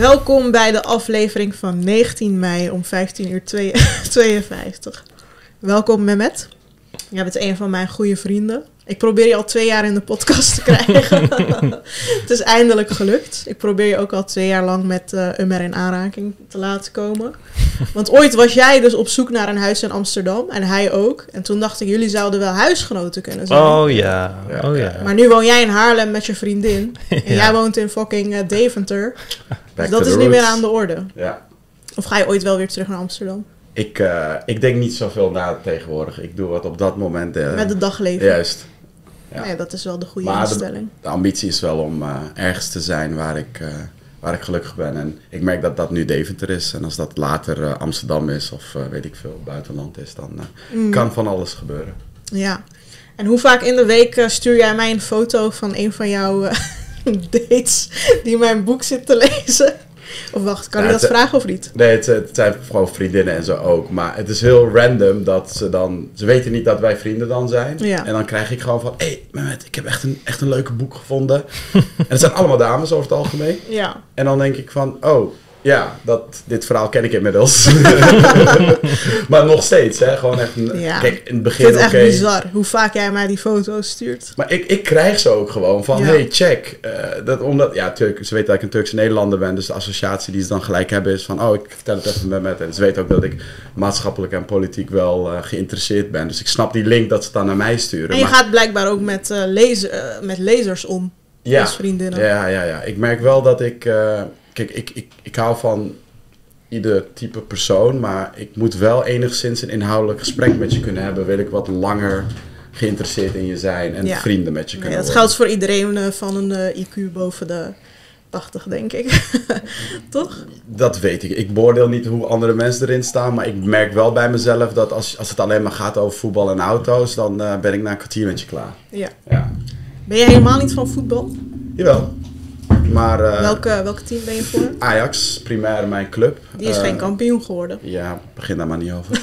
Welkom bij de aflevering van 19 mei om 15 uur 52. Welkom Mehmet. Jij bent een van mijn goede vrienden. Ik probeer je al twee jaar in de podcast te krijgen. het is eindelijk gelukt. Ik probeer je ook al twee jaar lang met uh, Ummer in aanraking te laten komen. Want ooit was jij dus op zoek naar een huis in Amsterdam en hij ook. En toen dacht ik, jullie zouden wel huisgenoten kunnen zijn. Oh ja, oh ja. Maar nu woon jij in Haarlem met je vriendin. En jij woont in fucking uh, Deventer. dus dat is niet meer aan de orde. Ja. Of ga je ooit wel weer terug naar Amsterdam? Ik, uh, ik denk niet zoveel na tegenwoordig. Ik doe wat op dat moment. Uh, met het dagleven. Juist. Ja. ja. dat is wel de goede instelling. De, de, ambitie is wel om uh, ergens te zijn waar ik, waar ik gelukkig ben. En ik merk dat dat nu Deventer is. En als dat later Amsterdam is of weet ik veel, buitenland is, dan mm. kan van alles gebeuren. Ja. En hoe vaak in de week stuur jij mij een foto van een van jouw dates die mijn boek zit te lezen? Of wacht, kan je dat vragen of niet? Nee, het, het, zijn gewoon vriendinnen en zo ook. Maar het is heel random dat ze dan... Ze weten niet dat wij vrienden dan zijn. Ja. En dan krijg ik gewoon van... Hé, hey, Mehmet, ik heb echt een, echt een leuke boek gevonden. en het zijn allemaal dames over het algemeen. Ja. En dan denk ik van... Oh, ja, dat, dit verhaal ken ik inmiddels. maar nog steeds, hè. Gewoon echt... Een, ja. Kijk, in het begin Ik vind het echt bizar hoe vaak jij mij die foto's stuurt. Maar ik, ik krijg ze ook gewoon van, ja. hey, check. Uh, dat, omdat, ja, Turk, ze weten dat ik een Turkse Nederlander ben. Dus de associatie die ze dan gelijk hebben is van... Oh, ik vertel het even met met. En ze weten ook dat ik maatschappelijk en politiek wel uh, geïnteresseerd ben. Dus ik snap die link dat ze dan naar mij sturen. En je maar, gaat blijkbaar ook met, uh, lezer, met lezers om. Ja, als vriendinnen. ja, ja, ja. Ik merk wel dat ik... Kijk, ik, ik, ik hou van ieder type persoon, maar ik moet wel enigszins een inhoudelijk gesprek met je kunnen hebben. Wil ik wat langer geïnteresseerd in je zijn en Ja. vrienden met je kunnen Ja, dat geldt voor iedereen uh, van een uh, IQ boven de 80, denk ik. Toch? Dat weet ik. Ik beoordeel niet hoe andere mensen erin staan, maar ik merk wel bij mezelf dat als, als het alleen maar gaat over voetbal en auto's, dan uh, ben ik na een kwartier met je klaar. Ja. Ja. Ben je helemaal niet van voetbal? Jawel. Maar, uh, welke, welke team ben je voor? Ajax, primair mijn club. Die is uh, geen kampioen geworden. Ja, begin daar maar niet over.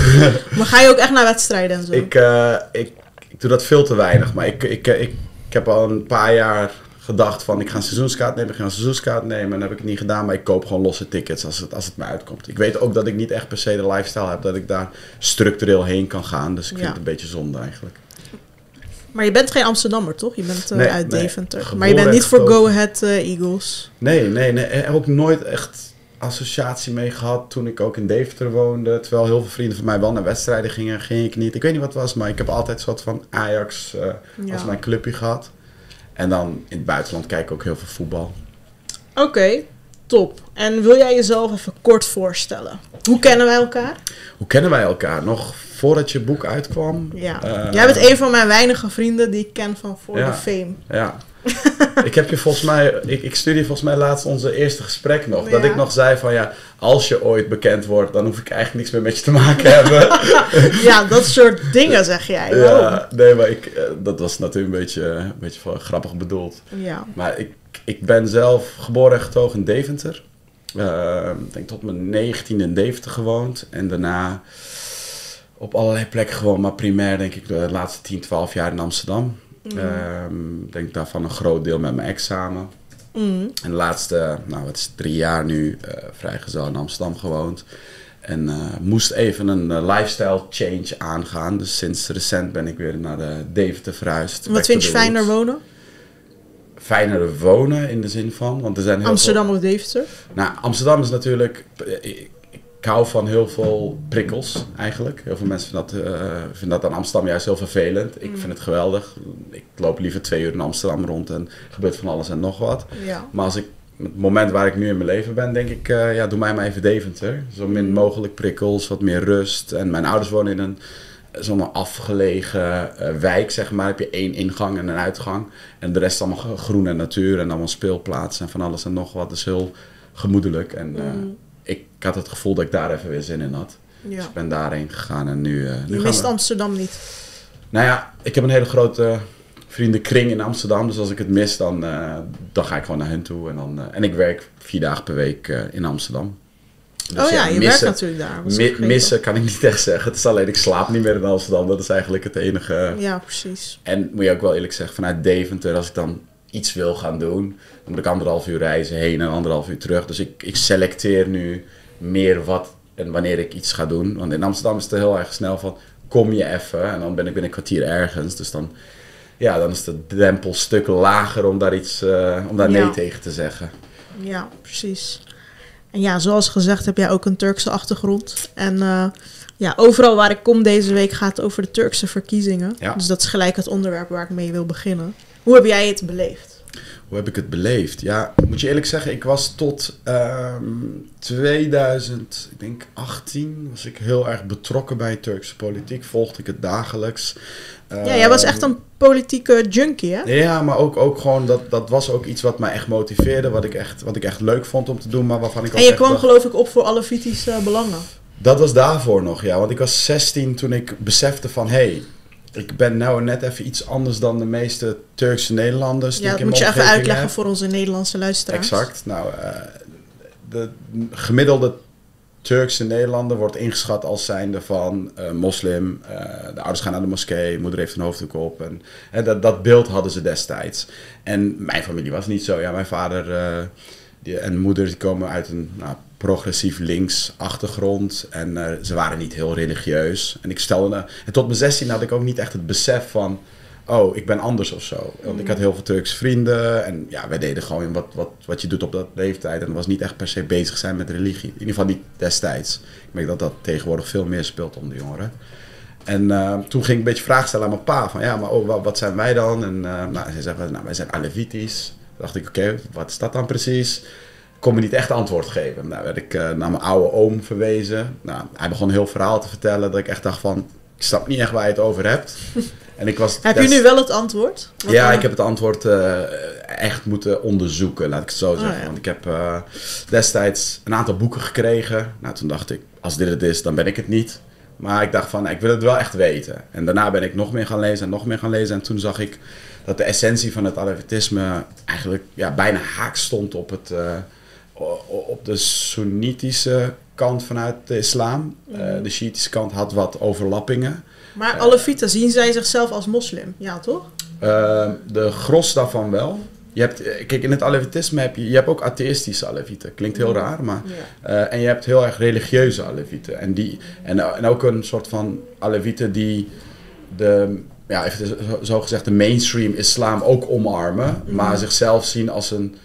maar ga je ook echt naar wedstrijden en zo? Ik, uh, ik, ik doe dat veel te weinig. Maar ik, ik, ik, ik heb al een paar jaar gedacht van ik ga een seizoenskaart nemen, ik ga een seizoenskaart nemen. En dat heb ik het niet gedaan, maar ik koop gewoon losse tickets als het, als het me uitkomt. Ik weet ook dat ik niet echt per se de lifestyle heb dat ik daar structureel heen kan gaan. Dus ik vind het een beetje zonde eigenlijk. Maar je bent geen Amsterdammer, toch? Je bent uh, Nee, uit. Deventer. Maar je bent en niet voor. Go Ahead uh, Eagles. Nee, nee, nee. Er heb ook nooit echt associatie mee gehad toen ik ook in Deventer woonde. Terwijl heel veel vrienden van mij wel naar wedstrijden gingen, ging ik niet. Ik weet niet wat het was, maar ik heb altijd soort van Ajax uh, Ja. als mijn clubje gehad. En dan in het buitenland kijk ik ook heel veel voetbal. Oké, top. En wil jij jezelf even kort voorstellen? Hoe kennen wij elkaar? Hoe kennen wij elkaar? Nog voordat je boek uitkwam? Ja. Eh, jij bent een van mijn weinige vrienden die ik ken van voor Ja. de fame. Ja. ik heb je volgens mij, ik, ik stuurde volgens mij laatst onze eerste gesprek nog. Dat ik nog zei van ja, als je ooit bekend wordt, dan hoef ik eigenlijk niks meer met je te maken hebben. ja, dat soort dingen zeg jij. Ja, nee, maar ik, eh, dat was natuurlijk een beetje, een beetje van grappig bedoeld. Ja. Maar ik, ik ben zelf geboren en getogen in Deventer. Eh, Ik denk tot mijn 19 in Deventer gewoond. En daarna op allerlei plekken gewoon. Maar primair denk ik de laatste 10, 12 jaar in Amsterdam. Mhm. Ehm, denk daarvan een groot deel met mijn ex samen. Mm. En de laatste, nou wat is het, drie jaar nu, eh vrijgezel in Amsterdam gewoond. En eh, moest even een eh, lifestyle change aangaan. Dus sinds recent ben ik weer naar de Deventer verhuisd. Wat vind je fijner wonen? Fijner wonen in de zin van, want er zijn heel Amsterdam of Deventer? Nou, Amsterdam is natuurlijk, ik, hou van heel veel prikkels eigenlijk. Heel veel mensen vinden dat, eh, vinden dat aan Amsterdam juist heel vervelend. Ik Mm. vind het geweldig. Ik loop liever twee uur in Amsterdam rond en er gebeurt van alles en nog wat. Ja. Maar als ik, het moment waar ik nu in mijn leven ben, denk ik, eh, ja, doe mij maar even Deventer. Zo min mogelijk prikkels, wat meer rust. En mijn ouders wonen in een zo'n afgelegen eh, wijk, zeg maar. Heb je één ingang en een uitgang. En de rest allemaal groen en natuur en allemaal speelplaatsen en van alles en nog wat. Dus heel gemoedelijk. En Mm. Ik had het gevoel dat ik daar even weer zin in had. Dus ja. ik ben daarheen gegaan en nu... eh, nu Je mist we- Amsterdam niet. nou ja, ik heb een hele grote vriendenkring in Amsterdam. Dus als ik het mis, dan, eh, dan ga ik gewoon naar hen toe. En, dan, eh, en ik werk vier dagen per week in Amsterdam. Dus oh ja, je werkt natuurlijk daar. mi- missen kan ik niet echt zeggen. Het is alleen, ik slaap niet meer in Amsterdam. Dat is eigenlijk het enige. Ja, precies. En moet je ook wel eerlijk zeggen, vanuit Deventer, als ik dan iets wil gaan doen, dan moet ik anderhalf uur reizen heen en anderhalf uur terug. Dus ik, ik selecteer nu meer wat en wanneer ik iets ga doen. Want in Amsterdam is het heel erg snel van, kom je even en dan ben ik binnen een kwartier ergens. Dus dan, ja, dan is de drempel een stuk lager om daar iets, eh, om daar Ja. nee tegen te zeggen. Ja, precies. En ja, zoals gezegd heb jij ook een Turkse achtergrond. En eh, ja, overal waar ik kom deze week gaat het over de Turkse verkiezingen. Ja. Dus dat is gelijk het onderwerp waar ik mee wil beginnen. Hoe heb jij het beleefd? Hoe heb ik het beleefd? Ja, moet je eerlijk zeggen, ik was tot ehm 2000, ik denk 18, was ik heel erg betrokken bij Turkse politiek. Volgde ik het dagelijks. ja, jij was Ehm, echt een politieke junkie, hè? Ja, maar ook, ook gewoon, dat, dat was ook iets wat mij echt motiveerde. Wat ik echt, wat ik echt leuk vond om te doen, maar waarvan ik ook En je kwam dacht- geloof ik op voor Alevitische belangen. Dat was daarvoor nog, ja. Want ik was 16 toen ik besefte van... hé, hey, ik ben nou net even iets anders dan de meeste Turkse Nederlanders. Ja, dat moet je even uitleggen heb. voor onze Nederlandse luisteraars. Exact. Nou, eh, de gemiddelde Turkse Nederlander wordt ingeschat als zijnde van eh, moslim. eh, de ouders gaan naar de moskee, moeder heeft een hoofddoek op. En, en dat, dat beeld hadden ze destijds. En mijn familie was niet zo. Ja, mijn vader die, en moeder die komen uit een nou, progressief links achtergrond. En eh, ze waren niet heel religieus. En ik stelde... eh, en tot mijn 16 had ik ook niet echt het besef van oh, ik ben anders of zo. Want ik had heel veel Turkse vrienden en ja, wij deden gewoon wat, wat, wat je doet op dat leeftijd. En was niet echt per se bezig zijn met religie. In ieder geval niet destijds. Ik merk dat dat tegenwoordig veel meer speelt onder de jongeren. En eh, toen ging ik een beetje vragen stellen aan mijn pa. Van ja, maar oh, wat, zijn wij dan? En uh, nou, hij zei, nou, wij zijn Alevitisch. Toen dacht ik, oké, okay, wat is dat dan precies? Kon me niet echt antwoord geven. Nou werd ik uh, naar mijn oude oom verwezen. Nou, hij begon een heel verhaal te vertellen dat ik echt dacht van... Ik snap niet echt waar je het over hebt. En ik was heb je nu wel het antwoord? Wat ja, dan? ik heb het antwoord uh, echt moeten onderzoeken, laat ik het zo zeggen. Oh, ja. Want ik heb uh, destijds een aantal boeken gekregen. Nou, toen dacht ik, als dit het is, dan ben ik het niet. Maar ik dacht van, ik wil het wel echt weten. En daarna ben ik nog meer gaan lezen en nog meer gaan lezen. En toen zag ik dat de essentie van het Alevitisme eigenlijk ja, bijna haak stond op, het, uh, op de Soenitische kant vanuit de islam. Mm. Uh, de Shiïtische kant had wat overlappingen. Maar Alevieten, zien zij zichzelf als moslim? Ja, toch? Uh, de gros daarvan wel. Je hebt, kijk, in het Alevitisme heb je, je hebt ook atheïstische Alevieten. Klinkt heel raar, maar... Ja. Uh, en je hebt heel erg religieuze Alevieten. En, die, en, en ook een soort van Alevieten die de, ja, even zo gezegd, de mainstream islam ook omarmen. Mm. Maar zichzelf zien als een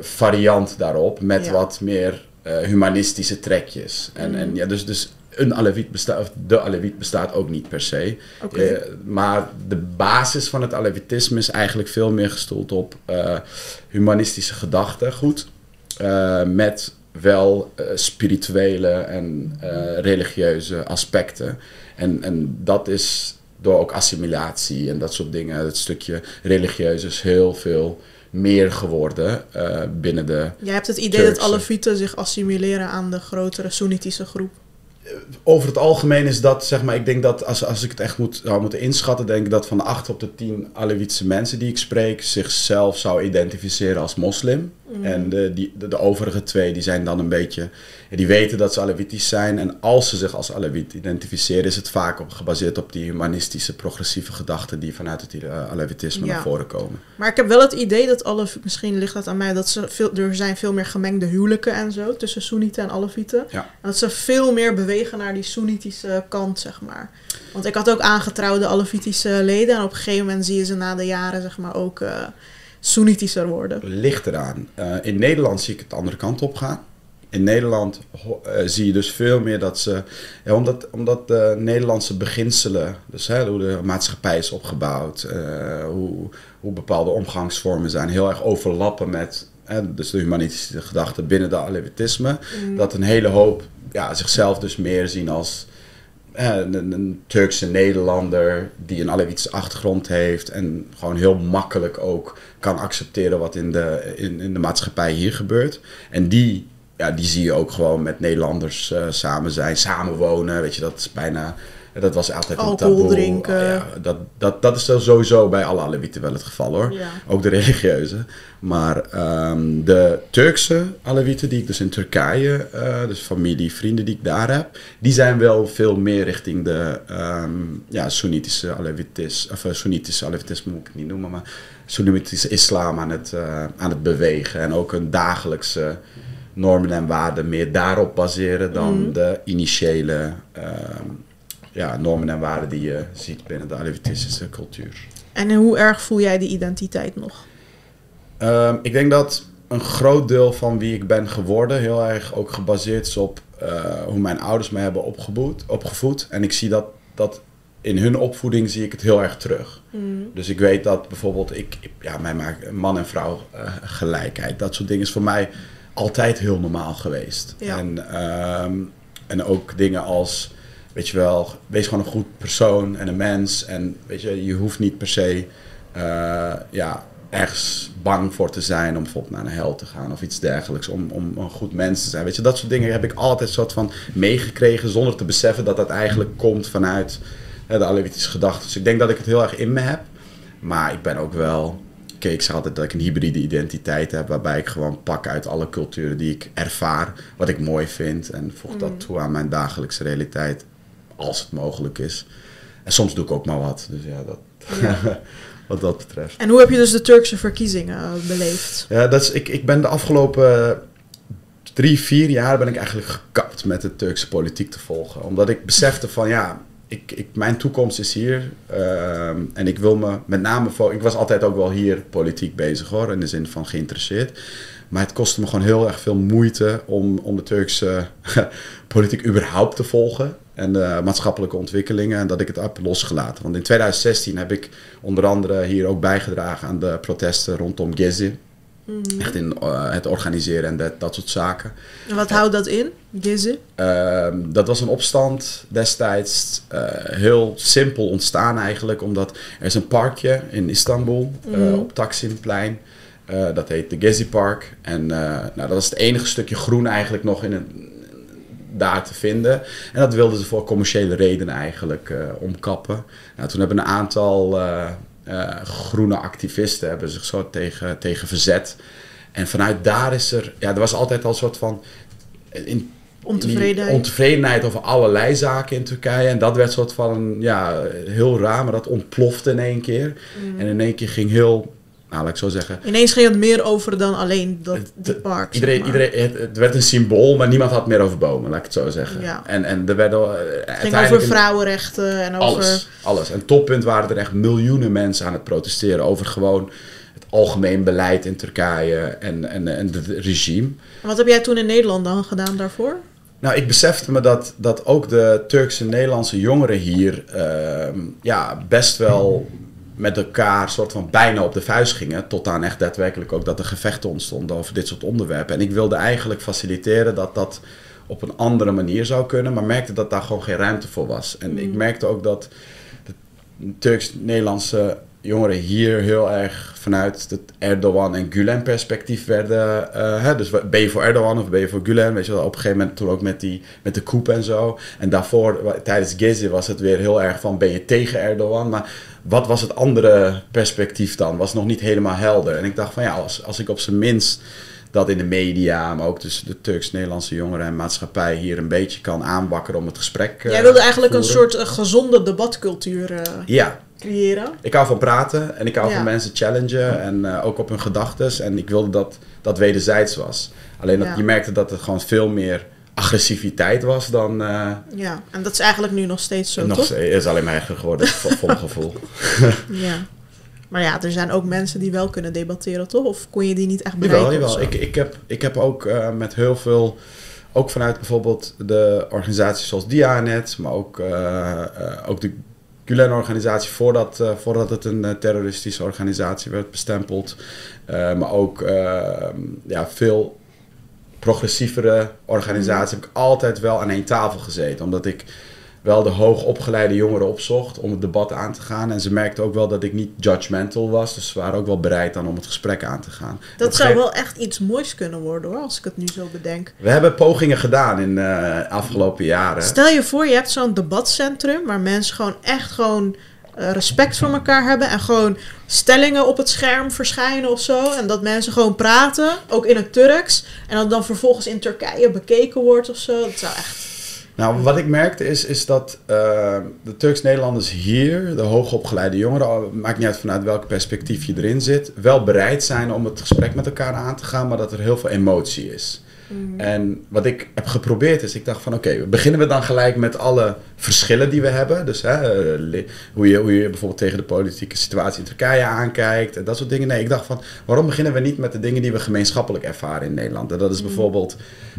variant daarop. Met ja. wat meer uh, humanistische trekjes. En, mm. en ja, dus, dus een Aleviet bestaat, of de Aleviet bestaat ook niet per se. Okay. Uh, maar de basis van het Alevitisme is eigenlijk veel meer gestoeld op uh, humanistische gedachtegoed. Uh, met wel spirituele en religieuze aspecten. En, en dat is door ook assimilatie en dat soort dingen, het stukje religieus is heel veel meer geworden uh, binnen de. Jij hebt het idee Turkse. dat Alevieten zich assimileren aan de grotere Soenitische groep. Over het algemeen is dat, zeg maar, ik denk dat als, als ik het echt moet, zou moeten inschatten, denk ik dat van de 8 op de 10 Alevitische mensen die ik spreek zichzelf zou identificeren als moslim. Mm. En de, die, de, de, overige twee die zijn dan een beetje, die weten dat ze Alevitisch zijn. En als ze zich als Alevit identificeren, is het vaak op, gebaseerd op die humanistische, progressieve gedachten die vanuit het uh, ja. naar voren komen. Maar ik heb wel het idee dat alle, misschien ligt dat aan mij, dat ze veel, er zijn veel meer gemengde huwelijken en zo tussen Soenieten en Alevieten. Ja. En dat ze veel meer bewegen naar die Soenitische kant, zeg maar. Want ik had ook aangetrouwde Alevitische leden en op een gegeven moment zie je ze na de jaren, zeg maar, ook uh, Soenitischer worden. Ligt eraan. Uh, in Nederland zie ik het de andere kant op gaan. In Nederland uh, zie je dus veel meer dat ze, ja, omdat, omdat de Nederlandse beginselen, dus hè, hoe de maatschappij is opgebouwd, uh, hoe, hoe bepaalde omgangsvormen zijn, heel erg overlappen met hè, dus de humanistische gedachten binnen de Alevitisme. Mm. Dat een hele hoop ja, zichzelf dus meer zien als een, een, Turkse Nederlander die een Alevitische achtergrond heeft en gewoon heel makkelijk ook kan accepteren wat in de, in, in de maatschappij hier gebeurt. En die, ja, die zie je ook gewoon met Nederlanders uh, samen zijn, samenwonen. Weet je, dat is bijna. Dat was altijd een Alcohol taboe. drinken. Ja, dat, dat, dat is sowieso bij alle Alevieten wel het geval hoor. Ja. Ook de religieuze. Maar um, de Turkse Alevieten die ik dus in Turkije, uh, dus familie, vrienden die ik daar heb, die zijn wel veel meer richting de um, ja, Soenitische Alevitis, of uh, Soenitische Alevitisme moet ik het niet noemen, maar Soenitische islam aan het, eh, aan het bewegen. En ook hun dagelijkse normen en waarden meer daarop baseren dan Mhm. de initiële ehm, ja, normen en waarden die je ziet binnen de Alevitische cultuur. En hoe erg voel jij die identiteit nog? Ehm, ik denk dat een groot deel van wie ik ben geworden heel erg ook gebaseerd is op eh, hoe mijn ouders mij hebben opgevoed, opgevoed. En ik zie dat, dat in hun opvoeding zie ik het heel erg terug. Dus ik weet dat bijvoorbeeld, ik, ja, mij maakt man en vrouw eh, gelijkheid. Dat soort dingen is voor mij altijd heel normaal geweest. Ja. En, ehm, en ook dingen als, weet je wel, wees gewoon een goed persoon en een mens. En weet je, je hoeft niet per se eh, ja, ergens bang voor te zijn om bijvoorbeeld naar een hel te gaan of iets dergelijks. Om, om een goed mens te zijn. Weet je, dat soort dingen heb ik altijd soort van meegekregen zonder te beseffen dat dat eigenlijk komt vanuit hè, de Alevitische gedachten. Dus ik denk dat ik het heel erg in me heb. Maar ik ben ook wel. Ik zeg altijd dat ik een hybride identiteit heb. Waarbij ik gewoon pak uit alle culturen die ik ervaar. Wat ik mooi vind. En voeg dat toe aan mijn dagelijkse realiteit. Als het mogelijk is. En soms doe ik ook maar wat. Dus ja, dat, wat dat betreft. En hoe heb je dus de Turkse verkiezingen eh, beleefd? Ja, dat is, ik, ik ben de afgelopen drie, vier jaar ben ik eigenlijk gekapt met de Turkse politiek te volgen. Omdat ik besefte van ja, ik, mijn toekomst is hier. ehm, en ik wil me met name... Ik was altijd ook wel hier politiek bezig hoor. In de zin van geïnteresseerd. Maar het kostte me gewoon heel erg veel moeite om, om de Turkse politiek überhaupt te volgen. En de maatschappelijke ontwikkelingen. En dat ik het heb losgelaten. Want in 2016 heb ik onder andere hier ook bijgedragen aan de protesten rondom Gezi. Echt in eh, het organiseren en dat, dat soort zaken. En wat houdt dat in? Gezi? Ehm, dat was een opstand destijds. eh, heel simpel ontstaan eigenlijk. Omdat er is een parkje in Istanbul Mhm. op Taksimplein. Dat heet de Gezi Park. En nou, dat was het enige stukje groen eigenlijk nog in het, daar te vinden. En dat wilden ze voor commerciële redenen eigenlijk omkappen. Nou, toen hebben een aantal groene activisten hebben zich zo tegen, tegen verzet. En vanuit daar is er... Ja, er was altijd al een soort van... In, Ontevredenheid? ontevredenheid over allerlei zaken in Turkije. En dat werd soort van, ja, heel raar, maar dat ontplofte in één keer. Mm. En in één keer ging heel, laat ik zo zeggen. Ineens ging het meer over dan alleen dat, Het- park. zeg Iedereen, maar. iedereen, het, het werd een symbool, maar niemand had meer over bomen, laat ik het zo zeggen. Ja. En, en er werden uh, Het ging over vrouwenrechten en over... alles, alles. En toppunt waren er echt miljoenen mensen aan het protesteren over gewoon het algemeen beleid in Turkije en, en, en het regime. En Wat heb jij toen in Nederland dan gedaan daarvoor? Nou, ik besefte me dat, dat ook de Turkse Nederlandse jongeren hier ehm, ja, best wel met elkaar soort van bijna op de vuist gingen. Tot aan echt daadwerkelijk ook dat er gevechten ontstonden over dit soort onderwerpen. En ik wilde eigenlijk faciliteren dat dat op een andere manier zou kunnen. Maar merkte dat daar gewoon geen ruimte voor was. En ik merkte ook dat de Turks-Nederlandse jongeren hier heel erg vanuit het Erdogan en Gulen perspectief werden. eh, hè, dus ben je voor Erdogan of ben je voor Gulen? Weet je wel, op een gegeven moment toen ook met, die, met de coup en zo. En daarvoor, tijdens Gezi was het weer heel erg van ben je tegen Erdogan? Maar wat was het andere perspectief dan? Was nog niet helemaal helder. En ik dacht van ja, als, als ik op zijn minst dat in de media, maar ook tussen de Turks-Nederlandse jongeren en maatschappij hier een beetje kan aanwakkeren om het gesprek. eh, jij wilde eigenlijk een soort eh, gezonde debatcultuur eh, Ja, creëren. ik hou van praten en ik hou Ja. van mensen challengen en eh, ook op hun gedachtes. En ik wilde dat dat wederzijds was. Alleen dat Ja. je merkte dat het gewoon veel meer agressiviteit was dan. eh Ja, en dat is eigenlijk nu nog steeds zo, nog toch? steeds- is alleen maar erger geworden, vol gevoel. Ja. Maar ja, er zijn ook mensen die wel kunnen debatteren, toch? Of kon je die niet echt Jawel, bereiken? jawel. zo? Ik, ik, heb, ik heb ook eh, met heel veel, ook vanuit bijvoorbeeld de organisaties zoals Dianet, maar ook, ook de Gulen-organisatie, voordat, eh, voordat het een eh, terroristische organisatie werd bestempeld. Eh, maar ook eh, ja, veel progressievere organisaties heb ik altijd wel aan één tafel gezeten. Omdat ik wel de hoogopgeleide jongeren opzocht om het debat aan te gaan. En ze merkten ook wel dat ik niet judgmental was. Dus ze waren ook wel bereid dan om het gesprek aan te gaan. Dat zou wel echt iets moois kunnen worden, hoor, als ik het nu zo bedenk. We hebben pogingen gedaan in de afgelopen jaren. Stel je voor, je hebt zo'n debatcentrum waar mensen gewoon echt gewoon eh, respect voor elkaar hebben en gewoon stellingen op het scherm verschijnen of zo. En dat mensen gewoon praten, ook in het Turks. En dat dan vervolgens in Turkije bekeken wordt of zo. Dat zou echt Nou, wat ik merkte is, is dat uh, de Turks-Nederlanders hier, de hoogopgeleide jongeren, maakt niet uit vanuit welk perspectief je erin zit, wel bereid zijn om het gesprek met elkaar aan te gaan, maar dat er heel veel emotie is. Mm. En wat ik heb geprobeerd is, ik dacht van oké, beginnen we dan gelijk met alle verschillen die we hebben. Dus hè, hoe, je, hoe je bijvoorbeeld tegen de politieke situatie in Turkije aankijkt en dat soort dingen. Nee, ik dacht van waarom beginnen we niet met de dingen die we gemeenschappelijk ervaren in Nederland? En dat is mm. bijvoorbeeld,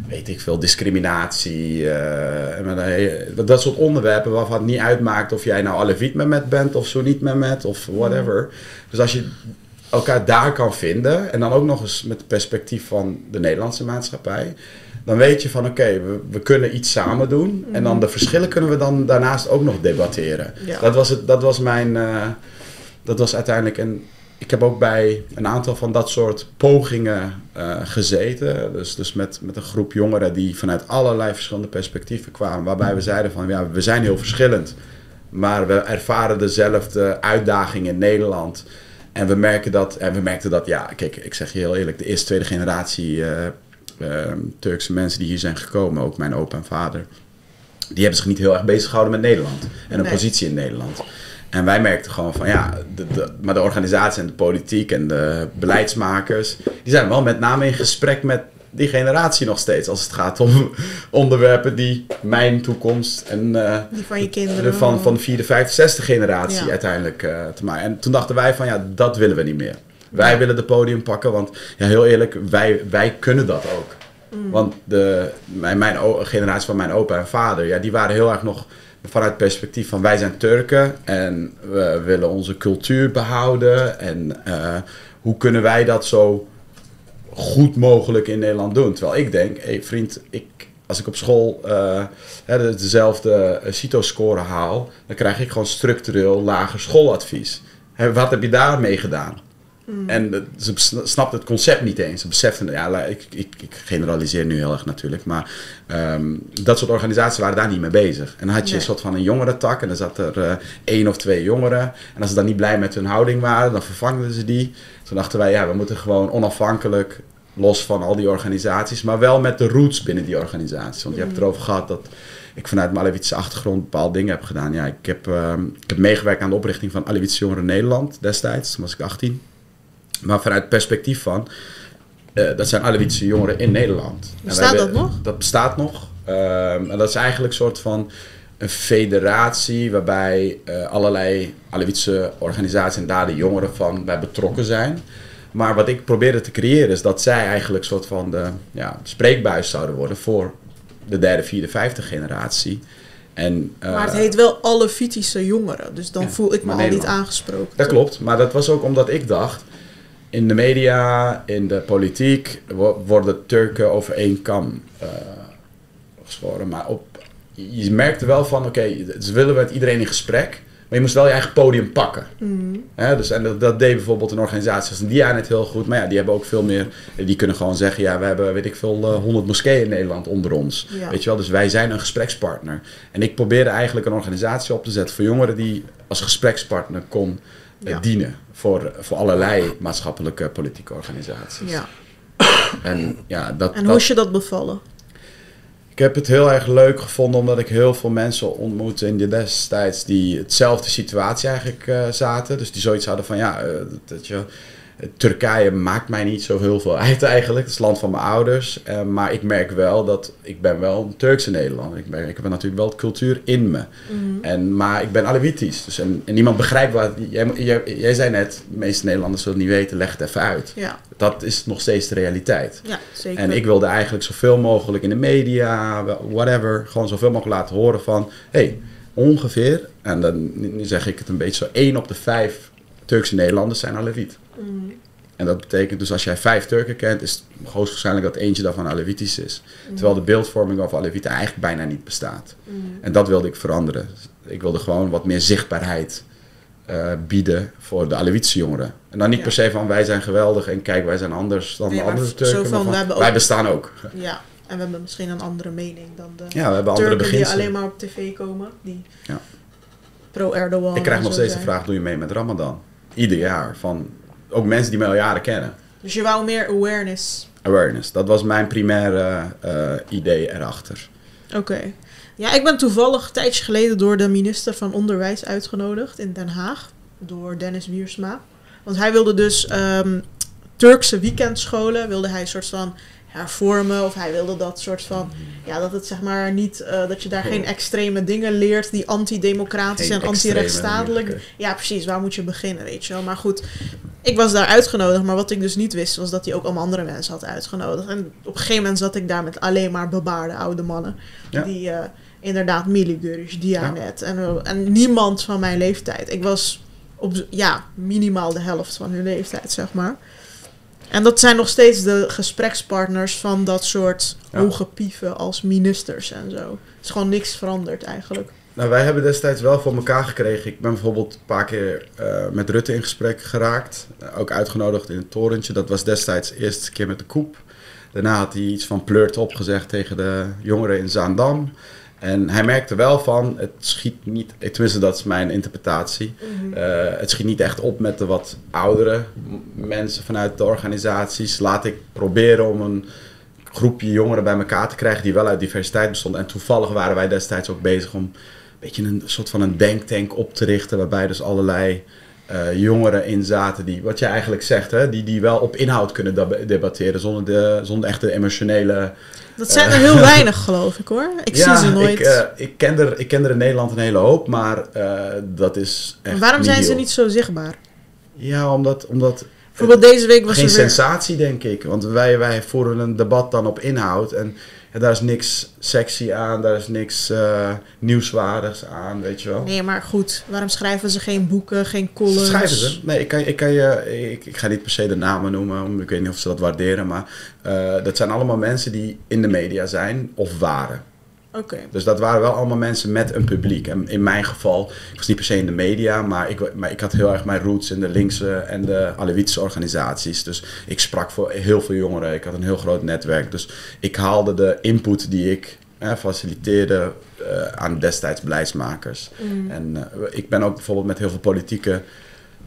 weet ik veel, discriminatie, uh, dat soort onderwerpen waarvan het niet uitmaakt of jij nou Aleviet met bent of zo niet met of whatever. Mm. Dus als je elkaar daar kan vinden. En dan ook nog eens met het perspectief van de Nederlandse maatschappij. Dan weet je van oké, we, we, kunnen iets samen doen. En dan mhm. de verschillen kunnen we dan daarnaast ook nog debatteren. Dat, was het, dat was mijn. Uh, dat was uiteindelijk. En ik heb ook bij een aantal van dat soort pogingen uh, gezeten. Dus, dus met, met een groep jongeren die vanuit allerlei verschillende perspectieven kwamen. Waarbij we zeiden van ja, we zijn heel verschillend. Maar we ervaren dezelfde uitdaging in Nederland. En we merken dat, en we merkten dat, ja, kijk, ik zeg je heel eerlijk, de eerste, tweede generatie uh, Turkse mensen die hier zijn gekomen, ook mijn opa en vader, die hebben zich niet heel erg bezig gehouden met Nederland en een positie in Nederland. En wij merkten gewoon van ja, de, de, maar de organisatie en de politiek en de beleidsmakers, die zijn wel met name in gesprek met die generatie nog steeds. Als het gaat om onderwerpen die mijn toekomst en uh, die van je kinderen van, van de vierde, vijfde, zesde generatie uiteindelijk uh, te maken. En toen dachten wij van ja, dat willen we niet meer. Wij willen het podium pakken, want ja, heel eerlijk, wij, wij kunnen dat ook. Mm. Want de, mijn, mijn generatie van mijn opa en vader, ja, die waren heel erg nog vanuit het perspectief van wij zijn Turken en we willen onze cultuur behouden. En uh, hoe kunnen wij dat zo goed mogelijk in Nederland doen. Terwijl ik denk, hé hey vriend, ik, als ik op school uh, dezelfde CITO-score haal, dan krijg ik gewoon structureel lager schooladvies. wat heb je daarmee gedaan? Hmm. En ze snapt het concept niet eens. Ze beseften, ja, ik, ik, ik generaliseer nu heel erg natuurlijk, maar um, dat soort organisaties waren daar niet mee bezig. En dan had je een soort van een jongerentak en dan zat er uh, één of twee jongeren. En als ze dan niet blij met hun houding waren, dan vervangden ze die. Toen dachten wij, ja, we moeten gewoon onafhankelijk, los van al die organisaties, maar wel met de roots binnen die organisaties. Want je hebt het erover gehad dat ik vanuit mijn Alevitse achtergrond bepaalde dingen heb gedaan. Ja, ik heb, uh, ik heb meegewerkt aan de oprichting van Alevitse Jongeren Nederland destijds, toen was ik 18. Maar vanuit het perspectief van, uh, dat zijn Alevitse jongeren in Nederland. Bestaat dat nog? Dat bestaat nog. Uh, en dat is eigenlijk een soort van een federatie waarbij uh, allerlei Alevitse organisaties en daar de jongeren van bij betrokken zijn. Maar wat ik probeerde te creëren is dat zij eigenlijk een soort van de ja, spreekbuis zouden worden voor de derde, vierde, vijfde generatie. En, uh, maar het heet wel alle Vitische jongeren, dus dan voel ik me al niet aangesproken. Dat klopt, maar dat was ook omdat ik dacht, in de media, in de politiek, worden Turken over één kam uh, geschoren. Maar op, je merkte wel van, oké, okay, ze willen met iedereen in gesprek. Maar je moest wel je eigen podium pakken. Mm. dus, en dat, dat, deed bijvoorbeeld een organisatie als Dia net heel goed. Maar ja, die hebben ook veel meer... Die kunnen gewoon zeggen, ja, we hebben, weet ik veel, uh, eh, 100 moskeeën in Nederland onder ons. Weet je wel, dus wij zijn een gesprekspartner. En ik probeerde eigenlijk een organisatie op te zetten voor jongeren die als gesprekspartner kon uh, dienen. Voor, voor allerlei maatschappelijke politieke organisaties. Ja. En, ja, dat, en hoe is je dat bevallen? Ik heb het heel erg leuk gevonden omdat ik heel veel mensen ontmoette in de destijds die hetzelfde situatie eigenlijk uh, zaten. Dus die zoiets hadden van ja, uh, dat je Turkije maakt mij niet zo heel veel uit eigenlijk. Het is het land van mijn ouders. Uh, maar ik merk wel dat ik ben wel een Turkse Nederlander. Ik, ben, ik heb natuurlijk wel de cultuur in me. Mm. en, maar ik ben Alawitisch. Dus en, en, niemand begrijpt wat... Jij, jij, jij, zei net, de meeste Nederlanders zullen niet weten. Leg het even uit. Ja. Dat is nog steeds de realiteit. Ja, zeker. En ik wilde eigenlijk zoveel mogelijk in de media, whatever... gewoon zoveel mogelijk laten horen van... hey, ongeveer, en dan zeg ik het een beetje zo... één op de vijf Turkse Nederlanders zijn Alawit. Mm. En dat betekent dus als jij vijf Turken kent, is het hoogstwaarschijnlijk dat eentje daarvan Alevitisch is. Mm. Terwijl de beeldvorming over Alevieten eigenlijk bijna niet bestaat. Mm. En dat wilde ik veranderen. Ik wilde gewoon wat meer zichtbaarheid uh, bieden voor de Alevitische jongeren. En dan niet per se van wij zijn geweldig en kijk wij zijn anders dan de andere Turken. Van, wij, wij, bestaan ook. Ja, en we hebben misschien een andere mening dan de ja, we hebben Turken andere die alleen maar op tv komen. Die ja. pro-Erdogan. Ik krijg nog steeds de vraag, doe je mee met Ramadan? Ieder jaar. Van ook mensen die mij al jaren kennen. Dus je wou meer awareness? Awareness, dat was mijn primaire uh, idee erachter. Oké. Ja, ik ben toevallig een tijdje geleden door de minister van Onderwijs uitgenodigd in Den Haag. Door Dennis Wiersma. Want hij wilde dus ehm, Turkse weekendscholen, wilde hij een soort van hervormen. Of hij wilde dat soort van, ja, dat het zeg maar niet, eh, dat je daar geen extreme dingen leert die antidemocratisch en antirechtsstatelijk. Ja, precies, waar moet je beginnen, weet je wel. Maar goed, ik was daar uitgenodigd, maar wat ik dus niet wist, was dat hij ook allemaal andere mensen had uitgenodigd. En op een gegeven moment zat ik daar met alleen maar bebaarde oude mannen. Ja. Die eh, inderdaad Mili Gurish, Dianet en, eh, en niemand van mijn leeftijd. Ik was op, ja, minimaal de helft van hun leeftijd, zeg maar. En dat zijn nog steeds de gesprekspartners van dat soort Ja. hoge pieven als ministers en zo. Het is gewoon niks veranderd eigenlijk. Nou, wij hebben destijds wel voor elkaar gekregen. Ik ben bijvoorbeeld een paar keer eh, met Rutte in gesprek geraakt. Eh, ook uitgenodigd in het torentje. Dat was destijds de eerste keer met de koep. Daarna had hij iets van pleurt opgezegd tegen de jongeren in Zaandam. En hij merkte wel van, het schiet niet, eh, tenminste dat is mijn interpretatie. Eh, het schiet niet echt op met de wat oudere mensen vanuit de organisaties. Laat ik proberen om een groepje jongeren bij elkaar te krijgen die wel uit diversiteit bestonden. En toevallig waren wij destijds ook bezig om een beetje een soort van een denktank op te richten. Waarbij dus allerlei eh, jongeren in zaten die, wat je eigenlijk zegt, hè, die, die wel op inhoud kunnen deb- debatteren zonder, de, zonder echt de emotionele... Dat zijn er heel weinig, geloof ik hoor. Ik zie ze nooit. Ik, eh, ik, ken er, ik ken er in Nederland een hele hoop, maar eh, dat is echt Waarom zijn ze niet zo zichtbaar? Ja, omdat... omdat Bijvoorbeeld deze week was geen er weer... sensatie, denk ik. Want wij, wij voeren een debat dan op inhoud. En daar is niks sexy aan, daar is niks eh, nieuwswaardigs aan, weet je wel. Nee, maar goed. Waarom schrijven ze geen boeken, geen columns? Schrijven ze. Nee, ik, kan, ik, kan je, ik, ik ga niet per se de namen noemen, ik weet niet of ze dat waarderen. Maar eh, dat zijn allemaal mensen die in de media zijn of waren. Dus dat waren wel allemaal mensen met een publiek. En in mijn geval, ik was niet per se in de media, maar ik, maar ik had heel erg mijn roots in de linkse en de Alevitische organisaties. Dus ik sprak voor heel veel jongeren. Ik had een heel groot netwerk. Dus ik haalde de input die ik eh, faciliteerde eh, aan destijds beleidsmakers. En eh, ik ben ook bijvoorbeeld met heel veel politieke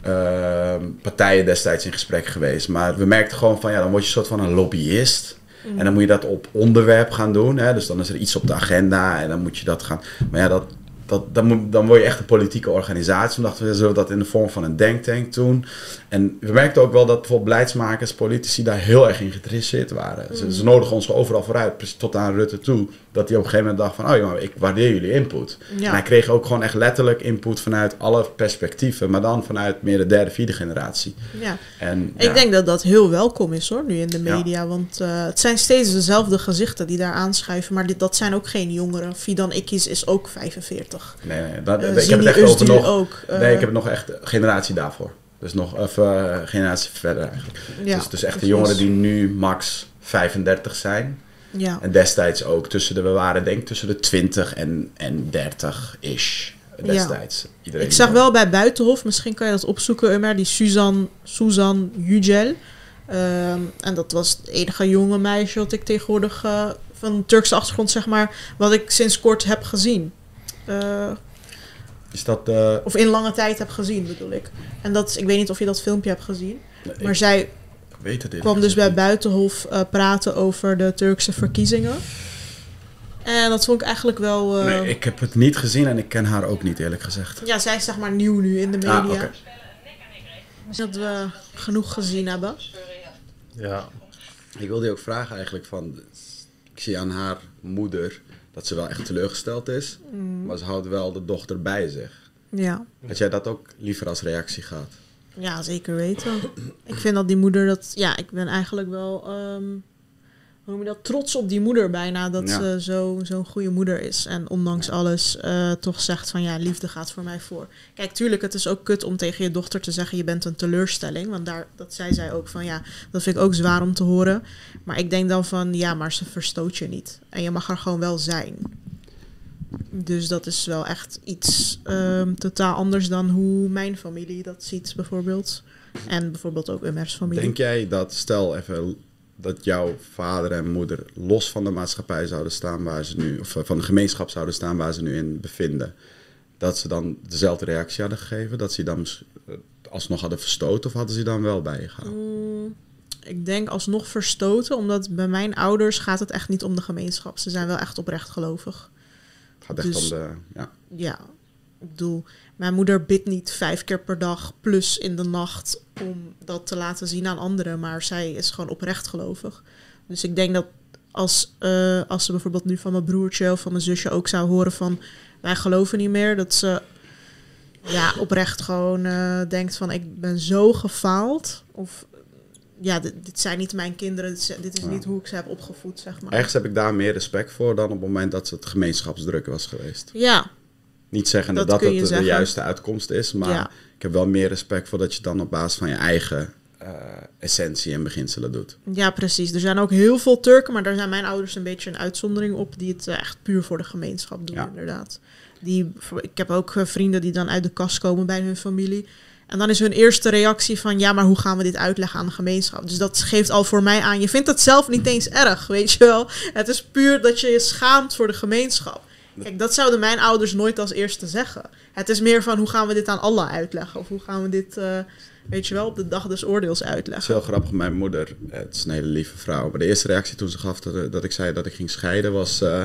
eh, partijen destijds in gesprek geweest. Maar we merkten gewoon van, ja, dan word je een soort van een lobbyist. En dan moet je dat op onderwerp gaan doen. Hè? Dus dan is er iets op de agenda en dan moet je dat gaan. Maar ja, dat, dat, dan, moet, dan word je echt een politieke organisatie. Toen dachten we, zullen we dat in de vorm van een denktank doen? En we merkten ook wel dat bijvoorbeeld beleidsmakers, politici daar heel erg in geïnteresseerd waren. Ze, ze nodigen ons overal vooruit, tot aan Rutte toe. Dat hij op een gegeven moment dacht van, oh ja, maar ik waardeer jullie input. Ja. En hij kreeg ook gewoon echt letterlijk input vanuit alle perspectieven. Maar dan vanuit meer de derde, vierde generatie. Ja. En, Ik ja. denk dat dat heel welkom is hoor, nu in de Ja. media. Want eh, het zijn steeds dezelfde gezichten die daar aanschuiven. Maar dit, dat zijn ook geen jongeren. Fidan Ikis is ook 45. Nee, nee, dat, Eh, ik heb het echt over nog... ook. eh, nee, ik heb het nog echt generatie daarvoor. Dus nog even eh, generatie verder eigenlijk. ja, dus, dus echt de jongeren die nu max 35 zijn. Ja. En destijds ook tussen de, we waren denk ik tussen de 20 en, en 30-ish destijds. Iedereen Ik zag wel bij Buitenhof, misschien kan je dat opzoeken, Umer, die Suzanne, Suzanne Yücel. Ehm, en dat was het enige jonge meisje wat ik tegenwoordig eh, van Turkse achtergrond, zeg maar, wat ik sinds kort heb gezien. Eh, Is dat... eh, of in lange tijd heb gezien, bedoel ik. En dat, ik weet niet of je dat filmpje hebt gezien. Maar ik zij weet het kwam dus bij Buitenhof eh, praten over de Turkse verkiezingen. En dat vond ik eigenlijk wel... eh, Nee, ik heb het niet gezien en ik ken haar ook niet eerlijk gezegd. Ja, zij is zeg maar nieuw nu in de media. Ah, oké. Dat we genoeg gezien hebben. Ja. Ik wilde je ook vragen eigenlijk van... Ik zie aan haar moeder dat ze wel echt teleurgesteld is. Mm. Maar ze houdt wel de dochter bij zich. Ja. Had jij dat ook liever als reactie gehad? Ja, zeker weten. ik vind dat die moeder dat... Ja, ik ben eigenlijk wel... ehm, hoe noem je dat? Trots op die moeder bijna. Dat Ja. ze zo- zo'n goede moeder is. En ondanks alles eh, toch zegt van... Ja, liefde gaat voor mij voor. Kijk, tuurlijk, het is ook kut om tegen je dochter te zeggen... Je bent een teleurstelling. Want daar, dat zei zij ook van... Ja, dat vind ik ook zwaar om te horen. Maar ik denk dan van... Ja, maar ze verstoot je niet. En je mag er gewoon wel zijn. Dus dat is wel echt iets ehm, totaal anders dan hoe mijn familie dat ziet, bijvoorbeeld. En bijvoorbeeld ook Umer's familie. Denk jij dat, stel even, dat jouw vader en moeder los van de maatschappij zouden staan waar ze nu, of eh, van de gemeenschap zouden staan waar ze nu in bevinden, dat ze dan dezelfde reactie hadden gegeven? Dat ze dan eh, alsnog hadden verstoten of hadden ze dan wel bij je gehaald? Mm, ik denk alsnog verstoten, omdat bij mijn ouders gaat het echt niet om de gemeenschap. Ze zijn wel echt oprecht gelovig. Gaat echt Dus- om de... Ja. Ja, ik bedoel, mijn moeder bidt niet vijf keer per dag plus in de nacht om dat te laten zien aan anderen, maar zij is gewoon oprecht gelovig. Dus ik denk dat als, eh, als ze bijvoorbeeld nu van mijn broertje of van mijn zusje ook zou horen van wij geloven niet meer, dat ze ja, oprecht gewoon eh, denkt van ik ben zo gefaald. Of ja, dit, dit zijn niet mijn kinderen, dit is, dit is Ja. niet hoe ik ze heb opgevoed, zeg maar. Ergens heb ik daar meer respect voor dan op het moment dat het gemeenschapsdruk was geweest. Ja, Niet zeggen Dat dat het de juiste uitkomst is, maar Ja. ik heb wel meer respect voor dat je dan op basis van je eigen eh, essentie en beginselen doet. Ja, precies. Er zijn ook heel veel Turken, maar daar zijn mijn ouders een beetje een uitzondering op, die het eh, echt puur voor de gemeenschap doen, Ja. inderdaad. Die, ik heb ook eh, vrienden die dan uit de kast komen bij hun familie. En dan is hun eerste reactie van, ja, maar hoe gaan we dit uitleggen aan de gemeenschap? Dus dat geeft al voor mij aan, je vindt het zelf niet eens erg, weet je wel. Het is puur dat je je schaamt voor de gemeenschap. Kijk, dat zouden mijn ouders nooit als eerste zeggen. Het is meer van, hoe gaan we dit aan Allah uitleggen? Of hoe gaan we dit, eh, weet je wel, op de dag des oordeels Het is uitleggen? heel grappig, mijn moeder, eh, het is een hele lieve vrouw, maar de eerste reactie toen ze gaf dat, dat ik zei dat ik ging scheiden was, eh,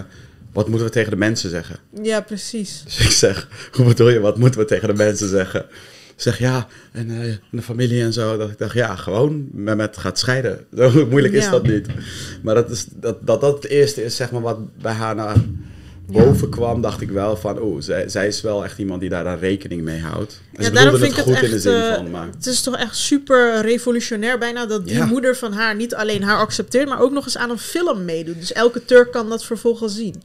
wat moeten we tegen de mensen zeggen? Ja, precies. Dus ik zeg, hoe bedoel je, wat moeten we tegen de mensen zeggen? Ze zegt, ja, en eh, de familie en zo. Dat ik dacht, ja, gewoon, Mehmet gaat scheiden. Zo moeilijk is Ja. dat niet. Maar dat, is, dat, dat dat het eerste is, zeg maar, wat bij haar naar boven kwam, dacht ik wel van, oeh, zij, zij is wel echt iemand die daar dan rekening mee houdt. En Ja, ze daarom vind het ik het goed in de echt, zin eh, van, maar... Het is toch echt super revolutionair bijna dat die Ja. moeder van haar niet alleen haar accepteert, maar ook nog eens aan een film meedoet. Dus elke Turk kan dat vervolgens zien.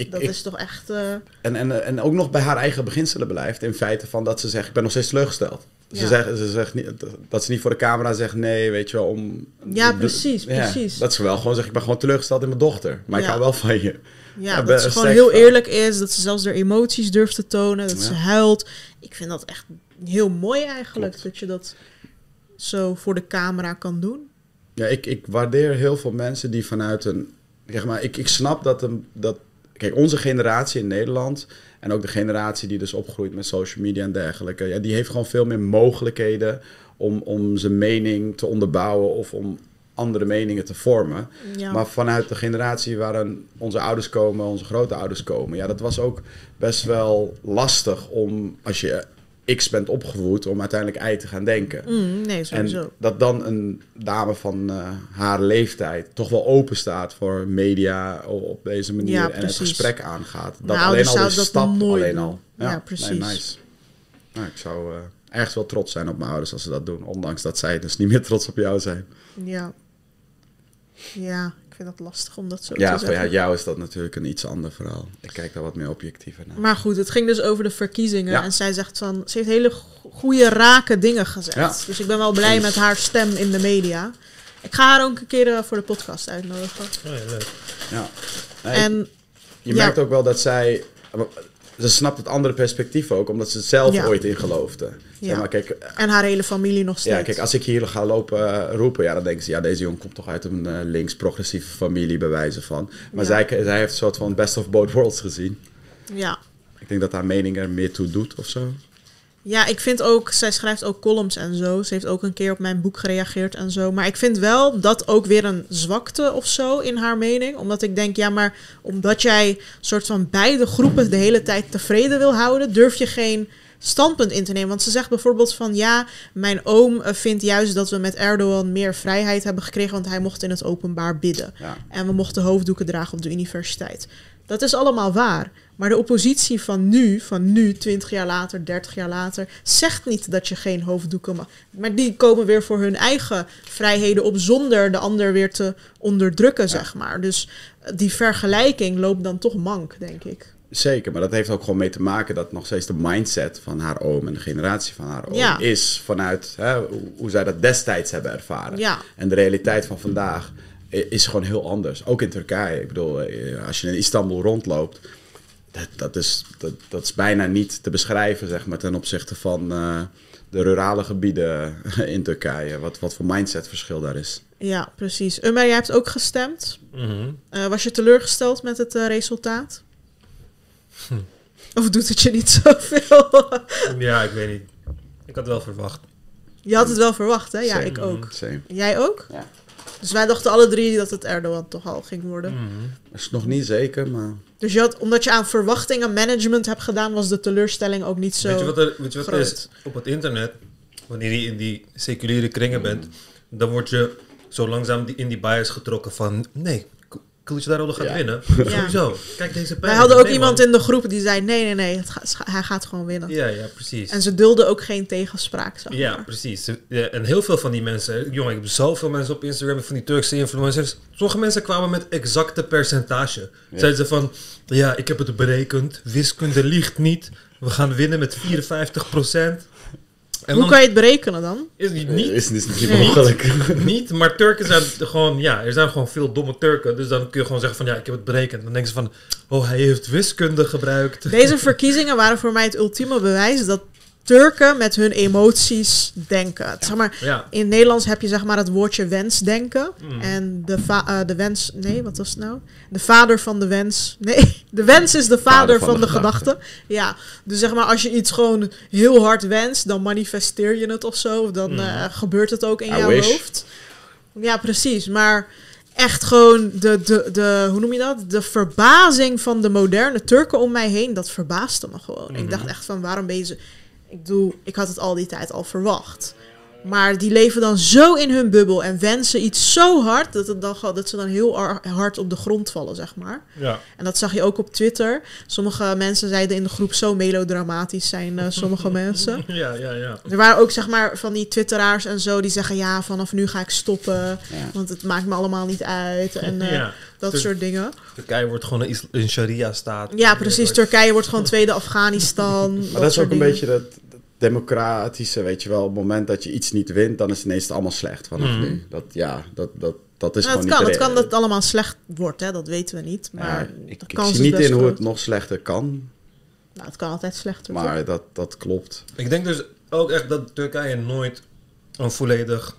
Ik, Dat ik- is toch echt... eh, en, en, en ook nog bij haar eigen beginselen blijft. In feite van dat ze zegt, ik ben nog steeds teleurgesteld. Ze, zegt, ze zegt niet, dat ze niet voor de camera zegt, nee, weet je wel, om... Ja, precies, Ja, precies. dat ze wel gewoon zegt, ik ben gewoon teleurgesteld in mijn dochter. Maar ik hou wel van je. ja, Ja, dat ze gewoon heel eerlijk is. Dat ze zelfs haar emoties durft te tonen. Dat ze huilt. Ik vind dat echt heel mooi eigenlijk. Klopt. Dat je dat zo voor de camera kan doen. Ja, ik, ik waardeer heel veel mensen die vanuit een... Zeg maar, ik, ik snap dat, een, dat... Kijk, onze generatie in Nederland... En ook de generatie die dus opgroeit met social media en dergelijke... Ja, die heeft gewoon veel meer mogelijkheden... Om, om zijn mening te onderbouwen... Of om andere meningen te vormen. Ja. Maar vanuit de generatie waarin onze ouders komen... Onze grootouders komen... Ja, dat was ook best wel lastig om... Als je X bent opgevoed... Om uiteindelijk Y te gaan denken. Mm, nee, sowieso. En dat dan een dame van eh, haar leeftijd toch wel open staat voor media op deze manier Ja, en het gesprek aangaat. Dat Mijn alleen ouders al dat stap alleen al. Ja, nee, precies. nice. Nou, ik zou eh, ergens wel trots zijn op mijn ouders als ze dat doen, ondanks dat zij dus niet meer trots op jou zijn. Ja. Ja, ik vind dat lastig om dat zo Ja, te voor jou, jou is dat natuurlijk een iets ander verhaal. Ik kijk daar wat meer objectiever naar. Maar goed, het ging dus over de verkiezingen. Ja. En zij zegt van, ze heeft hele go- goede, rake dingen gezegd. Ja. Dus ik ben wel blij met haar stem in de media. Ik ga haar ook een keer eh, voor de podcast uitnodigen. Oh, ja, leuk. Ja. Nee, En je ja. merkt ook wel dat zij... Ze snapt het andere perspectief ook, omdat ze het zelf Ja. ooit in geloofde. Zeg Ja. maar, kijk, En haar hele familie nog steeds. Ja, kijk, als ik hier ga lopen eh, roepen, ja, dan denken ze, ja, deze jongen komt toch uit een eh, links-progressieve familie, bij wijze van. Maar zij, zij heeft een soort van best of both worlds gezien. Ja. Ik denk dat haar mening er meer toe doet of zo. Ja, ik vind ook, zij schrijft ook columns en zo. Ze heeft ook een keer op mijn boek gereageerd en zo. Maar ik vind wel dat ook weer een zwakte of zo in haar mening. Omdat ik denk, ja, maar omdat jij soort van beide groepen de hele tijd tevreden wil houden, durf je geen standpunt in te nemen. Want ze zegt bijvoorbeeld van ja, mijn oom eh, vindt juist dat we met Erdogan meer vrijheid hebben gekregen, want hij mocht in het openbaar bidden. Ja. En we mochten hoofddoeken dragen op de universiteit. Dat is allemaal waar. Maar de oppositie van nu, van nu, 20 jaar later, 30 jaar later, zegt niet dat je geen hoofddoeken mag. Maar die komen weer voor hun eigen vrijheden op zonder de ander weer te onderdrukken, zeg maar. Dus eh, die vergelijking loopt dan toch mank, denk ik. Zeker, maar dat heeft ook gewoon mee te maken dat nog steeds de mindset van haar oom en de generatie van haar oom Ja. is vanuit hè, hoe, zij dat destijds hebben ervaren. Ja. En de realiteit van vandaag is gewoon heel anders. Ook in Turkije. Ik bedoel, eh, als je in Istanbul rondloopt, dat, dat, is, dat, dat is bijna niet te beschrijven, zeg maar, ten opzichte van eh, de rurale gebieden in Turkije. Wat, wat voor mindsetverschil daar is. Ja, precies. Umar, jij hebt ook gestemd. Mhm. Eh, was je teleurgesteld met het eh, resultaat? Of doet het je niet zoveel? Ja, ik weet niet. Ik had wel verwacht. je had het wel verwacht, hè? Ja, Same. ik ook. Same. Jij ook? Ja. Dus wij dachten alle drie dat het Erdogan toch al ging worden. Dat is nog niet zeker, maar... Dus je had, omdat je aan verwachtingen management hebt gedaan, was de teleurstelling ook niet zo. Weet je wat er, weet je wat er is? Op het internet, wanneer je in die seculiere kringen bent, dan word je zo langzaam die, in die bias getrokken van nee, Kılıçdaroğlu gaat Ja. winnen. Ja. Sowieso. Kijk deze. Wij hadden ook Nee, iemand man. in de groep die zei: nee, nee, nee, het gaat, hij gaat gewoon winnen. Ja, ja, precies. En ze dulden ook geen tegenspraak. Zeg Ja, maar. precies. Ja, en heel veel van die mensen, jongen, ik heb zoveel mensen op Instagram van die Turkse influencers. Sommige mensen kwamen met exacte percentage. Ja. Zeiden ze van, ja, ik heb het berekend, wiskunde liegt niet, we gaan winnen met 54 En Hoe dan kan je het berekenen dan? is niet, is, is niet mogelijk. niet, maar Turken zijn gewoon, ja, er zijn gewoon veel domme Turken. Dus dan kun je gewoon zeggen van, ja, ik heb het berekend. Dan denken ze van, oh, hij heeft wiskunde gebruikt. Deze verkiezingen waren voor mij het ultieme bewijs dat Turken met hun emoties denken. Zeg maar, Ja, in het Nederlands heb je zeg maar het woordje wensdenken. Mm. En de, eh, de wens... Nee, wat was het nou? De vader van de wens... Nee, de wens is de vader, van, de, gedachte. Ja, dus zeg maar als je iets gewoon heel hard wenst... dan manifesteer je het of zo. Dan Mm. eh, gebeurt het ook in I jouw wish. hoofd. Ja, precies. Maar echt gewoon de, de, de... Hoe noem je dat? De verbazing van de moderne Turken om mij heen... dat verbaasde me gewoon. Ik dacht echt van, waarom ben je. Ik bedoel, ik had het al die tijd al verwacht. Maar die leven dan zo in hun bubbel en wensen iets zo hard dat, het dan, dat ze dan heel ar- hard op de grond vallen, zeg maar. ja. En dat zag je ook op Twitter. Sommige mensen zeiden in de groep zo melodramatisch zijn eh, sommige mensen. Ja, ja, ja. Er waren ook zeg maar van die twitteraars en zo die zeggen ja, vanaf nu ga ik stoppen, Ja. want het maakt me allemaal niet uit en eh, ja. dat soort dingen. Turkije wordt gewoon een, sharia-staat. Ja, precies. Turkije wordt gewoon tweede Afghanistan. Maar dat is ook een beetje dat democratische, weet je wel. Op het moment dat je iets niet wint, dan is het ineens allemaal slecht vanaf Mhm. nu. Dat, ja, dat, dat, dat is Nou, gewoon het kan, niet het kan dat het allemaal slecht wordt, hè? dat weten we niet. Maar Ja, de ik, ik kans zie is niet in hoe het nog slechter kan, Nou, het kan altijd slechter maar dat, dat klopt. Ik denk dus ook echt dat Turkije nooit een volledig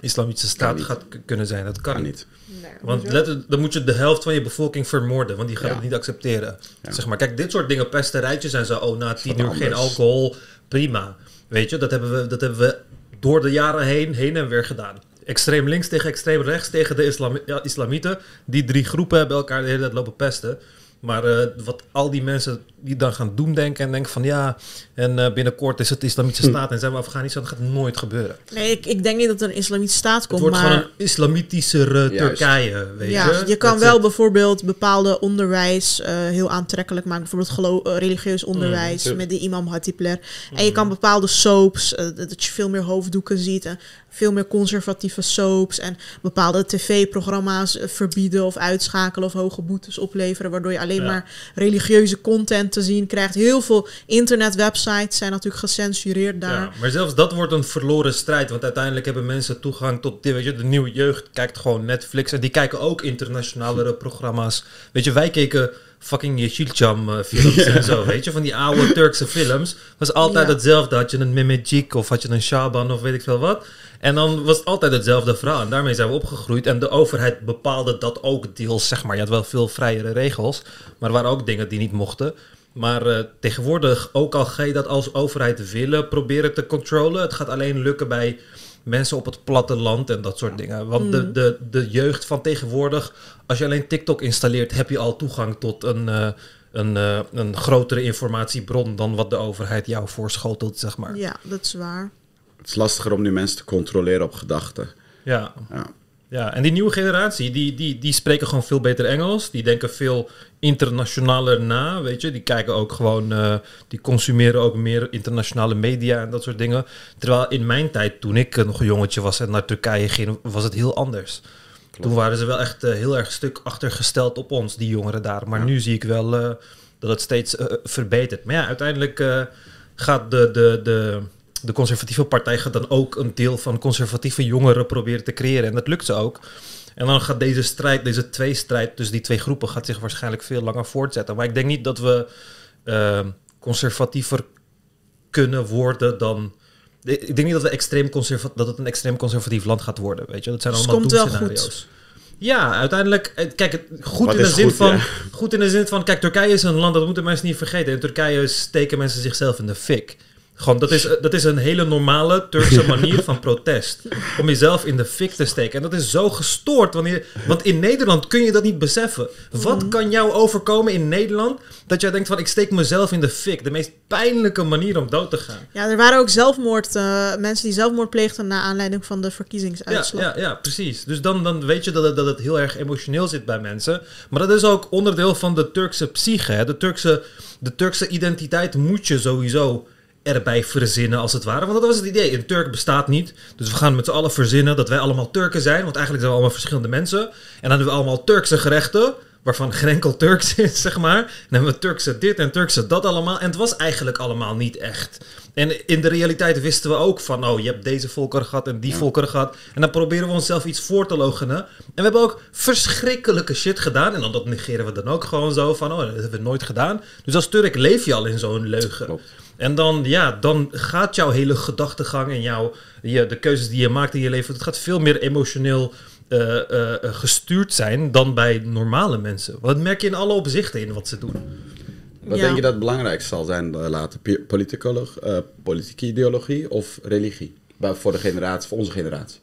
islamitische staat gaat kunnen zijn. Dat kan Kan niet. Nee, Want let, dan moet je de helft van je bevolking vermoorden, want die gaat Ja. het niet accepteren. Ja. Zeg maar, kijk, dit soort dingen, pesterijtjes en zo, oh, na tien uur geen alcohol, prima. Weet je, dat hebben, we, dat hebben we door de jaren heen, heen en weer gedaan. Extreem links tegen extreem rechts tegen de islam, islamieten. Die drie groepen hebben elkaar de hele tijd lopen pesten. Maar eh, wat al die mensen die dan gaan doemdenken en denken van ja, en eh, binnenkort is het islamitische staat en zijn we Afghanistan, dat gaat nooit gebeuren. Nee, ik, ik denk niet dat er een islamitische staat Het komt, wordt maar... gewoon een islamitischer Juist. Turkije, weet ja, je. je kan wel bijvoorbeeld bepaalde onderwijs eh, heel aantrekkelijk maken. Bijvoorbeeld gelo- eh, religieus onderwijs tuurlijk. met die imam Hatipler. En je kan bepaalde soaps, dat je veel meer hoofddoeken ziet. En veel meer conservatieve soaps. En bepaalde tv-programma's verbieden of uitschakelen of hoge boetes opleveren. Waardoor je alleen Ja. maar religieuze content te zien krijgt. Heel veel internetwebsites zijn natuurlijk gecensureerd daar. Ja, maar zelfs dat wordt een verloren strijd. Want uiteindelijk hebben mensen toegang tot... Weet je, de nieuwe jeugd kijkt gewoon Netflix. En die kijken ook internationalere programma's. Weet je, wij keken fucking Yeşilçam eh, films en zo. Weet je, van die oude Turkse films. Was altijd Ja. hetzelfde. Had je een Mehmetçik of had je een Shaban of weet ik veel wat. En dan was het altijd hetzelfde verhaal. En daarmee zijn we opgegroeid. En de overheid bepaalde dat ook deels, zeg maar. Je had wel veel vrijere regels. Maar er waren ook dingen die niet mochten. Maar eh, tegenwoordig, ook al ga je dat als overheid willen proberen te controlen, het gaat alleen lukken bij mensen op het platteland en dat soort dingen. Want de, de, de jeugd van tegenwoordig, als je alleen TikTok installeert, heb je al toegang tot een, eh, een, eh, een grotere informatiebron dan wat de overheid jou voorschotelt, zeg maar. Ja, dat is waar. Het is lastiger om nu mensen te controleren op gedachten. Ja, Ja. Ja. en die nieuwe generatie, die, die, die spreken gewoon veel beter Engels. Die denken veel internationaler na, weet je. Die kijken ook gewoon, eh, die consumeren ook meer internationale media en dat soort dingen. Terwijl in mijn tijd, toen ik eh, nog een jongetje was en naar Turkije ging, was het heel anders. Toen waren ze wel echt eh, heel erg stuk achtergesteld op ons, die jongeren daar. Maar Ja. nu zie ik wel dat het steeds verbetert. Maar ja, uiteindelijk gaat de, de, de, de conservatieve partij gaat dan ook een deel van conservatieve jongeren proberen te creëren. En dat lukt ze ook. En dan gaat deze strijd, deze tweestrijd tussen die twee groepen, gaat zich waarschijnlijk veel langer voortzetten. Maar ik denk niet dat we eh, conservatiever kunnen worden dan. Ik denk niet dat, we extreem dat het een extreem conservatief land gaat worden. Weet je? Dat zijn Dus allemaal wel doemscenario's. Ja, uiteindelijk, eh, kijk, het, goed, Wat in de zin goed, van, ja. goed in de zin van, kijk, Turkije is een land, dat moeten mensen niet vergeten. In Turkije steken mensen zichzelf in de fik. Gewoon, dat is, dat is een hele normale Turkse manier van protest. Om jezelf in de fik te steken. En dat is zo gestoord. Wanneer, want in Nederland kun je dat niet beseffen. Wat kan jou overkomen in Nederland dat jij denkt van ik steek mezelf in de fik? De meest pijnlijke manier om dood te gaan. Ja, er waren ook zelfmoord, eh, mensen die zelfmoord pleegden na aanleiding van de Ja, verkiezingsuitslag. ja, ja, precies. Dus dan, dan weet je dat het, dat het heel erg emotioneel zit bij mensen. Maar dat is ook onderdeel van de Turkse psyche. Hè? De, Turkse, de Turkse identiteit moet je sowieso erbij verzinnen, als het ware. Want dat was het idee. Een Turk bestaat niet. Dus we gaan met z'n allen verzinnen dat wij allemaal Turken zijn. Want eigenlijk zijn we allemaal verschillende mensen. En dan hebben we allemaal Turkse gerechten. Waarvan geen enkel Turks is, zeg maar. En dan hebben we Turkse dit en Turkse dat allemaal. En het was eigenlijk allemaal niet echt. En in de realiteit wisten we ook van, oh, je hebt deze volkeren gehad en die volkeren gehad. En dan proberen we onszelf iets voor te logenen. En we hebben ook verschrikkelijke shit gedaan. En dan dat negeren we dan ook gewoon zo van, oh, dat hebben we nooit gedaan. Dus als Turk leef je al in zo'n leugen. Klopt. En dan, ja, dan gaat jouw hele gedachtegang en jouw, je, de keuzes die je maakt in je leven, het gaat veel meer emotioneel eh, eh, eh, gestuurd zijn dan bij normale mensen. Want dat merk je in alle opzichten in wat ze doen. Wat Ja. denk je dat het belangrijkste zal zijn eh, later? Eh, politieke ideologie of religie? Voor de generatie, voor onze generatie.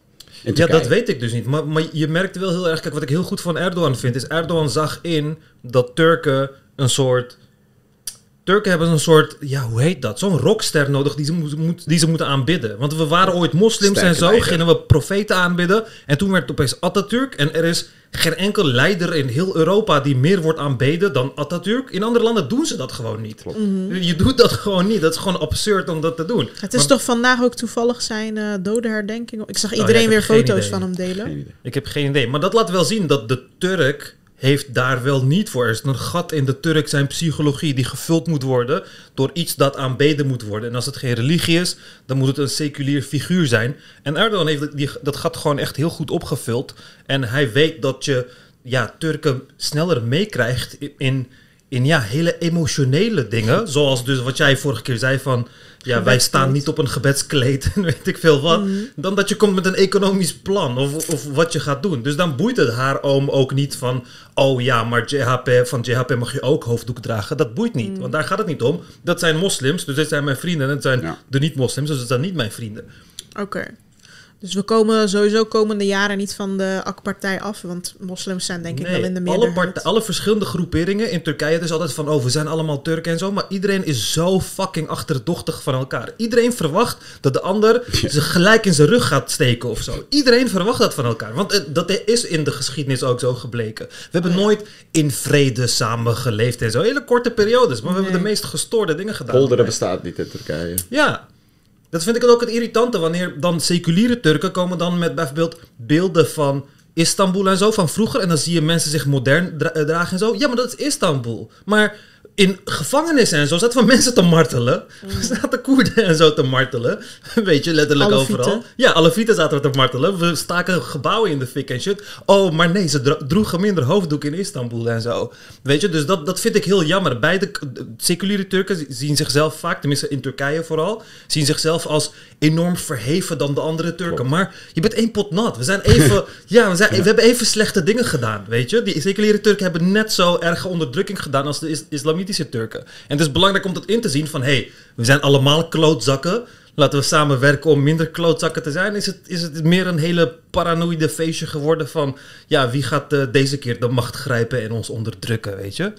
Ja, dat weet ik dus niet. Maar, maar je merkt wel heel erg... Kijk, wat ik heel goed van Erdogan vind... is Erdogan zag in dat Turken een soort... Turken hebben een soort... Ja, hoe heet dat? Zo'n rockster nodig die ze, moet, die ze moeten aanbidden. Want we waren ooit moslims en zo. leider. Gingen we profeten aanbidden. En toen werd het opeens Atatürk. En er is geen enkel leider in heel Europa... die meer wordt aanbeden dan Atatürk. In andere landen doen ze dat gewoon niet. Je doet dat gewoon niet. Dat is gewoon absurd om dat te doen. Het is Maar- toch vandaag ook toevallig zijn eh dodenherdenking? Ik zag Oh, ja, iedereen ik weer foto's idee. van hem delen. Ik heb geen idee. Maar dat laat wel zien dat de Turk heeft daar wel niet voor. Er is een gat in de Turk zijn psychologie die gevuld moet worden door iets dat aanbeden moet worden. En als het geen religie is, dan moet het een seculier figuur zijn. En Erdogan heeft die, dat gat gewoon echt heel goed opgevuld. En hij weet dat je ja, Turken sneller meekrijgt in, in ja, hele emotionele dingen. Zoals dus wat jij vorige keer zei van... Ja, wij staan niet op een gebedskleed en weet ik veel wat. Mhm. Dan dat je komt met een economisch plan of, of wat je gaat doen. Dus dan boeit het haar oom ook niet van... Oh ja, maar JHP, van JHP mag je ook hoofddoek dragen. Dat boeit niet, Mhm. want daar gaat het niet om. Dat zijn moslims, dus dit zijn mijn vrienden. En het zijn Ja. de niet-moslims, dus dat zijn niet mijn vrienden. Oké. Dus we komen sowieso komende jaren niet van de AK-partij af. Want moslims zijn denk ik wel in de alle, meerderheid. part- alle verschillende groeperingen in Turkije, het is altijd van, oh, we zijn allemaal Turken en zo, maar iedereen is zo fucking achterdochtig van elkaar. Iedereen verwacht dat de ander ze gelijk in zijn rug gaat steken of zo. Iedereen verwacht dat van elkaar, want het- dat is in de geschiedenis ook zo gebleken. We hebben nooit in vrede samen geleefd en zo, hele korte periodes, maar we hebben de meest gestoorde dingen gedaan. Polderen bestaat niet in Turkije. Ja. Dat vind ik ook het irritante wanneer dan seculiere Turken komen dan met bijvoorbeeld beelden van Istanbul en zo van vroeger. En dan zie je mensen zich modern eh, dragen en zo. Ja, maar dat is Istanbul. Maar in gevangenissen en zo zaten van mensen te martelen. Mm. Zaten Koerden en zo te martelen. Weet je, letterlijk overal. Ja, alle Fieten zaten er te martelen. We staken gebouwen in de fik en shit. Oh, maar nee, ze dro- droegen minder hoofddoek in Istanbul en zo. Weet je, dus dat, dat vind ik heel jammer. Beide seculiere Turken zien zichzelf vaak, tenminste in Turkije vooral, zien zichzelf als enorm verheven dan de andere Turken. Klopt. Maar je bent één pot nat. We zijn even, ja, we, zijn, we hebben even slechte dingen gedaan, weet je. Die seculiere Turken hebben net zo erge onderdrukking gedaan als de is- islamitische Turken. En het is belangrijk om dat in te zien van, hé, hey, we zijn allemaal klootzakken. Laten we samenwerken om minder klootzakken te zijn. Is het, is het meer een hele paranoïde feestje geworden van... ja, wie gaat eh, deze keer de macht grijpen en ons onderdrukken, weet je?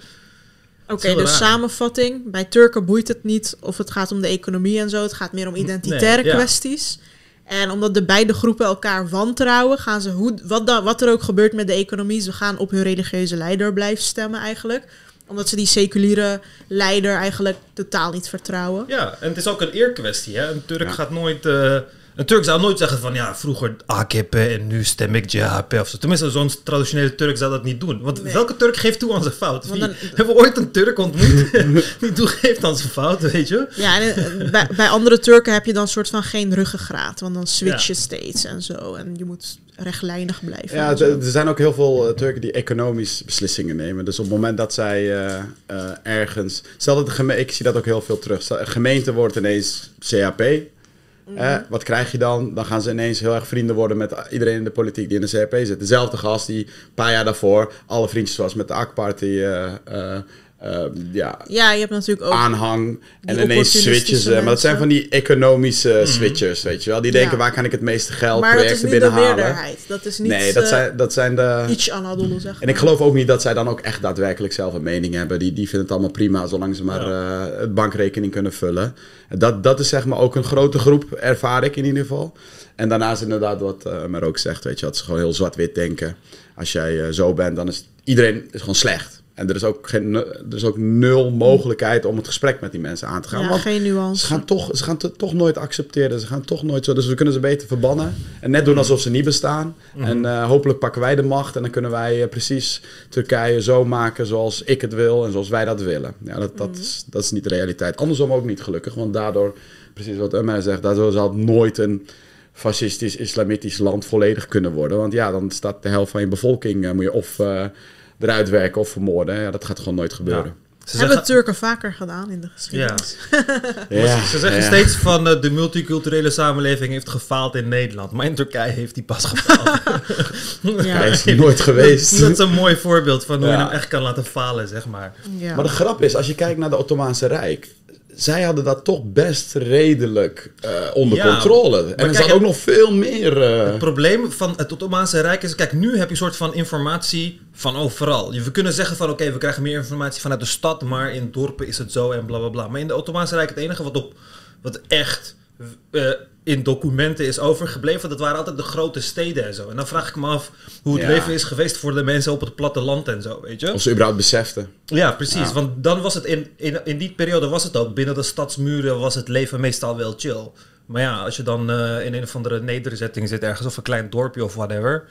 Oké, heel dus raar. samenvatting. Bij Turken boeit het niet of het gaat om de economie en zo. Het gaat meer om identitaire Nee, ja. kwesties. En omdat de beide groepen elkaar wantrouwen, gaan ze, hoe, wat, da- wat er ook gebeurt met de economie, ze gaan op hun religieuze leider blijven stemmen eigenlijk. Omdat ze die seculiere leider eigenlijk totaal niet vertrouwen. Ja, en het is ook een eerkwestie. Hè? Een Turk Ja. gaat nooit... eh, een Turk zou nooit zeggen van ja, vroeger AKP en nu stem ik JHP of zo. Tenminste, zo'n traditionele Turk zou dat niet doen. Want Nee. welke Turk geeft toe aan zijn fout? Dan- Hebben we ooit een Turk ontmoet die toegeeft aan zijn fout, weet je? Ja, en eh, bij, bij andere Turken heb je dan soort van geen ruggengraat. Want dan switch je steeds en zo. En je moet rechtlijnig blijven. Ja, er zijn ook heel veel eh, Turken die economisch beslissingen nemen. Dus op het moment dat zij eh, eh, ergens... Stel dat de geme- ik zie dat ook heel veel terug. Stel, gemeente wordt ineens CHP. Eh, wat krijg je dan? Dan gaan ze ineens heel erg vrienden worden met iedereen in de politiek die in de CHP zit. Dezelfde gast die een paar jaar daarvoor alle vriendjes was met de AK-party. Eh, ehm, ja, Ja, je hebt natuurlijk ook... aanhang. En ineens switchen ze. Maar dat zijn van die economische switchers, weet je wel. Die denken, Ja. waar kan ik het meeste geld, maar dat is projecten niet de binnenhalen. meerderheid. Dat is niet Nee, dat eh, zijn, dat zijn de... iets Anadolu, zeg maar. En ik geloof ook niet dat zij dan ook echt daadwerkelijk zelf een mening hebben. Die, die vinden het allemaal prima, zolang ze maar eh, het bankrekening kunnen vullen. En Dat, dat is zeg maar ook een grote groep, ervaar ik in ieder geval. En daarnaast inderdaad wat uh, maar ook zegt, weet je, dat ze gewoon heel zwart-wit denken. Als jij eh, zo bent, dan is iedereen is gewoon slecht. En er is, ook geen, er is ook nul mogelijkheid om het gesprek met die mensen aan te gaan. Ja, want geen nuance. ze gaan, toch, ze gaan het toch nooit accepteren. Ze gaan toch nooit zo. Dus we kunnen ze beter verbannen. En net doen alsof ze niet bestaan. En uh, hopelijk pakken wij de macht. En dan kunnen wij uh, precies Turkije zo maken zoals ik het wil. En zoals wij dat willen. Ja, dat, dat, is, dat is niet de realiteit. Andersom ook niet gelukkig. Want daardoor, precies wat Umar zegt, daardoor zal het nooit een fascistisch, islamitisch land volledig kunnen worden. Want ja, dan staat de helft van je bevolking, uh, moet je of eruit werken of vermoorden. Ja, dat gaat gewoon nooit gebeuren. Ja. Ze hebben zeggen... Turken vaker gedaan in de geschiedenis. Ja. ja ze zeggen ja. steeds van uh, de multiculturele samenleving heeft gefaald in Nederland. Maar in Turkije heeft die pas gefaald. ja. Hij is nooit geweest. Dat is een mooi voorbeeld van hoe je hem echt kan laten falen, zeg maar. Maar de grap is, als je kijkt naar de Ottomaanse Rijk zij hadden dat toch best redelijk uh, onder ja, controle. En er zat ook nog veel meer... Uh... Het probleem van het Ottomaanse Rijk is... Kijk, nu heb je een soort van informatie van overal. We kunnen zeggen van... Oké, okay, we krijgen meer informatie vanuit de stad... maar in dorpen is het zo en bla bla bla. Maar in de Ottomaanse Rijk... het enige wat, op, wat echt uh, in documenten is overgebleven... dat waren altijd de grote steden en zo. En dan vraag ik me af... hoe het ja. leven is geweest voor de mensen op het platteland en zo, weet je? Of ze überhaupt beseften. Ja, precies. Ja. Want dan was het in, in, in die periode was het ook... binnen de stadsmuren was het leven meestal wel chill. Maar ja, als je dan uh, in een of andere nederzetting zit... ergens of een klein dorpje of whatever...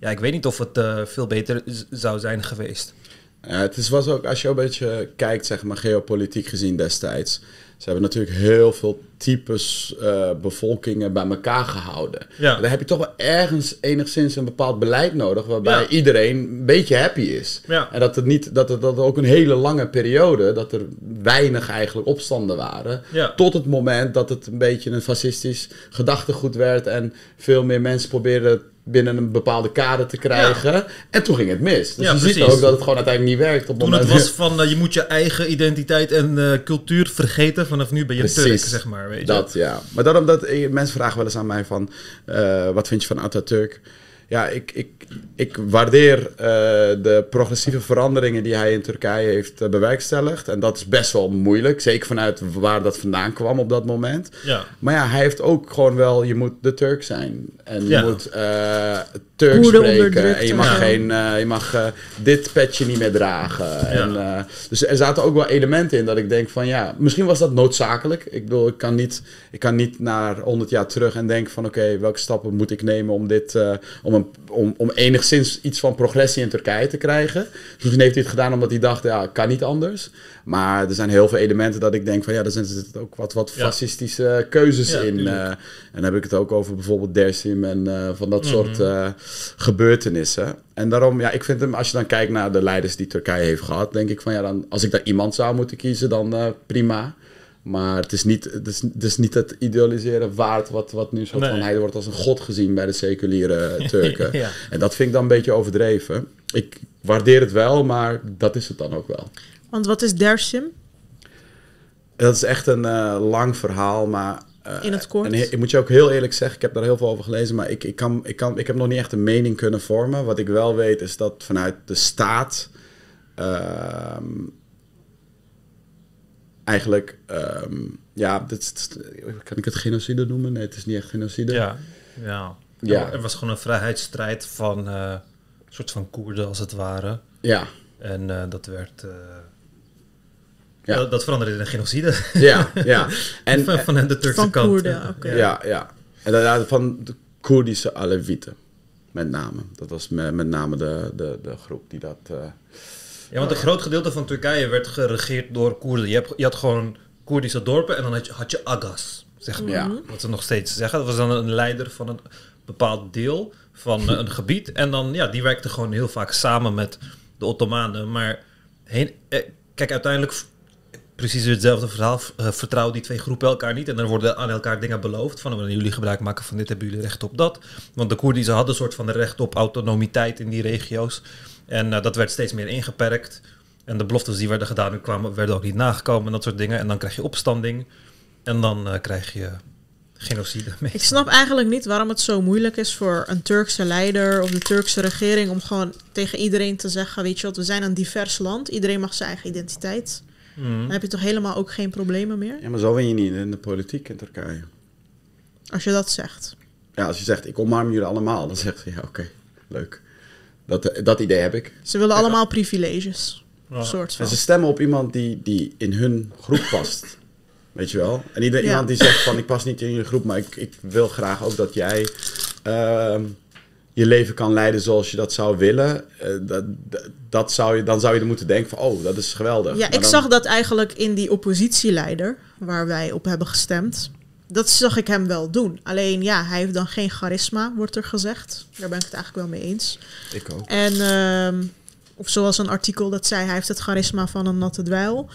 ja, ik weet niet of het uh, veel beter zou zijn geweest. Het is, was ook, als je een beetje kijkt, zeg maar, geopolitiek gezien destijds. Ze hebben natuurlijk heel veel types uh, bevolkingen bij elkaar gehouden. Ja. Dan heb je toch wel ergens enigszins een bepaald beleid nodig, waarbij Ja. iedereen een beetje happy is. Ja. En dat het niet, dat het dat ook een hele lange periode, dat er weinig eigenlijk opstanden waren. Tot het moment dat het een beetje een fascistisch gedachtegoed werd en veel meer mensen probeerden binnen een bepaalde kader te krijgen. En toen ging het mis. Dus Ja, je ziet ook dat het gewoon uiteindelijk niet werkt. Op Toen het was van uh, je moet je eigen identiteit en uh, cultuur vergeten. Vanaf nu ben je Precies. Turk, zeg maar. Dat, ja. Maar daarom dat eh, mensen vragen wel eens aan mij van, eh, wat vind je van Atatürk? Ja, ik, ik, ik waardeer eh, de progressieve veranderingen die hij in Turkije heeft eh, bewerkstelligd. En dat is best wel moeilijk, zeker vanuit waar dat vandaan kwam op dat moment. Ja. Maar ja, hij heeft ook gewoon wel, je moet de Turk zijn. En je Ja. moet eh Turks Koerden spreken. En je mag, geen, eh, je mag dit petje niet meer dragen. En, eh, dus er zaten ook wel elementen in dat ik denk van ja, misschien was dat noodzakelijk. Ik bedoel, ik kan niet, ik kan niet naar 100 jaar terug en denken van oké, welke stappen moet ik nemen om dit, eh, om, een, om, om enigszins iets van progressie in Turkije te krijgen. Dus misschien heeft hij het gedaan omdat hij dacht, ja, kan niet anders. Maar er zijn heel veel elementen dat ik denk van ja, er zitten ook wat, wat fascistische keuzes Ja, in. eh, en dan heb ik het ook over bijvoorbeeld Dersim en eh, van dat Mhm. soort eh, gebeurtenissen. En daarom, ja, ik vind hem, als je dan kijkt naar de leiders die Turkije heeft gehad, denk ik van ja, dan, als ik daar iemand zou moeten kiezen, dan prima. Maar het is niet het, is, het is niet het idealiseren waard wat, wat nu Nee. van... Hij wordt als een god gezien bij de seculiere Turken. Ja. En dat vind ik dan een beetje overdreven. Ik waardeer het wel, maar dat is het dan ook wel. Want wat is Dersim? Dat is echt een eh, lang verhaal, maar... eh, In het kort? en ik moet je ook heel eerlijk zeggen, ik heb daar heel veel over gelezen, maar ik, ik, kan, ik, kan, ik heb nog niet echt een mening kunnen vormen. Wat ik wel weet is dat vanuit de staat ehm, eigenlijk, ehm, ja, dit, kan ik het genocide noemen? Nee, het is niet echt genocide. Ja. ja. Ja. Er was gewoon een vrijheidsstrijd van eh, een soort van Koerden, als het ware. Ja, En eh, dat werd... eh, Ja. dat, dat veranderde in een genocide. ja, ja. En, van, van de Turkse Van kant. Koerden, Ja. Ja, ja. En daarna van de Koerdische Alevieten, met name. Dat was me- met name de, de, de groep die dat... Ja, want een groot gedeelte van Turkije werd geregeerd door Koerden. Je, hebt, je had gewoon Koerdische dorpen en dan had je, had je Agas, zeg maar. Ja. Wat ze nog steeds zeggen. Dat was dan een leider van een bepaald deel van eh, een gebied. En dan, ja, die werkte gewoon heel vaak samen met de Ottomanen. Maar heen, eh, kijk, uiteindelijk precies hetzelfde verhaal. eh, vertrouwen die twee groepen elkaar niet. En dan worden aan elkaar dingen beloofd. Van, wanneer jullie gebruik maken van dit, hebben jullie recht op dat. Want de Koerden ze hadden een soort van recht op autonomiteit in die regio's. En eh, dat werd steeds meer ingeperkt. En de beloftes die werden gedaan, die kwamen, werden ook niet nagekomen en dat soort dingen. En dan krijg je opstanding. En dan eh, krijg je genocide mee. Ik snap eigenlijk niet waarom het zo moeilijk is voor een Turkse leider of de Turkse regering om gewoon tegen iedereen te zeggen, weet je wat, we zijn een divers land, iedereen mag zijn eigen identiteit. Mhm. Dan heb je toch helemaal ook geen problemen meer, Ja, maar zo win je niet in de politiek in Turkije. als je dat zegt. Ja, als je zegt, ik omarm jullie allemaal, dan zegt ze, ja, oké, leuk. Dat, dat idee heb ik. Ze willen allemaal privileges. Ja. Soort van. En ze stemmen op iemand die, die in hun groep past. Weet je wel? En ieder, Ja. iemand die zegt van, ik pas niet in je groep, maar ik, ik wil graag ook dat jij ehm, je leven kan leiden zoals je dat zou willen. Eh, dat, dat, dat zou je, dan zou je er moeten denken van, oh, dat is geweldig. Ja, Maar ik dan- zag dat eigenlijk in die oppositieleider, waar wij op hebben gestemd. Dat zag ik hem wel doen. Alleen ja, hij heeft dan geen charisma, wordt er gezegd. Daar ben ik het eigenlijk wel mee eens. Ik ook. En, ehm, of zoals een artikel dat zei, hij heeft het charisma van een natte dweil.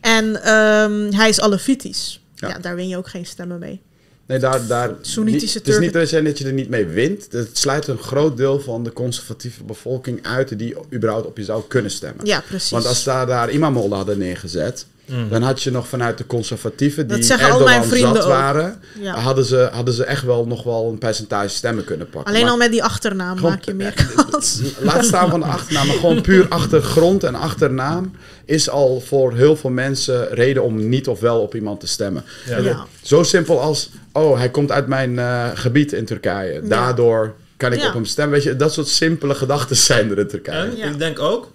En ehm, hij is alevitisch. Ja. Ja. daar win je ook geen stemmen mee. Nee, daar, daar, niet- Het is niet je, dat je er niet mee wint. Het sluit een groot deel van de conservatieve bevolking uit die überhaupt op je zou kunnen stemmen. Ja, precies. Want als daar, daar Imamollah hadden neergezet, dan had je nog vanuit de conservatieven die Dat Erdogan mijn vrienden zat ook. waren, Ja. hadden, ze, hadden ze echt wel nog wel een percentage stemmen kunnen pakken. Alleen Maar al met die achternaam gewoon- maak je meer kans. Laat staan van de achternaam, maar gewoon puur achtergrond en achternaam is al voor heel veel mensen reden om niet of wel op iemand te stemmen. Ja. Ja. Zo simpel als, oh, hij komt uit mijn eh, gebied in Turkije. Daardoor kan ik Ja. op hem stemmen. Weet je, dat soort simpele gedachten zijn er in Turkije. En Ja. ik denk ook,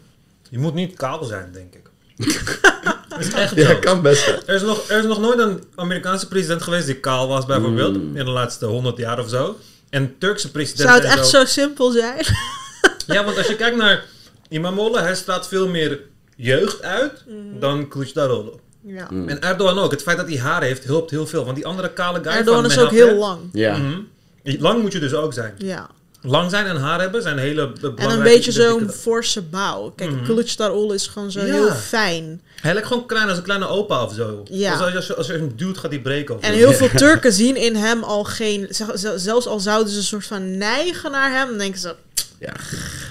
je moet niet kaal zijn, denk ik. dat is echt Ja, zo. kan best. Er is, nog, er is nog nooit een Amerikaanse president geweest die kaal was, bijvoorbeeld, Mm. in de laatste 100 jaar of zo. En Turkse presidenten. Zou het echt zo simpel zijn? Ja, want als je kijkt naar Imamoglu, hij straalt veel meer jeugd uit Mhm. dan Kılıçdaroğlu. Ja. Mm. En Erdogan ook. Het feit dat hij haar heeft, helpt heel veel. Want die andere kale guy Erdogan van is ook heel lang. Ja. Mhm. Lang moet je dus ook zijn. Ja. Lang zijn en haar hebben zijn hele belangrijke En een beetje zo'n forse bouw. Kijk, Mhm. Kılıçdaroğlu is gewoon zo Ja. heel fijn. Hij lijkt gewoon klein als een kleine opa of zo. Ja. Dus als, je, als je hem duwt, gaat hij breken. Of En heel veel Turken zien in hem al geen... Zelfs al zouden ze een soort van neigen naar hem, dan denken ze... Ja.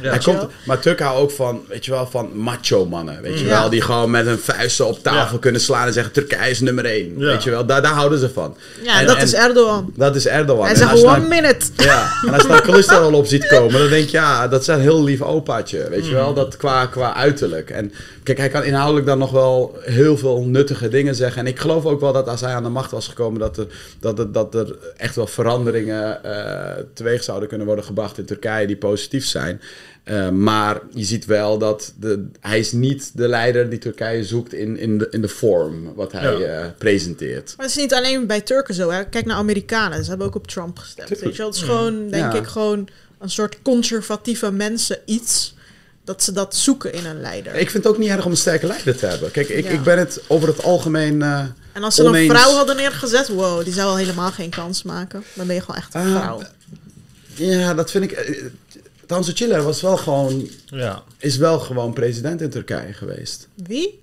Ja. Hij komt, wel? maar Turken houden ook van, weet je wel, van macho mannen. Weet je Ja. wel, die gewoon met hun vuisten op tafel Ja. kunnen slaan en zeggen Turkije is nummer één. Ja. Weet je wel, daar, daar houden ze van. Ja, En- dat en is Erdogan. Dat is Erdogan. Hij En zegt one dan- minute. Ja, en als je dan Kılıçdaroğlu op ziet komen, dan denk je, ja, dat is een heel lief opaatje, weet je wel, Mm. dat qua, qua uiterlijk. En kijk, hij kan inhoudelijk dan nog wel heel veel nuttige dingen zeggen. En ik geloof ook wel dat als hij aan de macht was gekomen, dat er, dat er, dat er echt wel veranderingen eh, teweeg zouden kunnen worden gebracht in Turkije die positief zijn. Eh, maar je ziet wel dat de, hij is niet de leider die Turkije zoekt in, in, de, in de vorm wat hij Ja. eh, presenteert. Maar het is niet alleen bij Turken zo. Hè. Kijk naar Amerikanen. Ze hebben ook op Trump gestemd. Tuurlijk. Weet je wel? Het is gewoon, denk Ja. ik, gewoon een soort conservatieve mensen iets. Dat ze dat zoeken in een leider. Ik vind het ook niet erg om een sterke leider te hebben. Kijk, ik, Ja. ik ben het over het algemeen... eh, En als ze een oneens. vrouw hadden neergezet, wow, die zou al helemaal geen kans maken. Dan ben je gewoon echt een Ah, vrouw. Ja, dat vind ik. Tansu Çiller was wel gewoon, Ja. is wel gewoon president in Turkije geweest. Wie?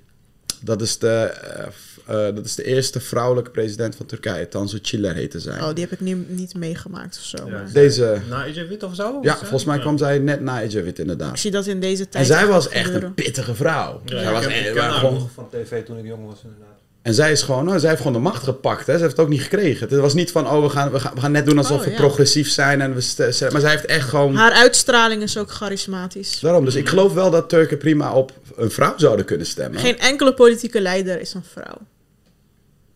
Dat is de, eh, eh, dat is de eerste vrouwelijke president van Turkije. Tansu Çiller heette zij. Oh, die heb ik niet, niet meegemaakt of zo. Ja. maar Deze, Na Ejevit of zo? ja, volgens mij Ja. kwam zij net na Ejevit Ik inderdaad. zie dat in deze tijd. En zij was echt gebeuren. een pittige vrouw. Ja, zij ik was ik ken haar gewoon, nog van tv toen ik jong was inderdaad. En zij is gewoon, nou, zij heeft gewoon de macht gepakt. Hè. Ze heeft het ook niet gekregen. Het was niet van, oh, we gaan, we gaan, we gaan net doen alsof Oh, we ja. progressief zijn. En we maar zij heeft echt gewoon... Haar uitstraling is ook charismatisch. Daarom, dus ik geloof wel dat Turken prima op een vrouw zouden kunnen stemmen. Geen enkele politieke leider is een vrouw.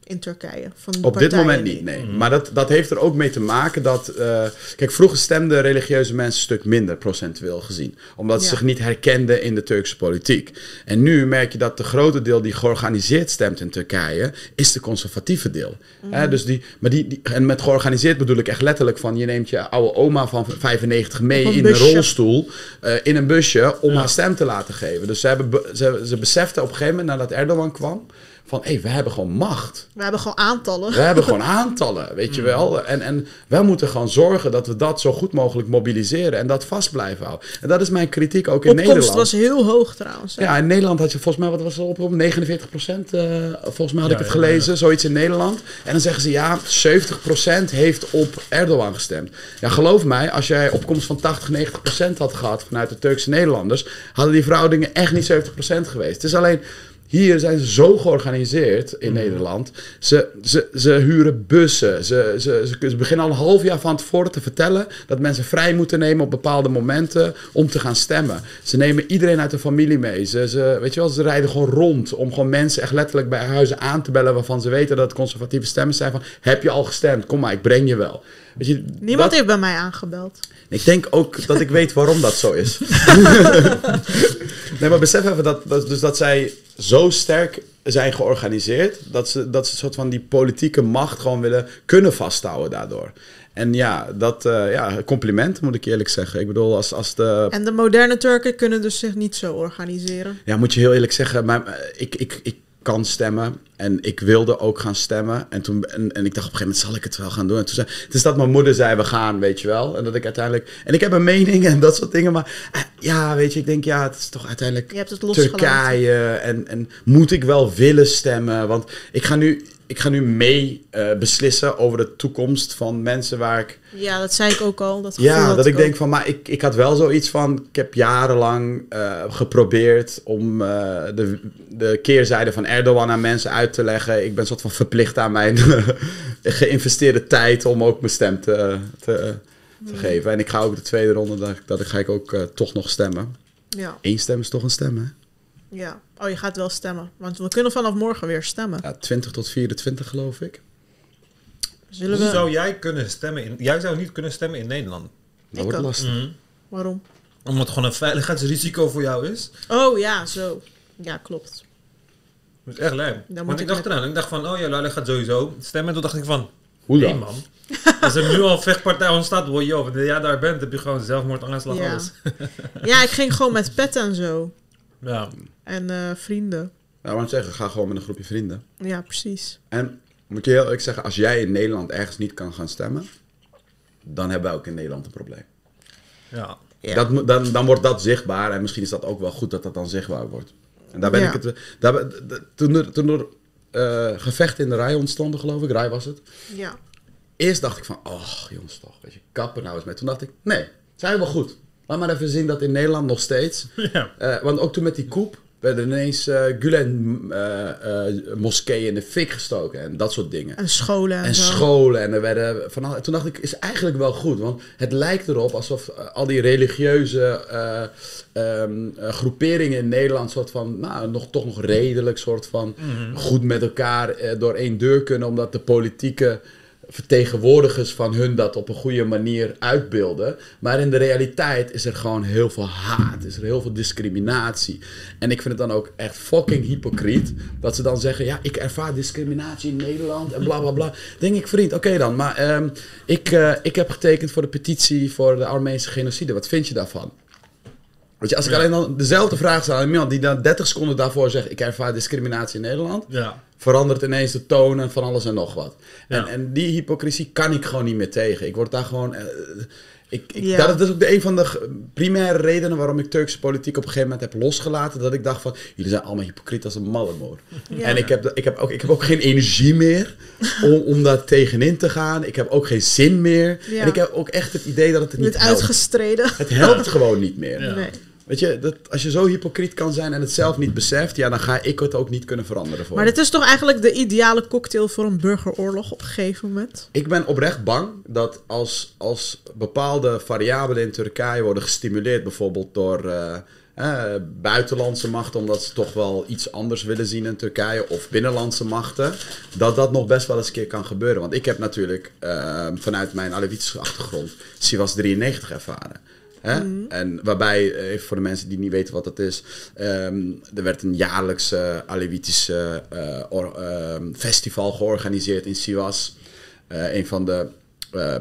In Turkije. Van de Op dit moment niet, nee. Maar dat, dat heeft er ook mee te maken dat... eh, kijk, vroeger stemden religieuze mensen een stuk minder procentueel gezien. Omdat ze Ja. zich niet herkenden in de Turkse politiek. En nu merk je dat de grote deel die georganiseerd stemt in Turkije... is de conservatieve deel. Hè, dus die, maar die, die, en met georganiseerd bedoel ik echt letterlijk van... je neemt je oude oma van 95 mee een in een busje. rolstoel... eh, in een busje om Ja. haar stem te laten geven. Dus ze, hebben, be- ze, ze beseften op een gegeven moment nadat Erdogan kwam van hé, we hebben gewoon macht. We hebben gewoon aantallen. We hebben gewoon aantallen, weet je wel. En, en wij moeten gewoon zorgen dat we dat zo goed mogelijk mobiliseren en dat vast blijven houden. En dat is mijn kritiek ook in Opkomst Nederland. was heel hoog trouwens. hè. Ja, in Nederland had je volgens mij, wat was het op, op 49 procent, volgens mij had Ja, ik het ja, gelezen, zoiets in Nederland. En dan zeggen ze, ja, 70 procent heeft op Erdogan gestemd. Ja, geloof mij, als jij opkomst van 80, 90 procent had gehad vanuit de Turkse Nederlanders, hadden die verhoudingen echt niet 70 procent geweest. Het is alleen, hier zijn ze zo georganiseerd in Nederland. Ze, ze, ze huren bussen. Ze, ze, ze, ze beginnen al een half jaar van tevoren te vertellen dat mensen vrij moeten nemen op bepaalde momenten om te gaan stemmen. Ze nemen iedereen uit de familie mee. Ze, ze, weet je wel, ze rijden gewoon rond om gewoon mensen echt letterlijk bij huizen aan te bellen waarvan ze weten dat het conservatieve stemmen zijn van heb je al gestemd? Kom maar, ik breng je wel. Weet je, Niemand dat- heeft bij mij aangebeld. ik denk ook dat ik weet waarom dat zo is. nee, maar besef even dat, dat, dus dat zij zo sterk zijn georganiseerd... Dat ze, dat ze een soort van die politieke macht gewoon willen kunnen vasthouden daardoor. En ja, dat, eh, ja, compliment moet ik eerlijk zeggen. Ik bedoel, als, als de... En de moderne Turken kunnen dus zich niet zo organiseren. Ja, moet je heel eerlijk zeggen, maar, eh, ik, ik, ik kan stemmen en ik wilde ook gaan stemmen. En, toen, en, en ik dacht op een gegeven moment, zal ik het wel gaan doen? En toen zei, het is dat mijn moeder zei, we gaan, weet je wel. En dat ik uiteindelijk... En ik heb een mening en dat soort dingen, maar eh, ja, weet je, ik denk, ja, het is toch uiteindelijk Je hebt het losgelaten. Turkije. En, en moet ik wel willen stemmen? Want ik ga nu, ik ga nu mee eh, beslissen over de toekomst van mensen waar ik Ja, dat zei ik ook al. Dat ja, dat ik denk van, maar ik, ik had wel zoiets van, ik heb jarenlang eh, geprobeerd om eh, de, de keerzijde van Erdogan aan mensen uit te leggen. Ik ben soort van verplicht aan mijn geïnvesteerde tijd om ook mijn stem te, te, te geven. En ik ga ook de tweede ronde, dat, dat ga ik ook toch nog stemmen. Ja, Eén stem is toch een stem, hè? Ja. Oh, je gaat wel stemmen. Want we kunnen vanaf morgen weer stemmen. Ja, 20 tot 24 geloof ik. Zullen we... zou jij kunnen stemmen in... Jij zou niet kunnen stemmen in Nederland. Dat Ik wordt ook. lastig. Waarom? Omdat het gewoon een veiligheidsrisico voor jou is. Oh, ja, zo. Ja, klopt. Dat is echt lijm. Want ik dacht eraan. Ik dacht van, oh ja, Lale gaat sowieso stemmen. En toen dacht ik van, Hoe nee dan? man. Als er nu al vechtpartij ontstaat, boy, joh, wanneer jij daar bent, heb je gewoon zelfmoordaanslag, Ja. alles. Ja, ik ging gewoon met pet en zo. Ja. En eh, vrienden. Nou, want zeggen, ga gewoon met een groepje vrienden. Ja, precies. En moet je heel eerlijk zeggen, als jij in Nederland ergens niet kan gaan stemmen, dan hebben wij ook in Nederland een probleem. Ja. Ja. Dat, dan, dan wordt dat zichtbaar en misschien is dat ook wel goed dat dat dan zichtbaar wordt. En daar ben Ja. ik het. Daar, toen er, toen er eh, gevechten in de rij ontstonden, geloof ik, rij was het. Ja. Eerst dacht ik van, oh jongens toch, weet je, kappen nou eens mee. Toen dacht ik, nee, zijn wel goed. Laat maar even zien dat in Nederland nog steeds. Ja. eh, want ook toen met die koep werden ineens eh Gulen eh, eh, moskeeën in de fik gestoken en dat soort dingen. En scholen en, scholen en er werden van al- Toen dacht ik, is eigenlijk wel goed. Want het lijkt erop alsof al die religieuze eh, ehm, eh, groeperingen in Nederland soort van, nou, nog, toch nog redelijk soort van goed met elkaar eh, door één deur kunnen, omdat de politieke vertegenwoordigers van hun dat op een goede manier uitbeelden. Maar in de realiteit is er gewoon heel veel haat, is er heel veel discriminatie. En ik vind het dan ook echt fucking hypocriet dat ze dan zeggen, ja, ik ervaar discriminatie in Nederland en bla bla bla. Denk ik, vriend, oké dan, maar ehm, ik, eh, ik heb getekend voor de petitie voor de Armeense genocide. Wat vind je daarvan? Weet je, als ik alleen dan dezelfde vraag stel aan iemand die dan 30 seconden daarvoor zegt, ik ervaar discriminatie in Nederland, Ja. verandert ineens de toon en van alles en nog wat. En, en die hypocrisie kan ik gewoon niet meer tegen. Ik word daar gewoon. eh, ik, ik, Ja. Dat is ook de, een van de primaire redenen waarom ik Turkse politiek op een gegeven moment heb losgelaten. Dat ik dacht van, jullie zijn allemaal hypocriet als een mallemoor. Ja. En ik heb, ik, heb ook, ik heb ook geen energie meer om, om daar tegenin te gaan. Ik heb ook geen zin meer. Ja. En ik heb ook echt het idee dat het Je niet helpt. uitgestreden. Het helpt gewoon niet meer. Ja. Nee. Weet je, dat, als je zo hypocriet kan zijn en het zelf niet beseft, ja, dan ga ik het ook niet kunnen veranderen voor Maar dit is toch eigenlijk de ideale cocktail voor een burgeroorlog op een gegeven moment? Ik ben oprecht bang dat als, als bepaalde variabelen in Turkije worden gestimuleerd, bijvoorbeeld door eh, eh, buitenlandse machten, omdat ze toch wel iets anders willen zien in Turkije, of binnenlandse machten, dat dat nog best wel eens een keer kan gebeuren. Want ik heb natuurlijk eh, vanuit mijn Alevitische achtergrond Siwas 93 ervaren. Hè? En waarbij, eh, even voor de mensen die niet weten wat dat is, ehm, er werd een jaarlijkse Alevitische eh, or- ehm, festival georganiseerd in Sivas. Eh, een van de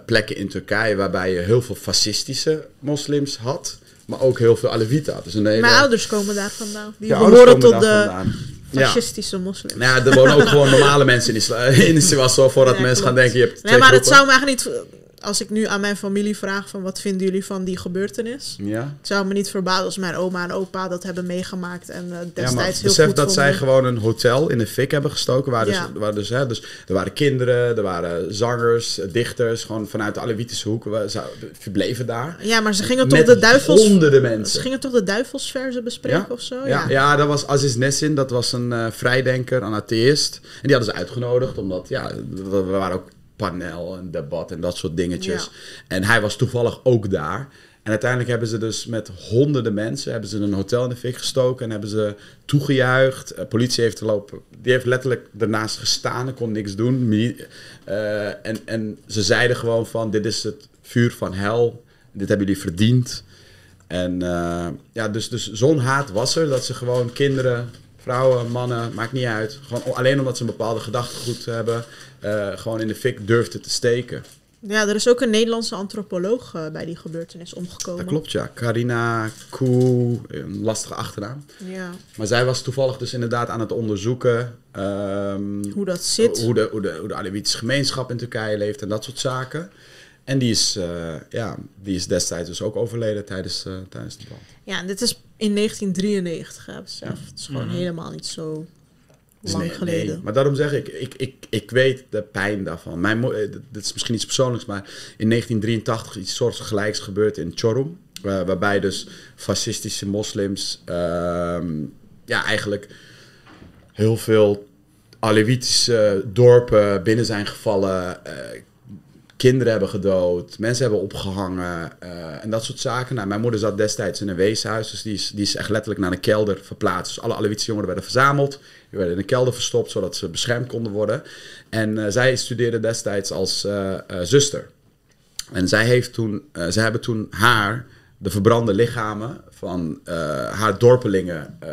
plekken in Turkije waarbij je heel veel fascistische moslims had, maar ook heel veel Alevieten had. Dus hele, Mijn ouders komen daar vandaan. Die behoren tot de vandaan. Ja. Fascistische moslims. Nou ja, er wonen ook gewoon normale mensen in in Sivasov, voordat Ja, mensen gaan denken, je hebt Nee, maar het zou me eigenlijk niet... Als ik nu aan mijn familie vraag van wat vinden jullie van die gebeurtenis? Ja, Het zou me niet verbazen als mijn oma en opa dat hebben meegemaakt en eh, ja destijds maar heel besef goed dat zij gewoon een hotel in de fik hebben gestoken. Waar dus, Ja. waar dus, hè, dus er waren kinderen, er waren zangers, eh, dichters, gewoon vanuit de Alevitische hoek we zou- verbleven daar. Ja, maar ze gingen toch de duivels... honderden Ze mensen. gingen toch de duivelsverzen bespreken Ja? of zo? Ja, ja, dat was Aziz Nessin, dat was een eh, vrijdenker, een atheïst. En die hadden ze uitgenodigd, omdat ja, we we waren ook panel en debat en dat soort dingetjes. Ja. En hij was toevallig ook daar. En uiteindelijk hebben ze dus met honderden mensen hebben ze een hotel in de fik gestoken en hebben ze toegejuicht. Eh, politie heeft lopen, die heeft letterlijk ernaast gestaan en kon niks doen. Eh, en, en ze zeiden gewoon van dit is het vuur van hel, dit hebben jullie verdiend. En eh, ja, dus, dus zo'n haat was er dat ze gewoon kinderen, vrouwen, mannen, maakt niet uit. Gewoon alleen omdat ze een bepaalde gedachtegoed hebben, eh, gewoon in de fik durfden te steken. Ja, er is ook een Nederlandse antropoloog eh, bij die gebeurtenis omgekomen. Dat klopt, ja. Carina Koe, een lastige achternaam. Ja, Maar zij was toevallig dus inderdaad aan het onderzoeken ehm, hoe dat zit. hoe de, hoe de, hoe de Alevitische gemeenschap in Turkije leeft en dat soort zaken. En die is, eh, ja, die is destijds dus ook overleden tijdens, tijdens de brand. Ja, en dit is in 1993, hè, besef. Het is gewoon Mhm. helemaal niet zo Dus lang nee, geleden. nee. Maar daarom zeg ik, ik, ik, ik weet de pijn daarvan. Mijn eh, dit is misschien iets persoonlijks, maar in 1983 iets soortgelijks gebeurd in Çorum. eh, waarbij dus fascistische moslims ehm, ja, eigenlijk heel veel Alevitische dorpen binnen zijn gevallen. eh, kinderen hebben gedood, mensen hebben opgehangen eh, en dat soort zaken. Nou, mijn moeder zat destijds in een weeshuis, dus die is, die is echt letterlijk naar een kelder verplaatst. Dus alle Alevitische jongeren werden verzameld, die werden in een kelder verstopt, zodat ze beschermd konden worden. En eh, zij studeerde destijds als eh, zuster. En zij, heeft toen, zij hebben toen haar, de verbrande lichamen van eh, haar dorpelingen, eh,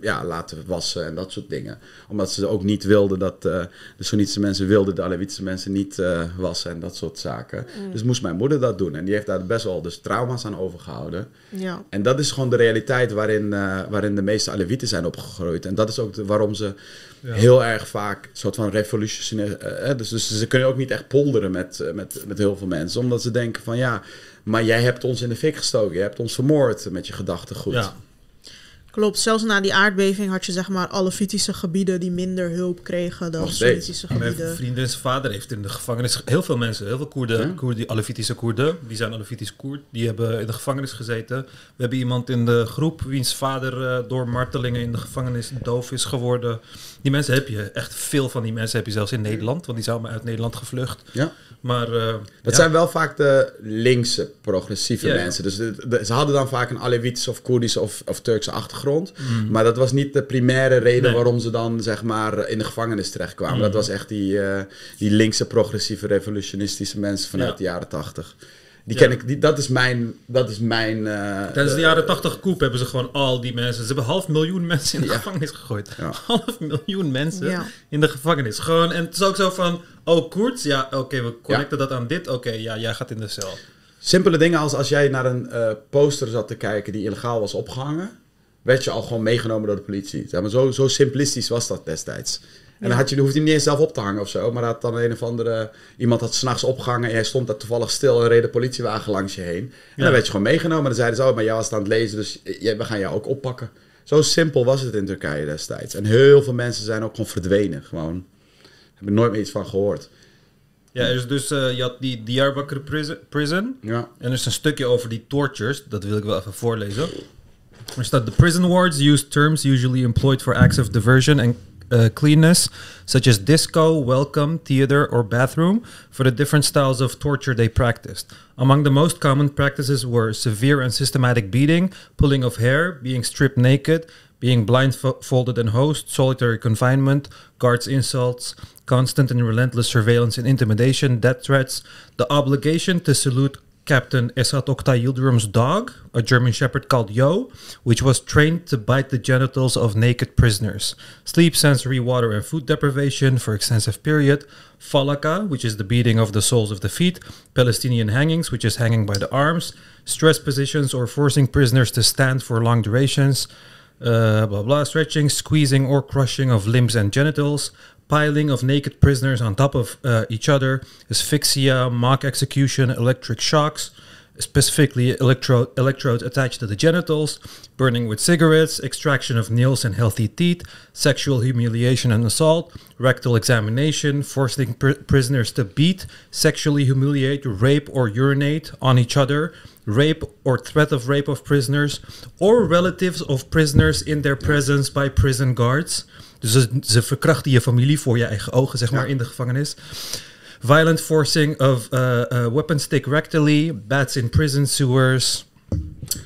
ja, laten wassen en dat soort dingen. Omdat ze ook niet wilden dat eh, de Soenitische mensen wilden de Alevitische mensen niet wassen en dat soort zaken. Dus moest mijn moeder dat doen. En die heeft daar best wel dus trauma's aan overgehouden. Ja. En dat is gewoon de realiteit waarin, waarin de meeste Alevieten zijn opgegroeid. En dat is ook de- waarom ze Ja. heel erg vaak een soort van revolutionair... eh, dus, dus ze kunnen ook niet echt polderen met, eh, met, met heel veel mensen. Omdat ze denken van ja, maar jij hebt ons in de fik gestoken. Je hebt ons vermoord met je gedachtegoed. Ja. Klopt, zelfs na die aardbeving had je zeg maar Alevitische gebieden die minder hulp kregen dan steeds. Sunnitische Mijn gebieden. vriendin zijn vader heeft in de gevangenis heel veel mensen, heel veel Koerden, Ja? Koerden die Alevitische Koerden, die zijn Alevitisch Koerd, die hebben in de gevangenis gezeten. We hebben iemand in de groep wiens vader eh, door martelingen in de gevangenis doof is geworden. Die mensen heb je, echt veel van die mensen heb je zelfs in Nederland, want die zijn allemaal uit Nederland gevlucht. Ja. Maar eh, Dat ja, zijn wel vaak de linkse, progressieve Ja, ja. mensen. Dus de- de- ze hadden dan vaak een Alevitische of Koerdische of, of Turkse achtergrond. Mm, Maar dat was niet de primaire reden Nee. waarom ze dan zeg maar in de gevangenis terechtkwamen. Mhm. Dat was echt die, eh, die linkse, progressieve, revolutionistische mensen vanuit Ja. de jaren tachtig. Die Ja. ken ik, die, dat is mijn, dat is mijn eh, Tijdens de jaren 80 koep hebben ze gewoon al die mensen. Ze hebben half miljoen mensen in de Ja. gevangenis gegooid. Ja. Half miljoen mensen Ja. in de gevangenis. Gewoon, en het is ook zo van, oh Koert, ja, oké, we connecten dat aan dit. Oké, ja, jij gaat in de cel. Simpele dingen als als jij naar een eh, poster zat te kijken die illegaal was opgehangen, werd je al gewoon meegenomen door de politie. Zeg maar, zo, zo simplistisch was dat destijds. En dan had je, hoefde je hem niet eens zelf op te hangen of zo, maar had dan een of andere, iemand had s'nachts opgehangen en jij stond daar toevallig stil en reed de politiewagen langs je heen. En Ja. dan werd je gewoon meegenomen en dan zeiden ze, oh, maar jij was het aan het lezen, dus we gaan jou ook oppakken. Zo simpel was het in Turkije destijds. En heel veel mensen zijn ook gewoon verdwenen, gewoon. Hebben nooit meer iets van gehoord. Ja, er dus, eh, je had die Diyarbakir prison, prison. Ja. En er is een stukje over die tortures. Dat wil ik wel even voorlezen. Er staat: The prison wards use terms usually employed for acts of diversion and uh, cleanness, such as disco, welcome, theater, or bathroom, for the different styles of torture they practiced. Among the most common practices were severe and systematic beating, pulling of hair, being stripped naked, being blindfolded and hosed, solitary confinement, guards' insults, constant and relentless surveillance and intimidation, death threats, the obligation to salute Captain Esat Oktay Yıldırım's dog, a German Shepherd called Yo, which was trained to bite the genitals of naked prisoners. Sleep, sensory, water, and food deprivation for extensive period. Falaka, which is the beating of the soles of the feet. Palestinian hangings, which is hanging by the arms. Stress positions or forcing prisoners to stand for long durations. uh, blah blah, stretching, squeezing or crushing of limbs and genitals, piling of naked prisoners on top of uh, each other, asphyxia, mock execution, electric shocks, specifically electro- electrodes attached to the genitals, burning with cigarettes, extraction of nails and healthy teeth, sexual humiliation and assault, rectal examination, forcing pr- prisoners to beat, sexually humiliate, rape or urinate on each other, rape or threat of rape of prisoners, or relatives of prisoners in their presence by prison guards. Dus ze, ze verkrachten je familie voor je eigen ogen, zeg maar, Ja. in de gevangenis. Violent forcing of uh, uh, weapon stick rectally, bats in prison sewers.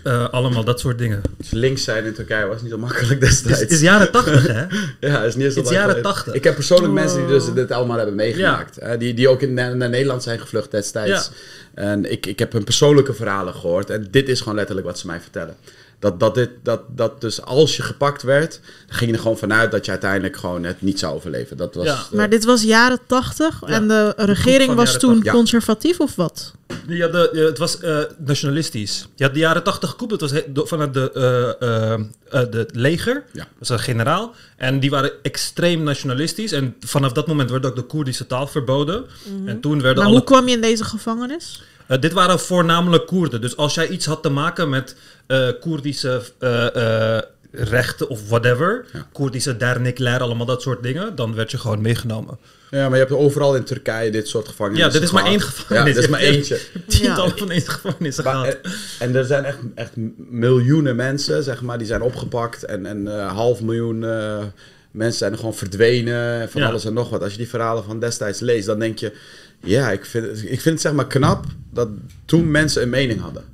Uh, allemaal dat soort dingen. Dus links zijn in Turkije was niet zo makkelijk destijds. het is jaren tachtig, hè? Ja, is niet zo Het is jaren. 80. Ik heb persoonlijk Wow. mensen die dus dit allemaal hebben meegemaakt. die, die ook in, naar naar Nederland zijn gevlucht destijds. En ik, ik heb hun persoonlijke verhalen gehoord. En dit is gewoon letterlijk wat ze mij vertellen. Dat, dat, dit, dat, dat dus als je gepakt werd, dan ging je er gewoon vanuit dat je uiteindelijk gewoon het niet zou overleven. Dat was, Ja. eh, Maar dit was jaren tachtig Ja. en de regering was toen 80. Ja. conservatief of wat? Ja, de, ja, het was eh, nationalistisch. Je had de jaren tachtig coup, dat was he- do- vanuit de, eh, eh, eh, de leger. Ja. Dat was een generaal. En die waren extreem nationalistisch. En vanaf dat moment werd ook de Koerdische taal verboden. En toen werden Maar alle... hoe kwam je in deze gevangenis? Eh, dit waren voornamelijk Koerden. Dus als jij iets had te maken met eh Koerdische eh, eh, rechten of whatever, Ja. Koerdische dernekler, allemaal dat soort dingen, dan werd je gewoon meegenomen. Ja, maar je hebt overal in Turkije dit soort gevangenissen Ja, dit is maar één gevangenis. Ja, dit is maar eentje. Tientallen van deze gevangenissen Maar, gehad. en, en er zijn echt, echt miljoenen mensen, zeg maar, die zijn opgepakt. En, en eh, half miljoen eh, mensen zijn er gewoon verdwenen. Van Ja. alles en nog wat. Als je die verhalen van destijds leest, dan denk je... Ja, ik vind, het- ik vind het zeg maar knap dat toen mensen een mening hadden.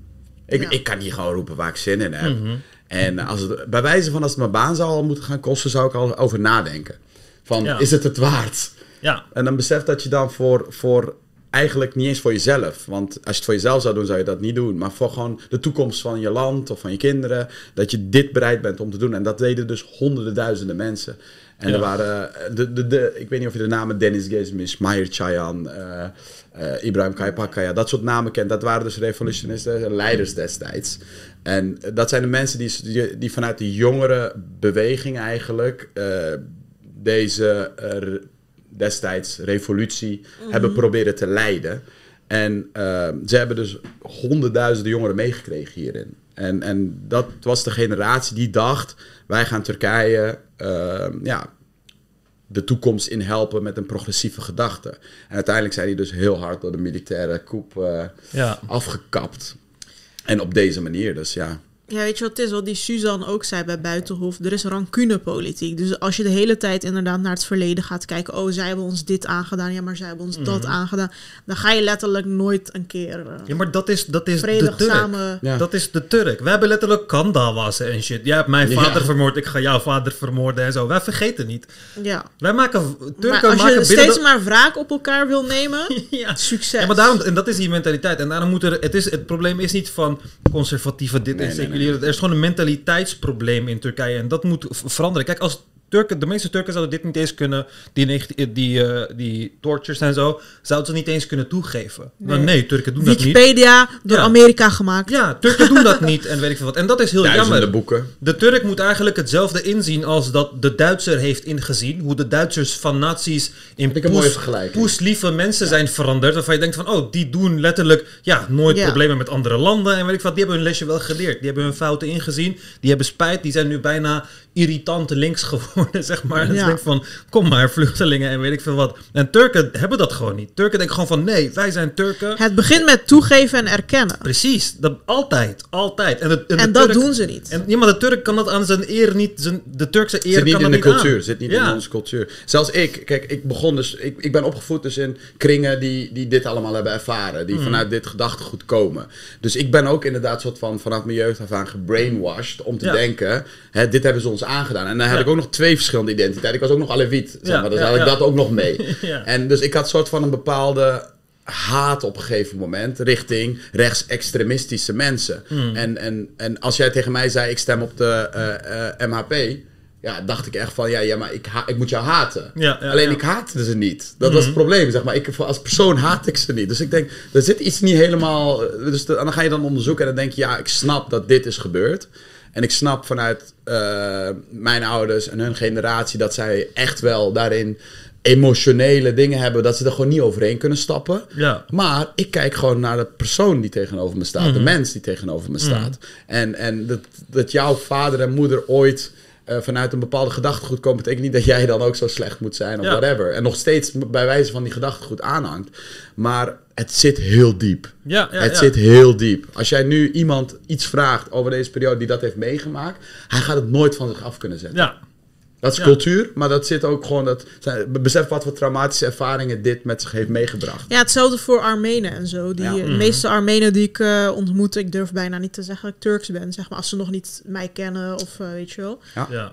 Ik, Ja. ik kan hier gewoon roepen waar ik zin in heb. Mhm. En als het, bij wijze van als het mijn baan zou al moeten gaan kosten, zou ik al over nadenken. Van, Ja. is het het waard? Ja, En dan besef dat je dan voor, voor eigenlijk niet eens voor jezelf. Want als je het voor jezelf zou doen, zou je dat niet doen. Maar voor gewoon de toekomst van je land of van je kinderen. Dat je dit bereid bent om te doen. En dat deden dus honderden duizenden mensen. En Ja. er waren, eh, de, de, de, ik weet niet of je de namen Dennis Gezmis, Mahir Chayan, eh, Ibrahim Kaypakkaya, dat soort namen kent. Dat waren dus revolutionisten en leiders destijds. En dat zijn de mensen die, die, die vanuit de jongere beweging eigenlijk deze destijds revolutie hebben proberen te leiden. En ze hebben dus honderdduizenden jongeren meegekregen hierin. En, en dat was de generatie die dacht, wij gaan Turkije eh, ja, de toekomst in helpen met een progressieve gedachte. En uiteindelijk zijn die dus heel hard door de militaire coup eh, ja. afgekapt. En op deze manier dus, ja. Ja, weet je wat het is? Wat die Suzanne ook zei bij Buitenhof. Er is rancunepolitiek. Dus als je de hele tijd inderdaad naar het verleden gaat kijken. Oh, zij hebben ons dit aangedaan. Ja, maar zij hebben ons dat aangedaan. Dan ga je letterlijk nooit een keer uh, ja, maar dat is, dat is de vredig Turk. samen... Ja. Dat is de Turk. We hebben letterlijk kandawassen en shit. Jij hebt mijn Ja. vader vermoord, ik ga jouw vader vermoorden en zo. Wij vergeten niet. Ja. Wij maken... Turken Maar als maken je steeds de- maar wraak op elkaar wil nemen... ja. Succes. Ja, maar daarom, en dat is die mentaliteit. En daarom moet er, het, is, het probleem is niet van conservatieve dit Nee, en nee, Er is gewoon een mentaliteitsprobleem in Turkije. En dat moet veranderen. Kijk, als Turken, de meeste Turken zouden dit niet eens kunnen, die, neg- die, eh, die tortures en zo, zouden ze niet eens kunnen toegeven. Nee, Nee. nee Turken doen dat niet. Wikipedia door Ja. Amerika gemaakt. Ja, Turken doen dat niet en weet ik veel wat. En dat is heel Duizenden jammer. boeken. De Turk moet eigenlijk hetzelfde inzien als dat de Duitser heeft ingezien. Hoe de Duitsers van nazi's in poes, poeslieve mensen zijn veranderd. Waarvan je denkt van, oh, die doen letterlijk ja, nooit Ja. problemen met andere landen. En weet ik wat, die hebben hun lesje wel geleerd. Die hebben hun fouten ingezien. Die hebben spijt. Die zijn nu bijna irritante links geworden, zeg maar. En Ja. je denkt van, kom maar, vluchtelingen en weet ik veel wat. En Turken hebben dat gewoon niet. Turken denken gewoon van, nee, wij zijn Turken. Het begint met toegeven en erkennen. Precies, dat, altijd, altijd. En, de, en, En de dat Turk- doen ze niet. en, ja, maar de Turk kan dat aan zijn eer niet, zijn, de Turkse eer Zit niet kan in dat de niet cultuur, aan. zit niet ja. in onze cultuur. Zelfs ik, kijk, ik begon dus, ik, ik ben opgevoed dus in kringen die, die dit allemaal hebben ervaren, Hmm. die vanuit dit gedachtegoed komen. Dus ik ben ook inderdaad soort van vanaf mijn jeugd af aan gebrainwashed om te Ja. denken, hè, dit hebben ze ons aangedaan. En dan Ja. ik ook nog twee verschillende identiteiten. Ik was ook nog Aleviet, zeg maar, dus had ik dat ook nog mee. En dus ik had soort van een bepaalde haat op een gegeven moment richting rechtsextremistische mensen. Hmm. En, en, en als jij tegen mij zei, ik stem op de eh, eh, MHP, ja, dacht ik echt van, ja, ja maar ik, ik moet jou haten. Ja, ja, Alleen ja. ik haatte ze niet. Dat was het probleem, zeg maar. Ik, als persoon haat ik ze niet. Dus ik denk, er zit iets niet helemaal... Dus de- en dan ga je dan onderzoeken en dan denk je, ja, ik snap dat dit is gebeurd. En ik snap vanuit eh, mijn ouders en hun generatie dat zij echt wel daarin emotionele dingen hebben, dat ze er gewoon niet overheen kunnen stappen. Ja. Maar ik kijk gewoon naar de persoon die tegenover me staat, Mhm. de mens die tegenover me staat. En, en dat, dat jouw vader en moeder ooit eh, vanuit een bepaalde gedachtegoed komen, betekent niet dat jij dan ook zo slecht moet zijn of Ja. whatever. En nog steeds bij wijze van die gedachtegoed aanhangt. Maar het zit heel diep. Ja, ja, het ja. zit heel diep. Als jij nu iemand iets vraagt over deze periode die dat heeft meegemaakt, hij gaat het nooit van zich af kunnen zetten. Ja, Dat is Ja. cultuur, maar dat zit ook gewoon. Dat, zijn, besef wat voor traumatische ervaringen dit met zich heeft meegebracht. Ja, hetzelfde voor Armenen en zo. Die, Ja. De meeste Armenen die ik eh, ontmoet, ik durf bijna niet te zeggen dat ik Turks ben, zeg maar, als ze nog niet mij kennen of eh, weet je wel. ja.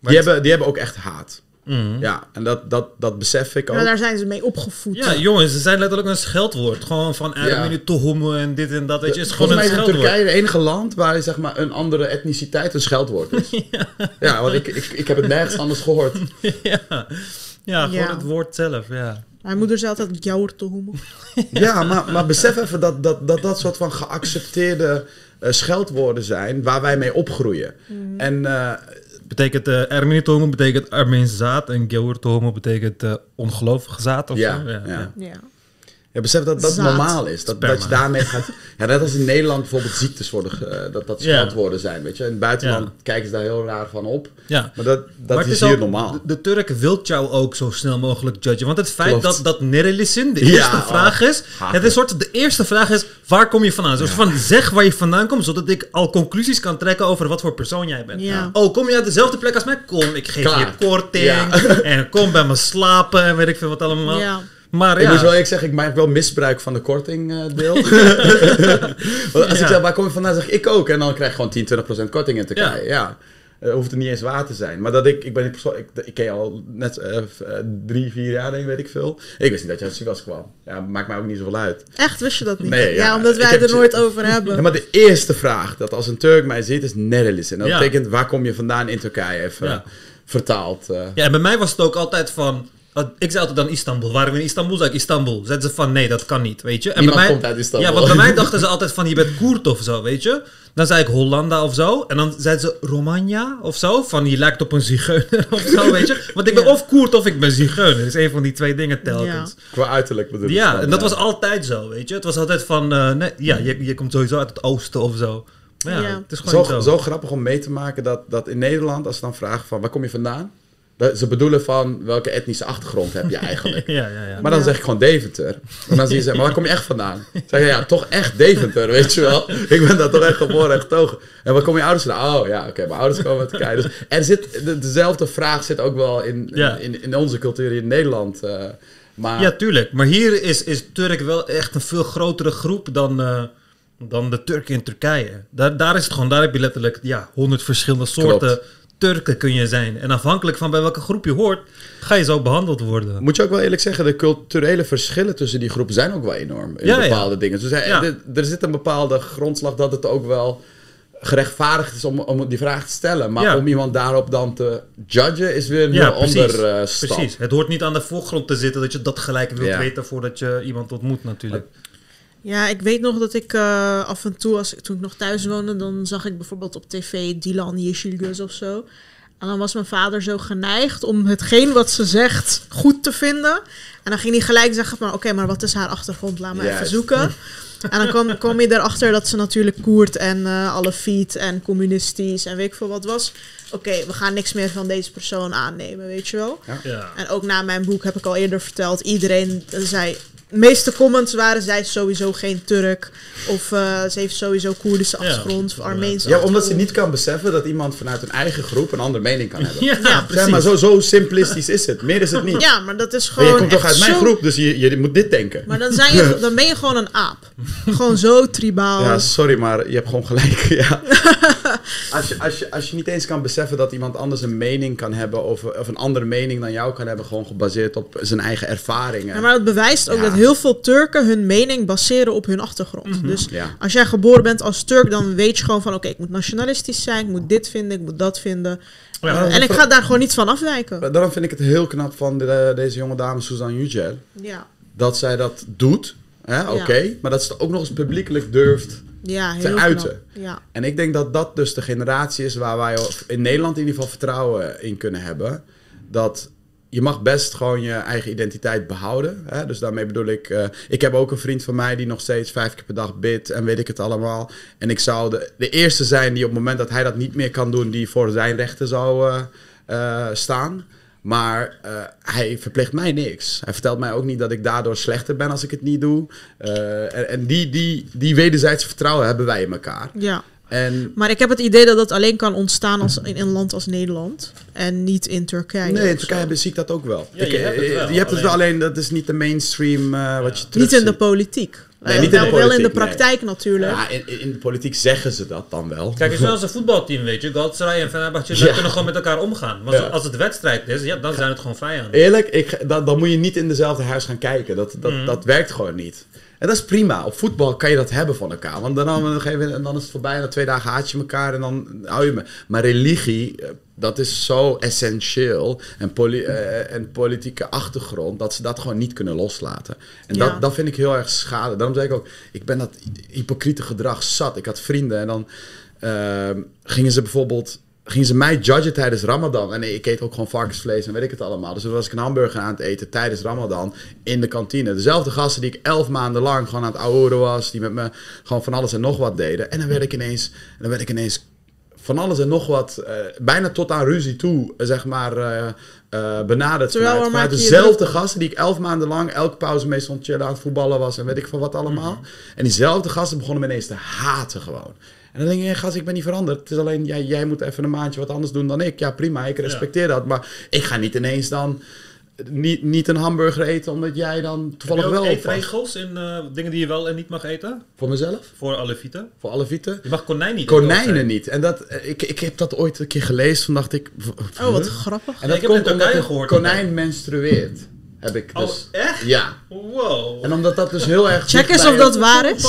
Die hebben, die hebben ook echt haat. Mhm. Ja, en dat, dat, dat besef ik ook. Maar daar zijn ze mee opgevoed. Ja, jongens, ze zijn letterlijk een scheldwoord. Gewoon van Ja. Ermini Tohumu en dit en dat. Weet je, het is gewoon Volgens mij een is scheldwoord. Turkije het enige land waar zeg maar, een andere etniciteit een scheldwoord is. ja. want ik, ik, ik heb het nergens anders gehoord. ja. ja, gewoon Ja. het woord zelf, ja. Mijn moeder zei altijd jouwer te hoemen. Ja, maar, maar besef even dat dat, dat, dat soort van geaccepteerde eh, scheldwoorden zijn waar wij mee opgroeien. Mm. En eh, Betekent uh, Ermini betekent Armeense zaad en Geur Tohumu betekent ongelovige zaad of Ja, zo. ja. Ja. Ja, besef dat dat Zaad. normaal is. Dat, Sperma. dat je daarmee gaat... Ja, net als in Nederland bijvoorbeeld ziektes worden... ge- dat dat Ja. scheldwoorden zijn, weet je. In het buitenland Ja. kijken ze daar heel raar van op. Ja. Maar dat, dat Maar het is, hier ook- normaal. De, de Turk wil jou ook zo snel mogelijk judgen. Want het feit Klopt. dat, dat Nerelisin de Ja, eerste oh, vraag is... Het is soort, de eerste vraag is, waar kom je vandaan? Zoals van, zeg waar je vandaan komt, zodat ik al conclusies kan trekken over wat voor persoon jij bent. Ja. Oh, kom je uit dezelfde plek als mij? Kom, ik geef Klaar. je korting. Ja. En kom bij me slapen en weet ik veel wat allemaal. Ja. Maar Ik ja, moet wel eerlijk zeggen, ik maak wel misbruik van de korting eh, deel. Want als ik zeg, waar kom je vandaan, zeg ik, ik ook. En dan krijg je gewoon 10, 20% korting in Turkije. Ja. Eh, hoeft het niet eens waar te zijn. Maar dat ik, ik ben die persoon, ik, ik ken je al net eh, drie, vier jaar, denk ik, weet ik veel. Ik wist niet dat je uit Sivas kwam. Ja, maakt mij ook niet zoveel uit. Echt, wist je dat niet? Nee, ja, ja, omdat ik wij er nooit over hebben. Ja, maar de eerste vraag, dat als een Turk mij ziet, is Nerelis. En dat Ja. betekent, waar kom je vandaan in Turkije? Even vertaald. Ja, en bij mij was het ook altijd van... Ik zei altijd dan Istanbul. Waren we in Istanbul? Zei ik Istanbul. Zeiden ze van nee, dat kan niet, weet je. En Niemand bij mij, komt uit Istanbul. Ja, want bij mij dachten ze altijd van je bent Koert of zo, weet je. Dan zei ik Hollanda of zo. En dan zeiden ze Romagna of zo. Van je lijkt op een zigeuner of zo, weet je. Want ik ben Ja. of Koert of ik ben zigeuner. Dat is een van die twee dingen telkens. Qua uiterlijk bedoel ik. Ja, en dat ja. was altijd zo, weet je. Het was altijd van, eh, nee, ja, je, je komt sowieso uit het oosten of zo. Maar ja, Ja. het is gewoon zo, zo. zo grappig om mee te maken dat, dat in Nederland, als ze dan vragen van waar kom je vandaan? Dat ze bedoelen van welke etnische achtergrond heb je eigenlijk. Ja, ja, ja. Maar dan zeg ik gewoon Deventer. En dan zie je ze, maar waar kom je echt vandaan? Zeg je, ja, toch echt Deventer, weet je wel. Ik ben daar toch echt geboren en getogen. En waar kom je ouders vandaan? Oh ja, oké, mijn ouders komen uit Turkije. Dus er zit, de- dezelfde vraag zit ook wel in, in, in onze cultuur in Nederland. eh, maar Ja, tuurlijk. Maar hier is, is Turk wel echt een veel grotere groep dan, eh, dan de Turken in Turkije. Daar, daar is het gewoon, daar heb je letterlijk ja, honderd verschillende soorten Klopt. Turken kun je zijn. En afhankelijk van bij welke groep je hoort, ga je zo behandeld worden. Moet je ook wel eerlijk zeggen, de culturele verschillen tussen die groepen zijn ook wel enorm in Ja, ja. bepaalde dingen. Dus er, Ja. er- er zit een bepaalde grondslag dat het ook wel gerechtvaardigd is om, om die vraag te stellen. Maar om iemand daarop dan te judgen is weer een heel ander stap. Precies. Het hoort niet aan de voorgrond te zitten dat je dat gelijk wilt weten voordat je iemand ontmoet natuurlijk. Ja, ik weet nog dat ik eh, af en toe, als ik, toen ik nog thuis woonde, dan zag ik bijvoorbeeld op tv Dilan Yeşilgöz of zo. En dan was mijn vader zo geneigd om hetgeen wat ze zegt goed te vinden. En dan ging hij gelijk zeggen van, oké, maar wat is haar achtergrond? Laat me even zoeken. En dan kwam, kwam je erachter dat ze natuurlijk Koert en eh alle fiet en communistisch en weet ik veel wat was. Oké, we gaan niks meer van deze persoon aannemen, weet je wel. Ja. En ook na mijn boek heb ik al eerder verteld, iedereen zei... De meeste comments waren, zij is sowieso geen Turk. Of eh, ze heeft sowieso Koerdische Ja. achtergrond of Armeense Ja, omdat ze niet kan beseffen dat iemand vanuit een eigen groep een andere mening kan hebben. Ja, Ja, precies. Zeg maar, zo, zo simplistisch is het. Meer is het niet. Ja, maar dat is Maar gewoon je komt toch uit mijn zo- groep, dus je, je moet dit denken. Maar dan, zijn je, dan ben je gewoon een aap. gewoon zo tribaal. Ja, sorry, maar je hebt gewoon gelijk. Ja. als, je, als, je, als je niet eens kan beseffen dat iemand anders een mening kan hebben, of, of een andere mening dan jou kan hebben, gewoon gebaseerd op zijn eigen ervaringen. Ja, maar het bewijst ook Ja. dat heel veel Turken hun mening baseren op hun achtergrond. Dus Ja. als jij geboren bent als Turk, dan weet je gewoon van... oké, ik moet nationalistisch zijn, ik moet dit vinden, ik moet dat vinden. Ja, Eh, en ik ga daar gewoon niet van afwijken. Daarom vind ik het heel knap van de- deze jonge dame Suzanne Yücel, Ja. dat zij dat doet. Oké, maar dat ze het ook nog eens publiekelijk durft Ja, heel knap. uiten. Ja. En ik denk dat dat dus de generatie is waar wij in Nederland in ieder geval vertrouwen in kunnen hebben. Dat je mag best gewoon je eigen identiteit behouden. Hè? Dus daarmee bedoel ik, eh, ik heb ook een vriend van mij die nog steeds vijf keer per dag bidt en weet ik het allemaal. En ik zou de, eerste zijn die op het moment dat hij dat niet meer kan doen, die voor zijn rechten zou eh, eh, staan. Maar hij verplicht mij niks. Hij vertelt mij ook niet dat ik daardoor slechter ben als ik het niet doe. En die, die, die wederzijdse vertrouwen hebben wij in elkaar. ja. En Maar ik heb het idee dat dat alleen kan ontstaan als, in een land als Nederland. En niet in Turkije. nee, in. Turkije zie ik dat ook wel. Ja, Ik- je hebt het eh, wel, je hebt het wel, alleen- alleen dat is niet de mainstream eh, wat je Niet in de politiek. Nee, Eh, niet in de wel, wel in de nee. praktijk natuurlijk. Ja, in, in de politiek zeggen ze dat dan wel. Kijk, het is zoals een voetbalteam, weet je. Galatasaray en Fenerbahce Ja. kunnen gewoon met elkaar omgaan. Maar Ja. als het wedstrijd is, ja, dan zijn het gewoon vijanden. Eerlijk, ik, dan, dan moet je niet in dezelfde huis gaan kijken. Dat, dat, Mhm. dat werkt gewoon niet. En dat is prima. Op voetbal kan je dat hebben van elkaar. Want dan, moment- en dan is het voorbij. En na twee dagen haat je elkaar en dan hou je me. Maar religie, eh, dat is zo essentieel. En, poli- eh, en politieke achtergrond, dat ze dat gewoon niet kunnen loslaten. En Ja. dat, dat vind ik heel erg schade. Daarom zeg ik ook, ik ben dat hypocriete gedrag zat. Ik had vrienden en dan ehm, gingen ze bijvoorbeeld gingen ze mij judgen tijdens Ramadan. En ik eet ook gewoon varkensvlees en weet ik het allemaal. Dus toen was ik een hamburger aan het eten tijdens Ramadan in de kantine. Dezelfde gasten die ik elf maanden lang gewoon aan het ouwen was. Die met me gewoon van alles en nog wat deden. En dan werd ik ineens, dan werd ik ineens van alles en nog wat, eh, bijna tot aan ruzie toe, eh, zeg maar, eh, benaderd. Terwijl, vanuit, dezelfde gasten die ik elf maanden lang elke pauze mee stond chillen aan het voetballen was en weet ik van wat allemaal. Mhm. En diezelfde gasten begonnen me ineens te haten gewoon. En dan denk je, gast, ik ben niet veranderd. Het is alleen, jij, jij moet even een maandje wat anders doen dan ik. Ja, prima, ik respecteer dat. Maar ik ga niet ineens dan niet, niet een hamburger eten omdat jij dan toevallig Heb je wel ook eetregels in eh, dingen die je wel en niet mag eten? Voor mezelf, Voor Alevieten? voor alle vieten. Je mag konijn niet eten, Konijnen niet. En dat, eh, ik, ik heb dat ooit een keer gelezen. Toen dacht ik... Oh, wat huh? grappig. En Ja, dat ik heb het komt in omdat Turkije een gehoord. konijn menstrueert. Heb ik Oh, dus. echt? Ja. Wow. En omdat dat dus heel erg... Check eens of het- dat waar is.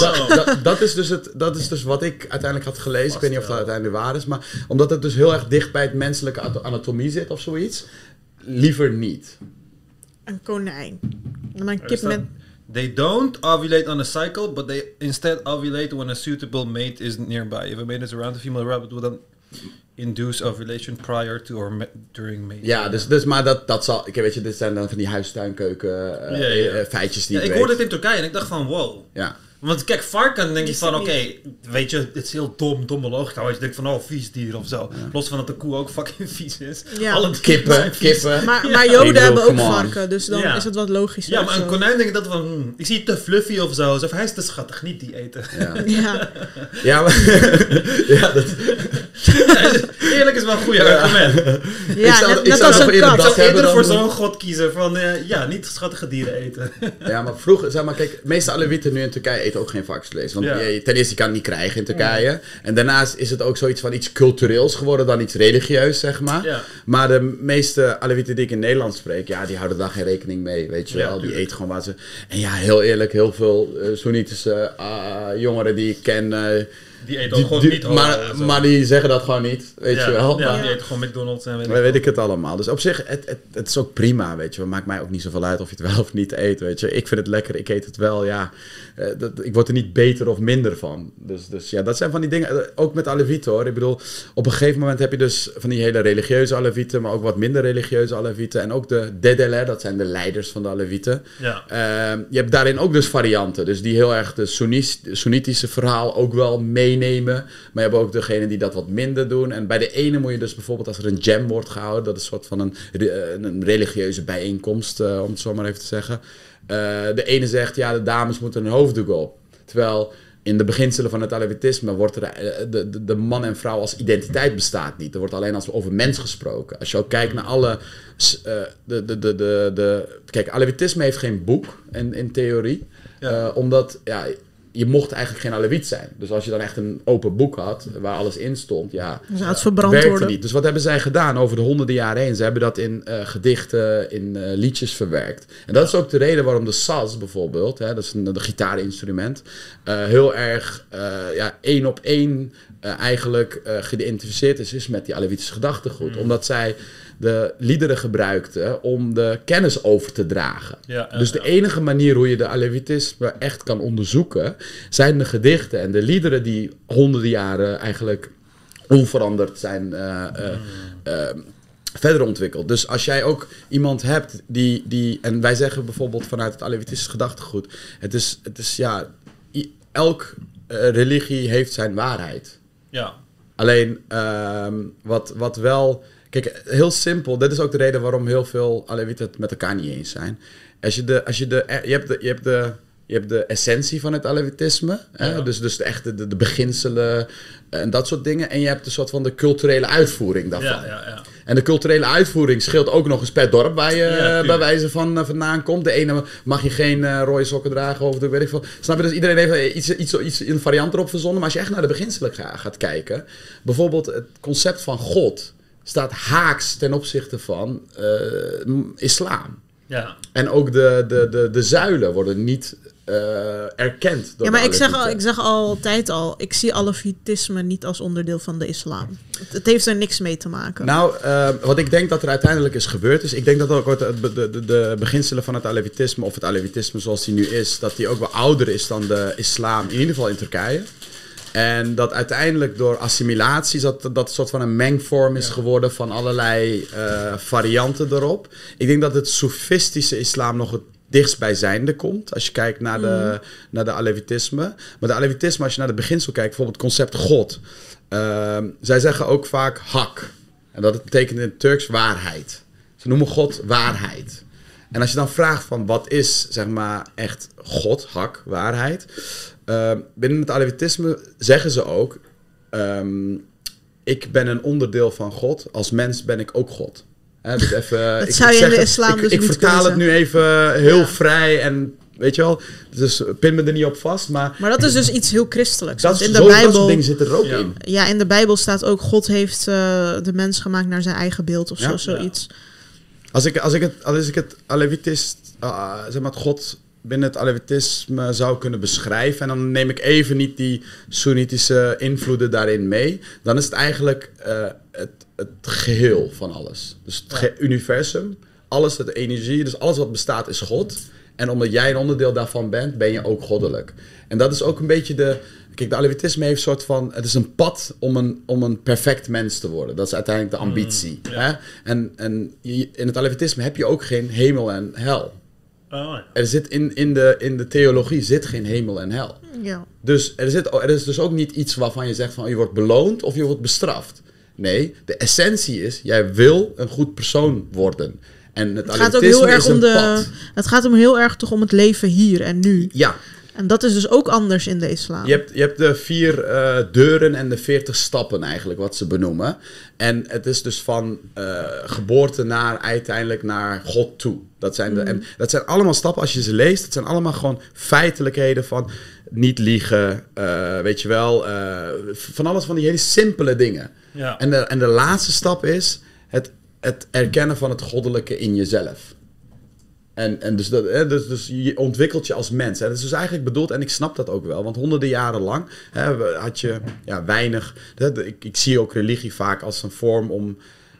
Dat, is dus het, dat is dus wat ik uiteindelijk had gelezen. Ik weet niet of dat uiteindelijk waar is. Maar omdat het dus heel erg dicht bij het menselijke ato- anatomie zit of zoiets. Liever niet. Een konijn. En mijn Er kip met... They don't ovulate on a cycle, but they instead ovulate when a suitable mate is nearby. If a mate is around, the female rabbit will then induce ovulation prior to or ma- during mating. Ja, dus, dus maar dat, dat zal... Ik weet je, dit zijn dan van die huistuinkeuken Ja, ja. eh, feitjes die Ja, ik ik hoorde het in Turkije en ik dacht van wow. Ja. Want kijk, varken denk je van oké, weet je, het is heel dom, domme logica. Als je denkt van oh, vies dier of zo. Los van dat de koe ook fucking vies is. Ja. Alle Kippen, kippen. Maar, Ja. maar joden bedoel, hebben ook varken, dus dan Ja. is het wat logischer. Ja, maar of een konijn denk ik dat van, hmm, ik zie het te fluffy of zo. Alsof hij is te schattig, niet die eten. Ja, Ja, ja, maar, ja dat, Eerlijk is wel een goede argument. ja zou- net, ik net zou als nog een eerder kat. Ik zou eerder voor zo'n god kiezen van, eh, ja, niet schattige dieren eten. Ja, maar vroeger, zeg maar, kijk, meeste Alewieten nu in Turkije eten ook geen varkensvlees. Want Ja. je, ten eerste, je kan het niet krijgen in Turkije. En daarnaast is het ook zoiets van iets cultureels geworden dan iets religieus, zeg maar. Ja. Maar de meeste Alewieten die ik in Nederland spreek, ja, die houden daar geen rekening mee, weet je wel. Die eten gewoon waar ze... En ja, heel eerlijk, heel veel uh, Soenitische ah, jongeren die ik ken... eh, Die eten die- ook gewoon die- niet maar, zo. maar die zeggen dat gewoon niet, weet ja, je wel. Ja, Maar- die eten gewoon McDonald's en weet ik weet ik het allemaal. Dus op zich, het, het, het is ook prima, weet je. Het maakt mij ook niet zoveel uit of je het wel of niet eet, weet je. Ik vind het lekker, ik eet het wel, ja. Eh, dat, ik word er niet beter of minder van. Dus, dus ja, dat zijn van die dingen. eh, Ook met Alevieten, hoor. Ik bedoel, op een gegeven moment heb je dus van die hele religieuze Alevieten... maar ook wat minder religieuze Alevieten. En ook de Dedele, dat zijn de leiders van de Alevieten. Ja. Ehm, je hebt daarin ook dus varianten. Dus die heel erg de Soenitische verhaal ook wel meenemen. Maar je hebt ook degene die dat wat minder doen. En bij de ene moet je dus bijvoorbeeld als er een jam wordt gehouden. Dat is een soort van een, een religieuze bijeenkomst, eh, om het zo maar even te zeggen. Eh, de ene zegt, ja, de dames moeten een hoofddoek op. Terwijl in de beginselen van het Alevitisme wordt er, eh, de, de, de man en vrouw als identiteit bestaat niet. Er wordt alleen als over mens gesproken. Als je ook kijkt naar alle... de, de, de, de, de, kijk, Alevitisme heeft geen boek in, in theorie. Ja. Omdat ja, je mocht eigenlijk geen Alevit zijn. Dus als je dan echt een open boek had waar alles in stond, ja, Dan zou het verbrand werkte worden. niet. Dus wat hebben zij gedaan over de honderden jaren heen? Ze hebben dat in eh, gedichten, in eh, liedjes verwerkt. En dat is ook de reden waarom de saz bijvoorbeeld, hè, dat is een, een gitaarinstrument, eh, heel erg eh, ja, één op één eh, eigenlijk eh, geïdentificeerd is, is met die Alevitische gedachtegoed. Omdat zij de liederen gebruikten om de kennis over te dragen. Ja, dus de enige manier hoe je de Alevitisme echt kan onderzoeken, zijn de gedichten en de liederen die honderden jaren eigenlijk onveranderd zijn eh, eh, eh, verder ontwikkeld. Dus als jij ook iemand hebt die, die en wij zeggen bijvoorbeeld vanuit het Alevitisch gedachtegoed, het is, het is ja, elk religie heeft zijn waarheid. Ja. Alleen ehm, wat, wat wel. Kijk, heel simpel. Dit is ook de reden waarom heel veel Alewieten het met elkaar niet eens zijn. Als je de. Als je, de je, hebt de je hebt de. Je hebt de essentie van het. Hè? Ja. Dus, dus de echte de, de beginselen en dat soort dingen. En je hebt een soort van de culturele uitvoering daarvan. Ja, ja, ja. En de culturele uitvoering scheelt ook nog eens per dorp waar je Ja, eh, bij wijze van eh, vandaan komt. De ene mag je geen eh, rode sokken dragen of de weet ik veel. Snap je? Dus iedereen heeft eh, iets, iets, iets, een variant erop verzonnen. Maar als je echt naar de beginselen ga- gaat kijken. Bijvoorbeeld het concept van God staat haaks ten opzichte van eh, islam. Ja. En ook de, de, de, de zuilen worden niet eh, erkend. Door Ja, maar de ik zeg, al, ik zeg altijd al, ik zie alevitisme niet als onderdeel van de islam. Het, het heeft er niks mee te maken. Nou, eh, wat ik denk dat er uiteindelijk is gebeurd is... Ik denk dat ook de, de, de, de beginselen van het Alevitisme... of het Alevitisme zoals die nu is... dat die ook wel ouder is dan de islam, in ieder geval in Turkije. En dat uiteindelijk door assimilatie... dat dat een soort van een mengvorm is geworden... van allerlei eh, varianten erop. Ik denk dat het sofistische islam nog het dichtstbijzijnde komt... als je kijkt naar de, naar de Alevitisme. Maar de Alevitisme, als je naar het beginsel kijkt... bijvoorbeeld het concept God... Ehm, zij zeggen ook vaak hak. En dat betekent in het Turks waarheid. Ze noemen God waarheid. En als je dan vraagt van wat is zeg maar echt God, hak, waarheid. Ehm, binnen het Alevitisme zeggen ze ook... ehm, ik ben een onderdeel van God. Als mens ben ik ook God. Hè, dus even, ik, zou je ik in de islam ik, dus ik vertaal het nu even heel Ja. vrij en weet je wel. Dus pin me er niet op vast. Maar Maar dat is dus iets heel christelijks. dat, in zo, de dat soort Bijbel, dingen zitten er ook Ja. in. ja, in de Bijbel staat ook God heeft eh, de mens gemaakt naar zijn eigen beeld of Ja. zo, zoiets. Als ik, als ik het, als ik het Alevitist, uh, zeg maar het God binnen het Alevitisme zou kunnen beschrijven, en dan neem ik even niet die Soenitische invloeden daarin mee, dan is het eigenlijk eh, het, het geheel van alles. Dus het universum, alles, het energie, dus alles wat bestaat is God. En omdat jij een onderdeel daarvan bent, ben je ook goddelijk. En dat is ook een beetje de. Kijk, de Alevitisme heeft een soort van. Het is een pad om een, om een perfect mens te worden. Dat is uiteindelijk de ambitie. hè? En, en in het Alevitisme heb je ook geen hemel en hel. Oh, ja. Er zit in, in, de, in de theologie zit geen hemel en hel. Ja. Dus er, zit, er is dus ook niet iets waarvan je zegt van je wordt beloond of je wordt bestraft. Nee, de essentie is, jij wil een goed persoon worden. En het, Het gaat ook heel erg is om een de. pad. Het gaat om heel erg toch om het leven hier en nu. Ja, En dat is dus ook anders in de islam. Je hebt, je hebt de vier eh, deuren en de veertig stappen eigenlijk, wat ze benoemen. En het is dus van eh, geboorte naar uiteindelijk naar God toe. Dat zijn, de, en dat zijn allemaal stappen, als je ze leest, dat zijn allemaal gewoon feitelijkheden van niet liegen, eh, weet je wel. eh, van alles van die hele simpele dingen. Ja. En de, en de laatste stap is het, het erkennen van het goddelijke in jezelf. En, en dus, dat, dus, dus je ontwikkelt je als mens. En dat is dus eigenlijk bedoeld, en ik snap dat ook wel, want honderden jaren lang hè, had je ja, weinig. Ik, ik zie ook religie vaak als een vorm om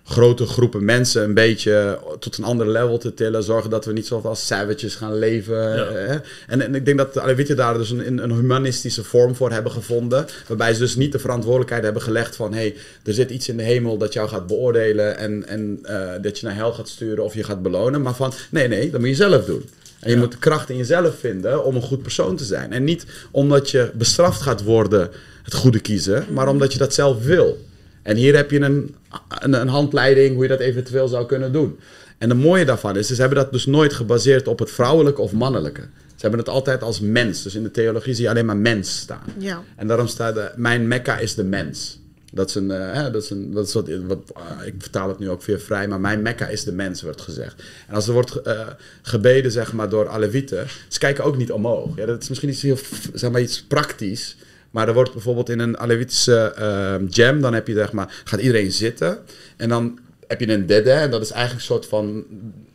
grote groepen mensen een beetje tot een ander level te tillen. Zorgen dat we niet zoals savages gaan leven. Ja. Hè. En, en ik denk dat de Alevieten daar dus een, een humanistische vorm voor hebben gevonden. Waarbij ze dus niet de verantwoordelijkheid hebben gelegd van... hé, hey, er zit iets in de hemel dat jou gaat beoordelen... en, en eh, dat je naar hel gaat sturen of je gaat belonen. Maar van, nee, nee, dat moet je zelf doen. En je Ja. moet de kracht in jezelf vinden om een goed persoon te zijn. En niet omdat je bestraft gaat worden het goede kiezen... maar omdat je dat zelf wil. En hier heb je een, een, een handleiding hoe je dat eventueel zou kunnen doen. En het mooie daarvan is, ze hebben dat dus nooit gebaseerd op het vrouwelijke of mannelijke. Ze hebben het altijd als mens. Dus in de theologie zie je alleen maar mens staan. Ja. En daarom staat er, mijn mekka is de mens. Dat is een, eh, dat is een dat is wat, wat, ah, ik vertaal het nu ook weer vrij, maar mijn mekka is de mens, wordt gezegd. En als er wordt eh, gebeden, zeg maar, door Alevieten, ze kijken ook niet omhoog. Ja, dat is misschien iets heel, zeg maar, iets praktisch. Maar er wordt bijvoorbeeld in een Alevitische eh, jam, dan heb je, zeg maar, gaat iedereen zitten. En dan heb je een dede, en dat is eigenlijk een soort van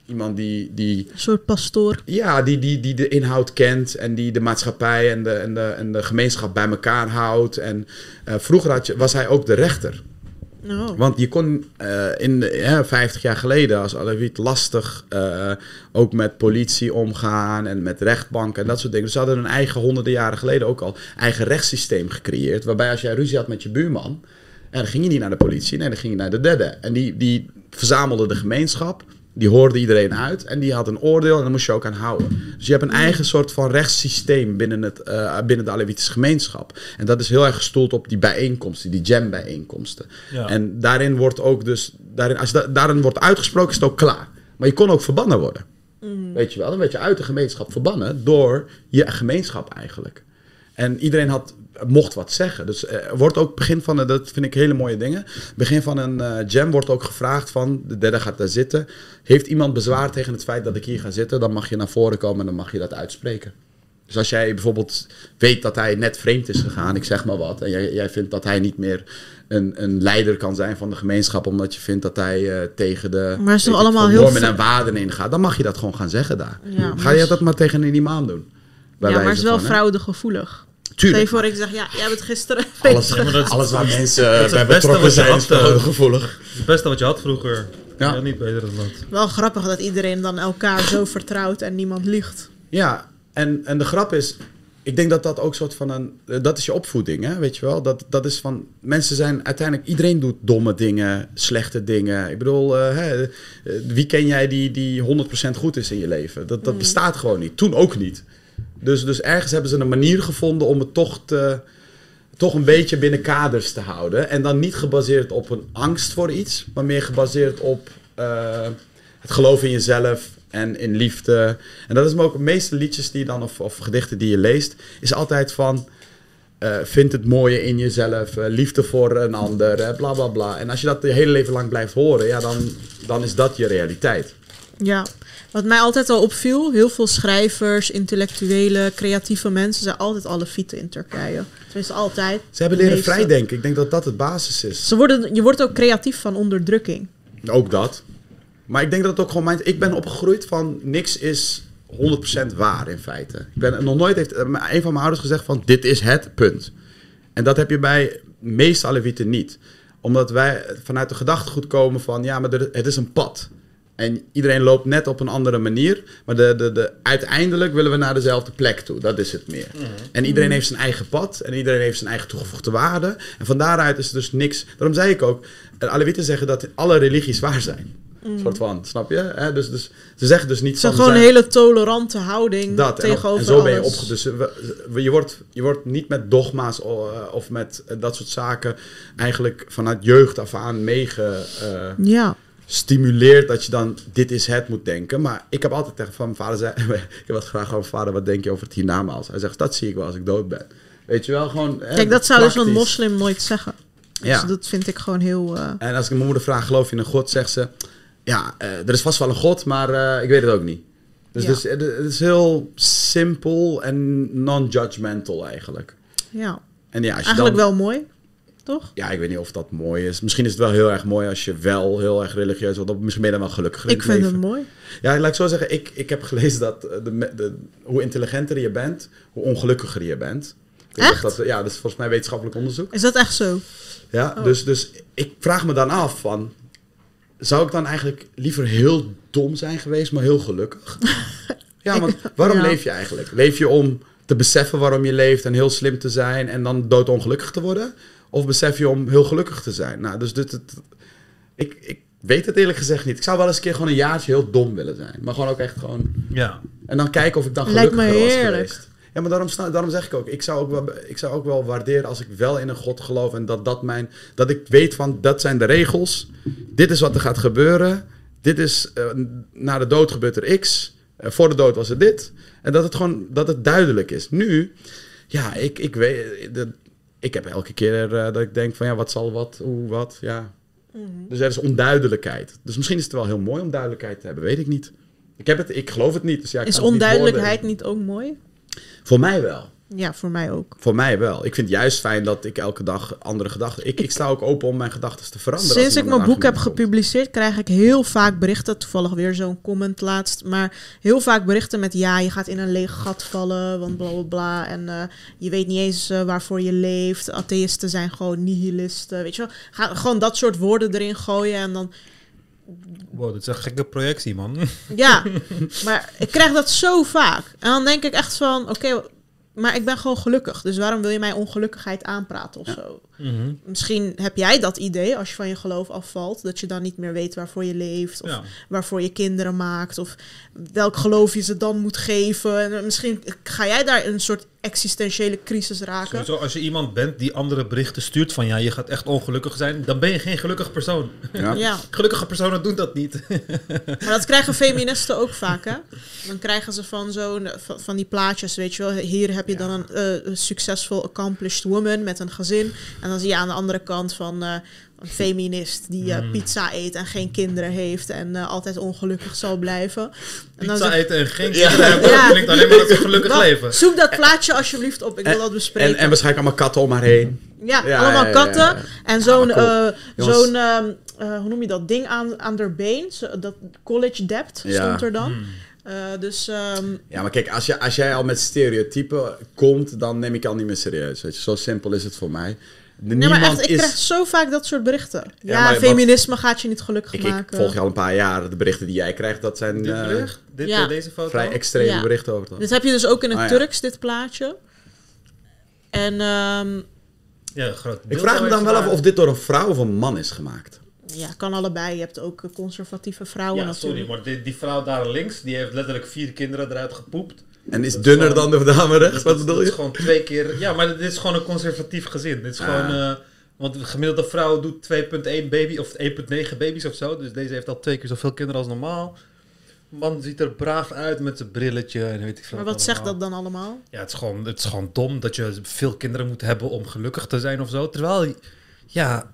iemand die, die Een soort pastoor. ja, die, die, die de inhoud kent en die de maatschappij en de, en de, en de gemeenschap bij elkaar houdt. En eh, vroeger had je, was hij ook de rechter. Want je kon eh, in de, ja, 50 jaar geleden als Alawit lastig eh, ook met politie omgaan en met rechtbanken en dat soort dingen. Dus ze hadden een eigen honderden jaren geleden ook al eigen rechtssysteem gecreëerd. Waarbij als jij ruzie had met je buurman, en dan ging je niet naar de politie, nee, dan ging je naar de derde. En die, die verzamelde de gemeenschap, die hoorde iedereen uit en die had een oordeel en daar moest je ook aan houden. Dus je hebt een eigen soort van rechtssysteem binnen, het, eh, binnen de Alevitische gemeenschap. En dat is heel erg gestoeld op die bijeenkomsten, die jam-bijeenkomsten. Ja. En daarin wordt ook dus, daarin, als da- daarin wordt uitgesproken, is het ook klaar. Maar je kon ook verbannen worden. Weet je wel, dan werd je uit de gemeenschap verbannen door je gemeenschap eigenlijk. En iedereen had, mocht wat zeggen. Dus eh, er wordt ook begin van, een- dat vind ik hele mooie dingen. Begin van een eh, jam wordt ook gevraagd van, de derde gaat daar zitten. Heeft iemand bezwaar tegen het feit dat ik hier ga zitten, dan mag je naar voren komen en dan mag je dat uitspreken. Dus als jij bijvoorbeeld weet dat hij net vreemd is gegaan, ik zeg maar wat, en jij, jij vindt dat hij niet meer een, een leider kan zijn van de gemeenschap, omdat je vindt dat hij eh, tegen de Maar het allemaal heel normen en waarden ingaat, dan mag je dat gewoon gaan zeggen daar. Ja, Ga je dat maar tegen een imam doen? Ja, maar het is wel van, fraudegevoelig. Stel Tuurlijk. je voor, ik zeg, ja, jij bent gisteren... Alles, maar dat alles waar mensen het eh, bij beste betrokken wat je zijn, is eh, gevoelig. Het beste wat je had vroeger. Ja. Ja. niet beter dan dat. Wel grappig dat iedereen dan elkaar zo vertrouwt en niemand liegt. Ja, en, en de grap is, ik denk dat dat ook soort van een, eh, dat is je opvoeding, hè, weet je wel. Dat, dat is van, mensen zijn uiteindelijk, iedereen doet domme dingen, slechte dingen. Ik bedoel, hè, wie ken jij die, die 100% goed is in je leven? Dat, dat bestaat gewoon niet, toen ook niet. Dus, dus ergens hebben ze een manier gevonden om het toch toch een beetje binnen kaders te houden. En dan niet gebaseerd op een angst voor iets, maar meer gebaseerd op eh, het geloof in jezelf en in liefde. En dat is me ook de meeste liedjes die dan, of, of gedichten die je leest, is altijd van. eh, vind het mooie in jezelf, eh, liefde voor een ander, bla bla bla. En als je dat je hele leven lang blijft horen, ja, dan, dan is dat je realiteit. Ja, wat mij altijd al opviel, heel veel schrijvers, intellectuelen, creatieve mensen zijn altijd alle fieten in Turkije. Tenminste, altijd. Ze hebben leren meeste. vrijdenken. Ik denk dat dat het basis is. Ze worden, je wordt ook creatief van onderdrukking. Ook dat. Maar ik denk dat het ook gewoon mijn... Ik ben opgegroeid van niks is 100% waar in feite. Ik ben nog nooit heeft eh, een van mijn ouders gezegd van dit is het punt. En dat heb je bij meeste Alevieten niet. Omdat wij vanuit de gedachtegoed komen van ja, maar er- het is een pad. En iedereen loopt net op een andere manier. Maar de, de, de, uiteindelijk willen we naar dezelfde plek toe. Dat is het meer. En iedereen heeft zijn eigen pad. En iedereen heeft zijn eigen toegevoegde waarde. En van daaruit is er dus niks. Daarom zei ik ook. De Alevieten zeggen dat alle religies waar zijn. Een soort van, snap je? Hè? Dus, dus, ze zeggen dus niet Het is van... gewoon een hele tolerante houding dat, en, tegenover en zo ben je opgevoed. Dus je, wordt, je wordt niet met dogma's eh, of met eh, dat soort zaken eigenlijk vanuit jeugd af aan Ja, meegestimuleerd dat je dan dit is het moet denken. Maar ik heb altijd tegen van mijn vader zei, ik heb wat gevraagd aan mijn vader, wat denk je over het hiernamaals? Hij zegt, dat zie ik wel als ik dood ben. Weet je wel, gewoon... hè, kijk, dat zou dus een moslim nooit zeggen. Ja. Dus dat vind ik gewoon heel... eh, En als ik mijn moeder vraag, geloof je in een God? Zegt ze, ja, eh, er is vast wel een God, maar eh, ik weet het ook niet. Dus, Ja. dus het is heel simpel en non-judgmental eigenlijk. ja, En ja, als je eigenlijk dan, wel mooi, toch? Ja, ik weet niet of dat mooi is. Misschien is het wel heel erg mooi als je wel heel erg religieus wordt. Misschien ben je dan wel gelukkiger in Ik vind leven. het mooi. Ja, laat ik zo zeggen. Ik, ik heb gelezen dat eh, de, de, hoe intelligenter je bent, hoe ongelukkiger je bent. Echt? Dat, dat, ja, dat is volgens mij wetenschappelijk onderzoek. Is dat echt zo? Ja, Oh. dus, dus ik vraag me dan af van... Zou ik dan eigenlijk liever heel dom zijn geweest, maar heel gelukkig? ja, want waarom Ja. leef je eigenlijk? Leef je om te beseffen waarom je leeft en heel slim te zijn en dan doodongelukkig te worden? Of besef je om heel gelukkig te zijn? Nou, dus dit, dit- ik, ik weet het eerlijk gezegd niet. Ik zou wel eens een keer gewoon een jaartje heel dom willen zijn. Maar gewoon ook echt gewoon... Ja. En dan kijken of ik dan Lijkt gelukkiger me was heerlijk. geweest. Ja, maar daarom, sta, daarom zeg ik ook, ik zou ook, wel, ik zou ook wel waarderen als ik wel in een God geloof en dat dat mijn, dat ik weet van, dat zijn de regels, dit is wat er gaat gebeuren, dit is, eh, na de dood gebeurt er X, eh, voor de dood was er dit, en dat het gewoon, dat het duidelijk is. Nu, ja, ik, ik weet, dat, ik heb elke keer eh, dat ik denk van, ja, wat zal wat, hoe, wat, ja. Dus er is onduidelijkheid. Dus misschien is het wel heel mooi om duidelijkheid te hebben, weet ik niet. Ik, heb het, ik geloof het niet. Dus ja, ik Is niet onduidelijkheid niet ook mooi? Voor mij wel. Ja, voor mij ook. Voor mij wel. Ik vind het juist fijn dat ik elke dag andere gedachten... Ik, ik sta ook open om mijn gedachten te veranderen. Sinds ik mijn boek heb komt. gepubliceerd, krijg ik heel vaak berichten. Toevallig weer zo'n comment laatst. Maar heel vaak berichten met ja, je gaat in een leeg gat vallen. Want bla bla bla. En eh, je weet niet eens eh, waarvoor je leeft. Atheïsten zijn gewoon nihilisten. Weet je wel? Ga, gewoon dat soort woorden erin gooien. En dan Wow, dat is een gekke projectie, man. Ja, maar ik krijg dat zo vaak. En dan denk ik echt van, oké, maar ik ben gewoon gelukkig. Dus waarom wil je mij ongelukkigheid aanpraten of zo? Mhm. Misschien heb jij dat idee als je van je geloof afvalt, dat je dan niet meer weet waarvoor je leeft of Ja. waarvoor je kinderen maakt of welk geloof je ze dan moet geven. En misschien ga jij daar een soort existentiële crisis raken. Sowieso, als je iemand bent die andere berichten stuurt van ja, je gaat echt ongelukkig zijn, dan ben je geen gelukkig persoon. Ja. Ja, Gelukkige personen doen dat niet. maar dat krijgen feministen ook vaak, hè? Dan krijgen ze van zo'n van, die plaatjes, weet je wel. Hier heb je dan een eh, een successful accomplished woman met een gezin, en dan zie je aan de andere kant van eh, een feminist die eh, Mm. pizza eet en geen kinderen heeft en eh, altijd ongelukkig zal blijven. En dan Pizza eten en geen Ja. kinderen hebben, Ja. dat klinkt alleen maar als een gelukkig leven. Zoek dat plaatje alsjeblieft op, ik wil En- dat bespreken. En, en waarschijnlijk allemaal katten om haar heen. ja, Ja, allemaal ja, ja, katten ja. en zo'n Ah, cool. eh, zo'n ehm, eh, hoe noem je dat ding aan aan haar been, Zo- dat college debt Ja. stond er dan. Hmm. Eh, dus ehm, Ja, maar kijk, als, je, als jij al met stereotypen komt, dan neem ik al niet meer serieus. Weet je, zo simpel is het voor mij. Nee, Niemand maar echt, ik is... krijg zo vaak dat soort berichten. Ja, maar wat- feminisme gaat je niet gelukkig Ik, ik maken. volg je al een paar jaar. De berichten die jij krijgt, dat zijn Dit eh, bericht, dit, Ja. eh, deze foto. vrij extreme Ja. berichten over het Dit heb je dus ook in het Ah, ja. Turks, dit plaatje. En ehm, Ja, groot. Ik vraag me dan wel af of dit door een vrouw of een man is gemaakt. ja, kan allebei. Je hebt ook conservatieve vrouwen Ja, sorry, natuurlijk. maar die, die vrouw daar links, die heeft letterlijk vier kinderen eruit gepoept. En is Dat is dunner gewoon- dan de dame rechts? Dat- Wat bedoel je? is gewoon twee keer... Ja, maar dit is gewoon een conservatief gezin. Dit is Ah. gewoon... eh, want de gemiddelde vrouw doet 2,1 baby of 1,9 baby's of zo. Dus deze heeft al twee keer zoveel kinderen als normaal. Man ziet er braaf uit met zijn brilletje en weet ik veel Maar wat zegt dat dan allemaal? Ja, het is, gewoon, het is gewoon dom dat je veel kinderen moet hebben om gelukkig te zijn of zo. Terwijl, ja,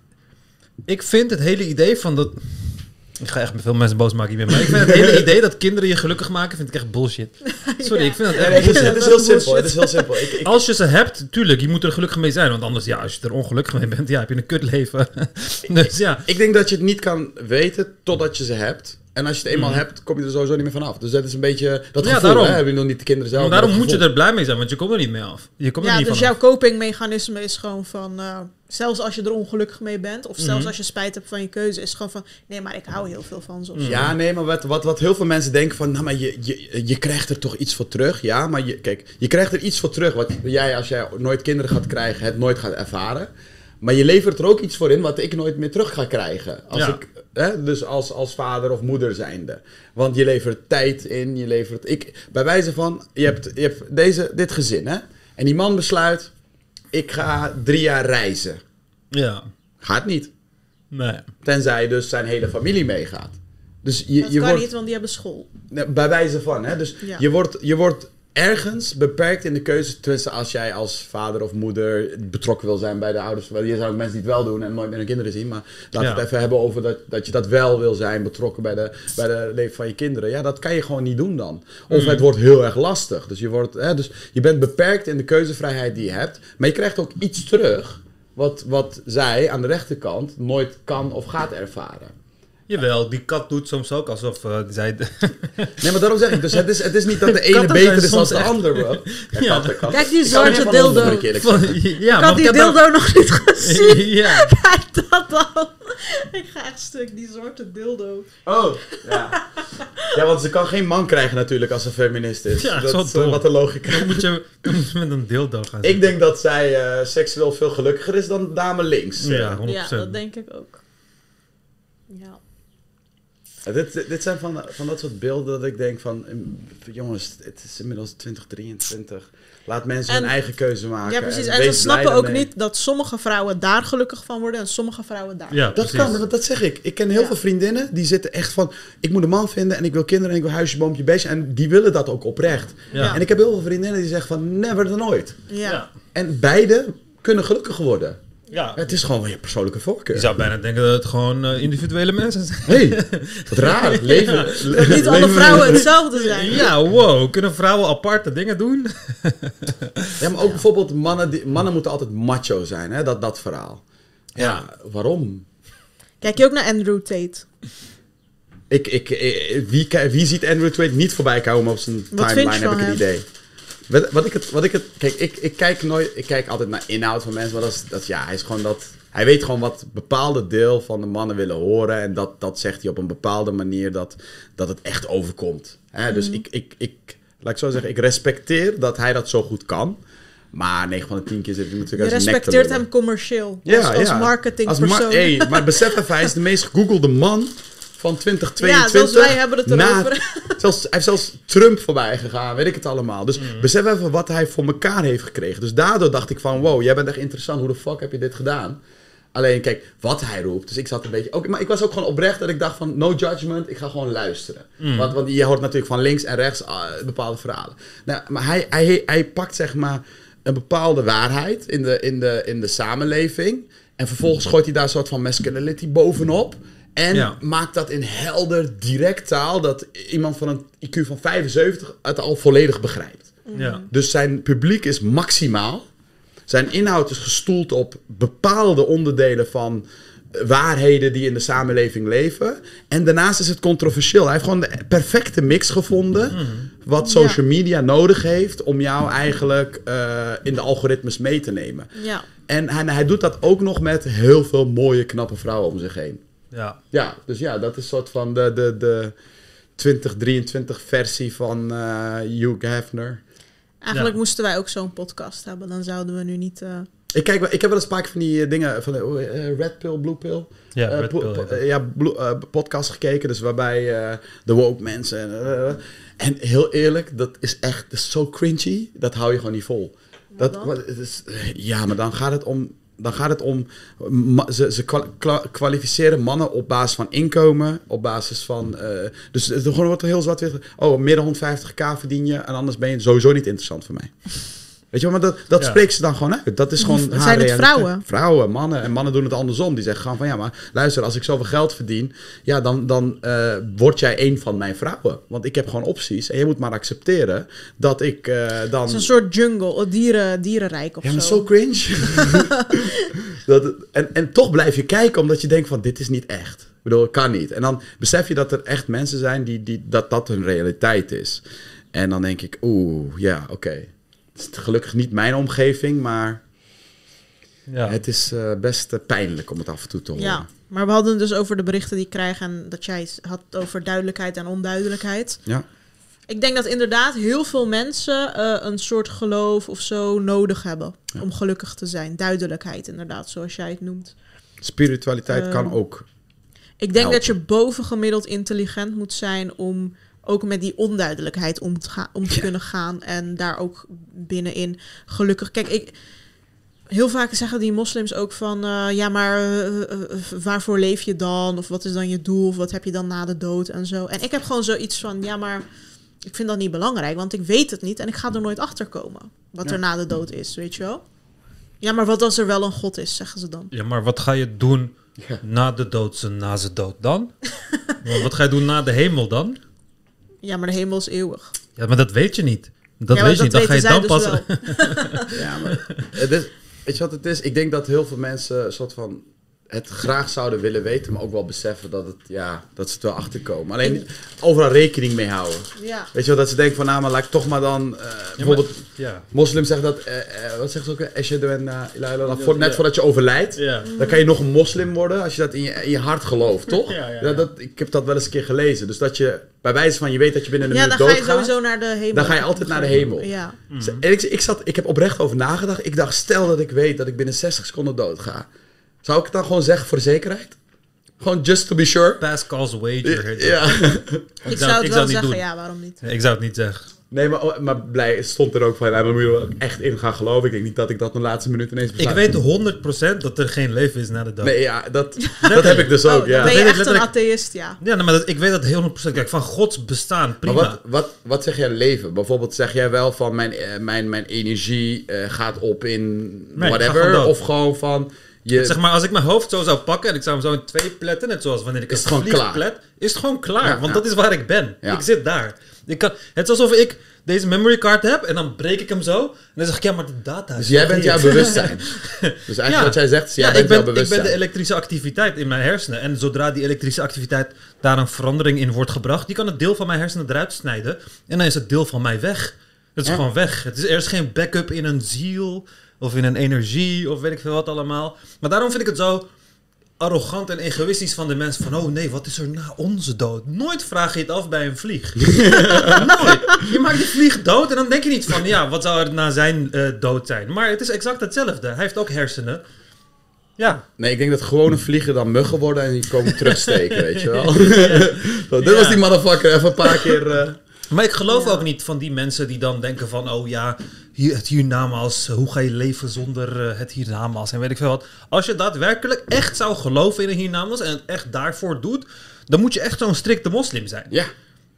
ik vind het hele idee van dat... Ik ga echt veel mensen boos maken hiermee, maar ik vind het hele idee dat kinderen je gelukkig maken, vind ik echt bullshit. Sorry, Ja. ik vind het Ja, echt het, is, bullshit. het is heel simpel. Het is heel simpel. Ik, ik, Als je ze hebt, tuurlijk, je moet er gelukkig mee zijn. Want anders, ja, als je er ongelukkig mee bent, ja, heb je een kutleven. dus ja, ik denk dat je het niet kan weten totdat je ze hebt. En als je het eenmaal Mhm. hebt, kom je er sowieso niet meer vanaf. Dus dat is een beetje dat Ja, gevoel. daarom. Hè? Hebben nog niet de kinderen zelf. maar daarom dat moet je er blij mee zijn, want je komt er niet mee af. Je komt er Ja, niet dus van jouw copingmechanisme is gewoon van... eh, zelfs als je er ongelukkig mee bent... of zelfs Mhm. als je spijt hebt van je keuze... is gewoon van... nee, maar ik hou heel veel van ze. zo. Ja, nee, maar wat, wat, wat heel veel mensen denken van, nou, maar je, je, je krijgt er toch iets voor terug. Ja, maar je, kijk, je krijgt er iets voor terug wat jij, als jij nooit kinderen gaat krijgen, het nooit gaat ervaren. Maar je levert er ook iets voor in wat ik nooit meer terug ga krijgen. Als Ja. ik, hè, dus als, als vader of moeder zijnde. Want je levert tijd in, je levert... Ik, bij wijze van, je hebt, je hebt deze, dit gezin, hè. En die man besluit, ik ga drie jaar reizen. Ja, Gaat niet. nee. Tenzij dus zijn hele familie meegaat. Dus je, Dat je kan wordt... niet, want die hebben school. Bij wijze van, hè? Dus Ja. je, wordt, je wordt ergens beperkt in de keuze. Tenminste, als jij als vader of moeder betrokken wil zijn bij de ouders. wel, Je zou ook mensen die het wel doen en nooit meer hun kinderen zien. Maar laten we Ja. het even hebben over dat, dat je dat wel wil zijn. Betrokken bij de, bij de leven van je kinderen. Ja, dat kan je gewoon niet doen dan. Of Mhm. het wordt heel erg lastig. Dus je, wordt, hè, dus je bent beperkt in de keuzevrijheid die je hebt. Maar je krijgt ook iets terug. Wat, wat zij aan de rechterkant nooit kan of gaat ervaren. Jawel, die kat doet soms ook alsof eh, zij... Nee, maar daarom zeg ik. Dus het is, het is niet dat de ene beter is dan de echt- ander, bro. Ja, Ja. katten, katten. Kijk die zwarte dildo. ik ja, had die dildo nog niet gezien. ja, Kijk dat al. Ik ga echt stuk, die zwarte dildo. Oh, ja. Ja, want ze kan geen man krijgen natuurlijk als ze feminist is. Ja, dat is eh, wat de logica dan moet je, dan moet je met een dildo gaan Ik denk dat zij eh, seksueel veel gelukkiger is dan dame links. Ja, 100%. Ja, dat denk ik ook. Ja. Eh, dit, dit zijn van, van dat soort beelden dat ik denk van... eh, Jongens, het is inmiddels 2023. Laat mensen hun En- eigen keuze maken. ja, precies. en En ze snappen ook niet dat sommige vrouwen daar gelukkig van worden en sommige vrouwen daar. Ja, Dat precies. kan, want dat zeg ik. Ik ken heel Ja. veel vriendinnen die zitten echt van... Ik moet een man vinden en ik wil kinderen en ik wil huisje, boompje, beestje. En die willen dat ook oprecht. Ja. En ik heb heel veel vriendinnen die zeggen van never dan nooit. Ja. Ja. En beide kunnen gelukkig worden. Ja, Het is gewoon je persoonlijke je voorkeur. zou bijna denken dat het gewoon eh, individuele mensen zijn. hey, wat raar. Leven, Dat niet alle leven- vrouwen hetzelfde zijn. Ja, wow. Kunnen vrouwen aparte dingen doen? Ja, maar ook bijvoorbeeld mannen, die, mannen moeten altijd macho zijn, hè? Dat, dat verhaal. Ja, waarom? Kijk je ook naar Andrew Tate? Ik, ik, ik- wie, wie ziet Andrew Tate niet voorbij komen op zijn Wat vind timeline, je heb van ik een idee. Wat ik het, wat ik het, kijk, ik, ik kijk nooit, ik kijk altijd naar inhoud van mensen, maar dat is, dat ja, hij is gewoon dat, hij weet gewoon wat een bepaalde deel van de mannen willen horen en dat, dat zegt hij op een bepaalde manier dat, dat het echt overkomt. Hè? Dus Mhm. ik, ik, ik, laat ik zo zeggen, ik respecteer dat hij dat zo goed kan, maar 9 van de 10 keer zit hij Je natuurlijk te respecteert hem commercieel. Ja, als, als ja. marketingpersoon. Als mar- hey, maar besef even, hij is de meest gegoogelde man van 2022. Ja, zelfs wij hebben het Na- erover. zelfs, hij heeft zelfs Trump voorbij gegaan, weet ik het allemaal. Dus Mm. besef even wat hij voor elkaar heeft gekregen. Dus daardoor dacht ik van, wow, jij bent echt interessant. Hoe de fuck heb je dit gedaan? Alleen, kijk, wat hij roept. Dus ik zat een beetje... Ook, maar ik was ook gewoon oprecht dat ik dacht van, no judgment. Ik ga gewoon luisteren. Mm. Want, want je hoort natuurlijk van links en rechts ah, bepaalde verhalen. Nou, maar hij, hij, hij pakt zeg maar een bepaalde waarheid in de, in, de, in de samenleving. En vervolgens gooit hij daar een soort van masculinity bovenop. En Ja. maakt dat in helder, direct taal... dat iemand van een IQ van 75 het al volledig begrijpt. Ja. Dus zijn publiek is maximaal. Zijn inhoud is gestoeld op bepaalde onderdelen van waarheden die in de samenleving leven. En daarnaast is het controversieel. Hij heeft gewoon de perfecte mix gevonden. Wat social media nodig heeft om jou eigenlijk eh, in de algoritmes mee te nemen. Ja. En hij, hij doet dat ook nog met heel veel mooie, knappe vrouwen om zich heen. Ja. Ja, dus ja, dat is een soort van de, de, de 2023 versie van eh Hugh Hefner. Eigenlijk Ja. moesten wij ook zo'n podcast hebben. Dan zouden we nu niet... eh, Ik, kijk, ik heb wel eens een paar keer van die eh, dingen van de eh, Red Pill, Blue Pill. Ja, Pill po- blue- podcast gekeken. Dus waarbij eh, de woke mensen. En, en heel eerlijk, dat is echt dat is zo cringy. Dat hou je gewoon niet vol. Dat, dan? wat- het is, ja, maar dan gaat het om. Dan gaat het om. ze ze kwalificeren mannen op basis van inkomen. Op basis van. eh, dus het gewoon wordt er heel zwart weer. Oh, dan 150k verdien je. En anders ben je sowieso niet interessant voor mij. Weet je wel, maar dat, dat Ja. spreekt ze dan gewoon uit. Dat is gewoon. Zijn het realiteit. vrouwen? Vrouwen, mannen. En mannen doen het andersom. Die zeggen gewoon van ja, maar luister, als ik zoveel geld verdien, ja, dan, dan eh, word jij een van mijn vrouwen. Want ik heb gewoon opties. En je moet maar accepteren dat ik eh, dan. Het is een soort jungle, een dieren, dierenrijk of Ja, maar zo. zo cringe. dat, en, en toch blijf je kijken omdat je denkt van dit is niet echt. Ik bedoel, het kan niet. En dan besef je dat er echt mensen zijn die, die dat dat hun realiteit is. En dan denk ik, oeh, ja, oké. Het is gelukkig niet mijn omgeving, maar Ja. het is eh, best eh, pijnlijk om het af en toe te horen. Ja, maar we hadden het dus over de berichten die ik krijg en dat jij het had over duidelijkheid en onduidelijkheid. Ja. Ik denk dat inderdaad heel veel mensen eh, een soort geloof of zo nodig hebben om gelukkig te zijn. Duidelijkheid inderdaad, zoals jij het noemt. Spiritualiteit kan ook. Ik denk Helpen. dat je bovengemiddeld intelligent moet zijn om ook met die onduidelijkheid om te, om te Ja. kunnen gaan en daar ook binnenin gelukkig. Kijk, ik heel vaak zeggen die moslims ook van eh, ja, maar eh, eh, waarvoor leef je dan? Of wat is dan je doel? Of wat heb je dan na de dood en zo? En ik heb gewoon zoiets van ja, maar ik vind dat niet belangrijk, want ik weet het niet en ik ga er nooit achter komen wat Ja. er na de dood is, weet je wel? Ja, maar wat als er wel een god is, zeggen ze dan. ja, maar wat ga je doen Ja. na de dood, na zijn dood dan? Wat ga je doen na de hemel dan? Ja, maar de hemel is eeuwig. Ja, maar dat weet je niet. Dat ja, weet je niet. Dan ga je dan zij pas. dus. Ja, maar het is, weet je wat het is? Ik denk dat heel veel mensen een soort van het graag zouden willen weten, maar ook wel beseffen dat, het, ja, dat ze het wel achterkomen. Alleen overal rekening mee houden. Ja. Weet je wel, dat ze denken van, nou, maar laat ik toch maar dan... eh, bijvoorbeeld, Ja. moslims zeggen dat, eh, eh, wat zeggen ze ook? Uh, voor, net Ja. voordat je overlijdt. Ja. Dan kan je nog een moslim worden als je dat in je, in je hart gelooft, toch? Ja, ja, ja. dat, ik heb dat wel eens een keer gelezen. Dus dat je, bij wijze van, je weet dat je binnen een Ja, minuut dan ga je doodgaat. sowieso naar de hemel. Dan ga je altijd naar de hemel. Ja. En ik, ik, zat, ik heb oprecht over nagedacht. Ik dacht, stel dat ik weet dat ik binnen 60 seconden dood ga. Zou ik het dan gewoon zeggen voor zekerheid? Gewoon just to be sure? Pascal's wager. heet dat. Ja. Ik zou het ik wel zeggen, doen. ja, waarom niet? Ik zou het niet zeggen. Nee, maar, oh, maar blij stond er ook van, dan moet je er wel echt in gaan geloven. Ik denk niet dat ik dat de laatste minuut ineens Ik besluit. weet 100% dat er geen leven is na de dood. Nee, ja, dat, dat heb ik dus ook, oh, ja. ben je ik echt een atheïst, ja. Ja, maar dat, ik weet dat heel 100%. Kijk, van Gods bestaan, prima. Maar wat, wat, wat zeg jij leven? Bijvoorbeeld zeg jij wel van mijn, eh, mijn, mijn energie eh, gaat op in Nee, ik ga whatever? of gewoon van Je, Zeg maar, als ik mijn hoofd zo zou pakken en ik zou hem zo in twee pletten, net zoals wanneer ik Is een vlieg plet, is het gewoon klaar. Ja, want ja. dat is waar ik ben. Ja. Ik zit daar. Ik kan, het is alsof ik deze memory card heb en dan breek ik hem zo. En dan zeg ik, ja, maar de data dus jij bent jouw bewustzijn. Dus eigenlijk wat jij zegt is, jij bent ik ben, jouw ik ben bewustzijn. de elektrische activiteit in mijn hersenen. En zodra die elektrische activiteit daar een verandering in wordt gebracht, die kan het deel van mijn hersenen eruit snijden. En dan is het deel van mij weg. Het is gewoon weg. Het is, er is geen backup in een ziel of in een energie of weet ik veel wat allemaal. Maar daarom vind ik het zo arrogant en egoïstisch van de mensen van... oh nee, wat is er na onze dood? Nooit vraag je het af bij een vlieg. Nooit. Je maakt die vlieg dood en dan denk je niet van... ja, wat zou er na zijn eh, dood zijn? Maar het is exact hetzelfde. Hij heeft ook hersenen. Ja, Nee, ik denk dat gewone vliegen dan muggen worden en die komen terugsteken, weet je wel. Zo, dit Ja. was die motherfucker even een paar keer... eh, Maar ik geloof Ja. ook niet van die mensen die dan denken van... oh ja, het hiernamaals, eh, hoe ga je leven zonder eh, het hiernamaals en weet ik veel wat. Als je daadwerkelijk echt zou geloven in een hiernamaals en het echt daarvoor doet... dan moet je echt zo'n strikte moslim zijn. ja,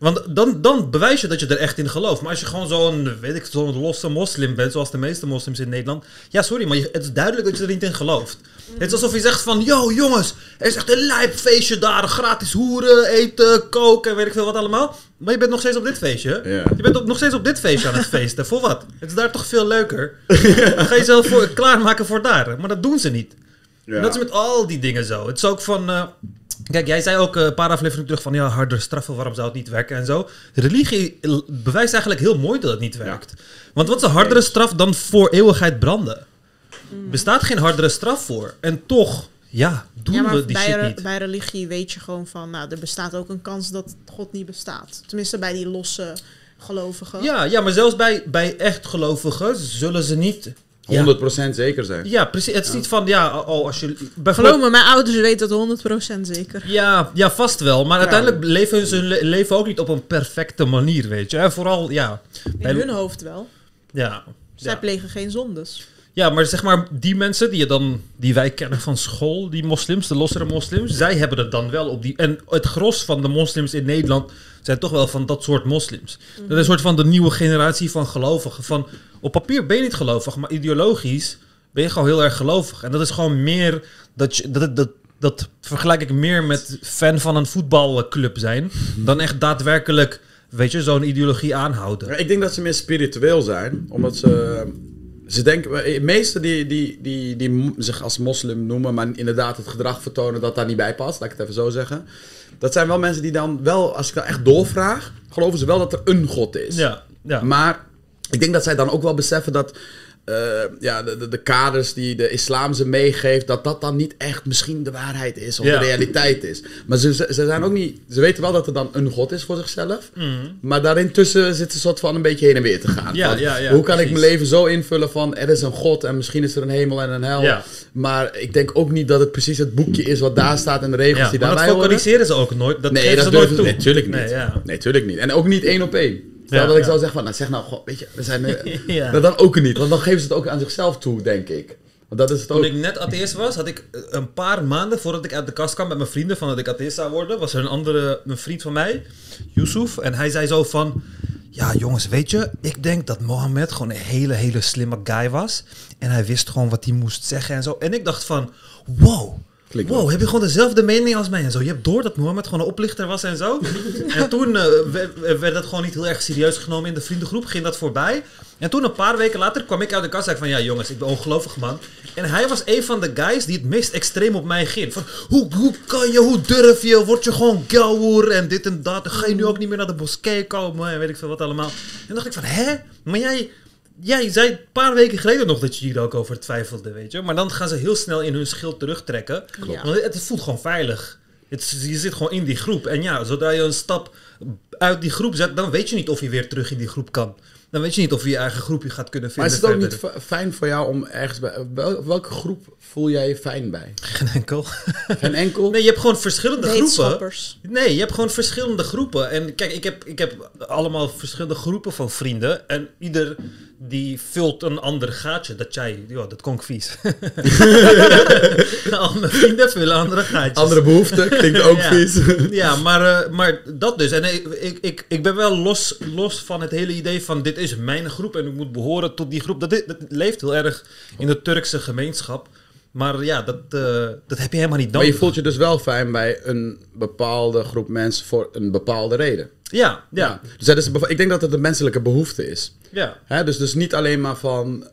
Want dan, dan bewijs je dat je er echt in gelooft. Maar als je gewoon zo'n, weet ik, zo'n losse moslim bent, zoals de meeste moslims in Nederland. Ja, sorry, maar je- het is duidelijk dat je er niet in gelooft. Het is alsof je zegt van, yo jongens, er is echt een lijpfeestje daar. Gratis hoeren, eten, koken en weet ik veel wat allemaal. Maar je bent nog steeds op dit feestje. Je bent op, nog steeds op dit feestje aan het feesten. voor wat? Het is daar toch veel leuker. Dan ga je jezelf voor, klaarmaken voor daar. Maar dat doen ze niet. ja. En dat is met al die dingen zo. Het is ook van. eh, kijk, jij zei ook eh, een paar afleveringen terug van ja, harder straffen, waarom zou het niet werken en zo. Religie l- bewijst eigenlijk heel mooi dat het niet werkt. Want wat is een hardere straf dan voor eeuwigheid branden? Bestaat geen hardere straf voor. En toch, ja, doen ja, maar we die bij, shit re- niet. bij religie weet je gewoon van, nou, er bestaat ook een kans dat God niet bestaat. Tenminste, bij die losse gelovigen. Ja, ja, maar zelfs bij, bij echt gelovigen zullen ze niet. Ja, 100% zeker zijn. ja precies. Het is niet van ja, oh, als je. Geloof me, mijn ouders weten het 100% zeker. Ja, ja, vast wel. Maar uiteindelijk leven ze hun le- leven ook niet op een perfecte manier, weet je. En vooral, ja. In bij- hun hoofd wel. Ja. Zij Ja. plegen geen zondes. Ja, maar zeg maar, die mensen die, je dan, die wij kennen van school, die moslims, de lossere moslims, zij hebben het dan wel op die... En het gros van de moslims in Nederland zijn toch wel van dat soort moslims. Dat is een soort van de nieuwe generatie van gelovigen. Van, op papier ben je niet gelovig, maar ideologisch ben je gewoon heel erg gelovig. En dat is gewoon meer, dat, je, dat, dat, dat vergelijk ik meer met fan van een voetbalclub zijn, dan echt daadwerkelijk, weet je, zo'n ideologie aanhouden. Ik denk dat ze meer spiritueel zijn, omdat ze... Ze denken, de meesten die, die, die, die zich als moslim noemen, maar inderdaad het gedrag vertonen dat daar niet bij past, laat ik het even zo zeggen. Dat zijn wel mensen die dan wel, als ik dan echt doorvraag, geloven ze wel dat er een God is. Ja, ja. Maar ik denk dat zij dan ook wel beseffen dat eh, ja, de, de, de kaders die de islam ze meegeeft, dat dat dan niet echt misschien de waarheid is of Ja. de realiteit is. Maar ze, ze, ze zijn ook niet, ze weten wel dat er dan een God is voor zichzelf. Mhm. Maar daarin tussen zit een soort van een beetje heen en weer te gaan. Ja, ja, ja, hoe kan ik mijn leven zo invullen van er is een God en misschien is er een hemel en een hel. Maar ik denk ook niet dat het precies het boekje is wat daar staat en de regels die maar dat daarbij horen. vocaliseren ze ook nooit. Dat Nee, dat ze nooit toe. natuurlijk niet. Nee, ja. Nee, tuurlijk niet. En ook niet één op één. Ja, dat ik zou zeggen van, nou zeg nou, goh, weet je, we zijn... nou, dan ook niet, want dan geven ze het ook aan zichzelf toe, denk ik. Want dat is het Toen ook. ik net atheïst was, had ik eh, een paar maanden voordat ik uit de kast kwam met mijn vrienden van dat ik atheïst zou worden, was er een andere, een vriend van mij, Yusuf, en hij zei zo van, ja jongens, weet je, ik denk dat Mohammed gewoon een hele, hele slimme guy was en hij wist gewoon wat hij moest zeggen en zo. En ik dacht van, wow, Wow, heb je gewoon dezelfde mening als mij en zo. Je hebt door dat Mohammed gewoon een oplichter was en zo. en toen eh, werd, dat gewoon niet heel erg serieus genomen in de vriendengroep, ging dat voorbij. En toen een paar weken later kwam ik uit de kast en zei van, ja jongens, ik ben ongelovig man. En hij was een van de guys die het meest extreem op mij ging. Van, hoe, hoe kan je, hoe durf je, word je gewoon gauwer en dit en dat. Dan ga je nu ook niet meer naar de moskee komen en weet ik veel wat allemaal. En dacht ik van, hè? Maar jij... Jij zei een paar weken geleden nog dat je hier ook over twijfelde, weet je. Maar dan gaan ze heel snel in hun schild terugtrekken. Klopt. Want het voelt gewoon veilig. Het, je zit gewoon in die groep. En ja, zodra je een stap uit die groep zet, dan weet je niet of je weer terug in die groep kan. Dan weet je niet of je je eigen groepje gaat kunnen Maar vinden. is het ook verder. niet fijn voor jou om ergens bij... wel- welke groep voel jij je fijn bij? Geen enkel. Geen enkel? Nee, je hebt gewoon verschillende groepen. Nee, je hebt gewoon verschillende groepen. En kijk, ik heb, ik heb allemaal verschillende groepen van vrienden. En ieder die vult een ander gaatje. Dat jij, ja, dat vies. Al mijn vrienden vullen andere gaatjes. Andere behoeften, klinkt ook Ja. vies. Ja, maar, eh, maar dat dus. En ik, ik, ik, ik ben wel los, los van het hele idee van dit is mijn groep en ik moet behoren tot die groep. Dat, dat leeft heel erg in de Turkse gemeenschap. Maar ja, dat, eh, dat heb je helemaal niet Maar je nodig. voelt je dus wel fijn bij een bepaalde groep mensen voor een bepaalde reden. Ja, ja, Dus dat is, ik denk dat het een menselijke behoefte is. ja. Hè, dus, dus niet alleen maar van.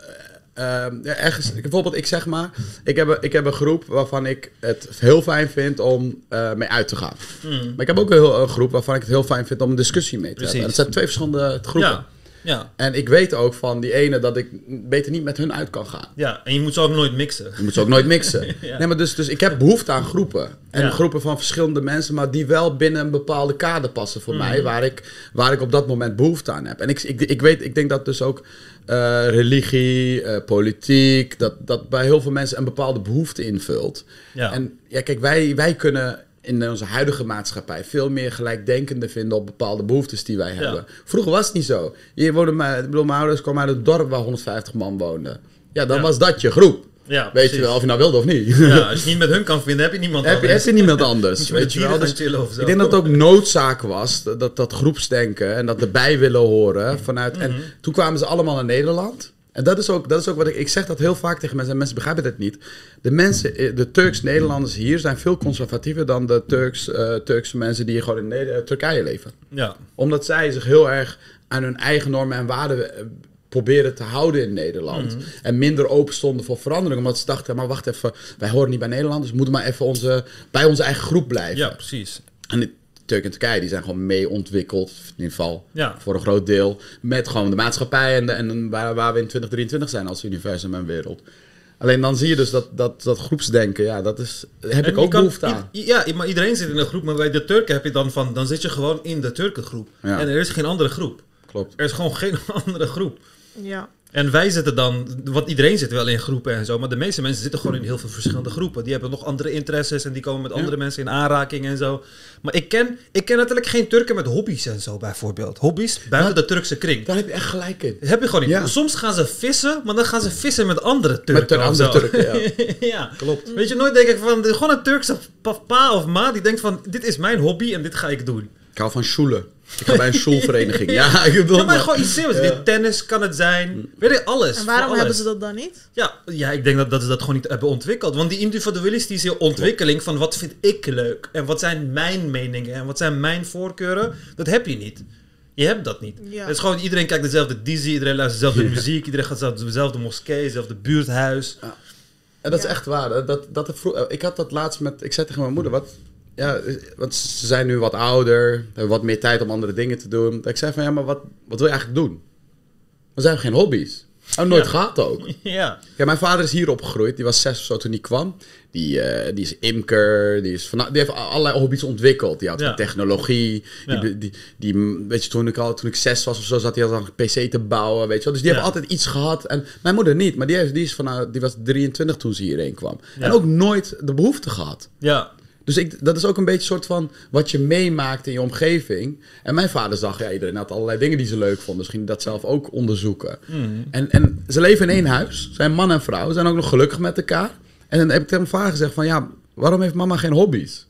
eh, eh, ja, ergens, bijvoorbeeld, ik zeg maar, ik heb, een, ik heb een groep waarvan ik het heel fijn vind om mee uit te gaan. Mm. Maar ik heb ook een, heel, een groep waarvan ik het heel fijn vind om een discussie mee te Precies. hebben. En dat zijn twee verschillende groepen. Ja, ja, En ik weet ook van die ene dat ik beter niet met hun uit kan gaan. ja. En je moet ze ook nooit mixen. Je moet ze ook nooit mixen. Ja. Nee, maar dus, dus ik heb behoefte aan groepen. En Ja. groepen van verschillende mensen, maar die wel binnen een bepaalde kader passen voor Mhm. mij, waar ik, waar ik op dat moment behoefte aan heb. En ik, ik, ik weet, ik denk dat dus ook eh, religie, eh, politiek, dat, dat bij heel veel mensen een bepaalde behoefte invult. Ja. En ja, kijk, wij, wij kunnen in onze huidige maatschappij veel meer gelijkdenkende vinden op bepaalde behoeftes die wij hebben. Vroeger was het niet zo. Je woonde, maar, bedoel, mijn ouders kwamen uit een dorp waar 150 man woonden. Ja, dan Ja. was dat je groep. ja, Weet precies. je wel, of je nou wilde of niet. Ja, als je niet met hun kan vinden, heb je niemand heb, je, heb je niemand anders. Je weet je wel? Dus ik denk dat het ook noodzaak was, dat, dat, dat groepsdenken en dat erbij willen horen. Vanuit, En Mhm. toen kwamen ze allemaal naar Nederland. En dat is, ook, dat is ook wat ik, ik zeg dat heel vaak tegen mensen, en mensen begrijpen het niet. De mensen, eh, de Turks-Nederlanders hier zijn veel conservatiever dan de Turks, eh, Turkse mensen die gewoon in Neder- Turkije leven. Ja, Omdat zij zich heel erg aan hun eigen normen en waarden eh, proberen te houden in Nederland. Mhm. En minder open stonden voor verandering. Omdat ze dachten, maar wacht even, wij horen niet bij Nederland. Dus we moeten maar even onze, bij onze eigen groep blijven. ja, precies. En Turk en Turkije die zijn gewoon mee ontwikkeld. In ieder geval Ja. voor een groot deel. Met gewoon de maatschappij en, de, en waar, waar we in 2023 zijn als universum en wereld. Alleen dan zie je dus dat, dat, dat groepsdenken, ja, dat is, daar heb En ik ook kan- behoefte aan. Ja, maar iedereen zit in een groep, maar bij de Turken heb je dan van, dan zit je gewoon in de Turkengroep. Ja. En er is geen andere groep. Klopt. Er is gewoon geen andere groep. Ja. En wij zitten dan, want iedereen zit wel in groepen en zo, maar de meeste mensen zitten gewoon in heel veel verschillende groepen. Die hebben nog andere interesses en die komen met andere mensen in aanraking en zo. Maar ik ken, ik ken natuurlijk geen Turken met hobby's en zo bijvoorbeeld. Hobby's buiten de Turkse kring. Daar heb je echt gelijk in. Heb je gewoon niet. Ja. Soms gaan ze vissen, maar dan gaan ze vissen met andere Turken. Met andere. Turken, ja. ja. Klopt. Weet je, nooit denk ik van, gewoon een Turkse pa of ma die denkt van, dit is mijn hobby en dit ga ik doen. Ik hou van schoelen. Ik ga bij een schoolvereniging. ja, ik bedoel Ja, maar maar- gewoon iets simpels. Dit tennis kan het zijn. Weet je, alles. En waarom hebben ze dat dan niet? Ja, ja, ik denk dat, dat ze dat gewoon niet hebben ontwikkeld. Want die individualistische ontwikkeling van wat vind ik leuk en wat zijn mijn meningen en wat zijn mijn voorkeuren, dat heb je niet. Je hebt dat niet. Ja. Het is gewoon iedereen kijkt dezelfde Dizzy, iedereen luistert dezelfde muziek, iedereen gaat naar dezelfde moskee, dezelfde buurthuis. En dat is Ja. echt waar. Dat, dat, ik had dat laatst met... Ik zei tegen mijn moeder, wat... Ja, want ze zijn nu wat ouder, hebben wat meer tijd om andere dingen te doen. Dat ik zei van, ja, maar wat, wat wil je eigenlijk doen? We zijn geen hobby's. Oh, nooit Ja. gehad ook. Ja, Ja, mijn vader is hier opgegroeid. Die was zes of zo toen hij kwam. Die, eh, die is imker. Die, is van, die heeft allerlei hobby's ontwikkeld. Die had Ja. van technologie. Die, die, die, weet je, toen ik, al, toen ik zes was of zo, zat hij al aan een pc te bouwen. Weet je wel. Dus die hebben altijd iets gehad. En mijn moeder niet. Maar die, heeft, die, is van, nou, die was 23 toen ze hierheen kwam. En ook nooit de behoefte gehad. ja, Dus ik, dat is ook een beetje een soort van wat je meemaakt in je omgeving. En mijn vader zag, ja, iedereen had allerlei dingen die ze leuk vonden. Dus ging dat zelf ook onderzoeken. Hmm. En, en ze leven in één huis. Zijn man en vrouw. Zijn ook nog gelukkig met elkaar. En dan heb ik tegen mijn vader gezegd van, ja, waarom heeft mama geen hobby's?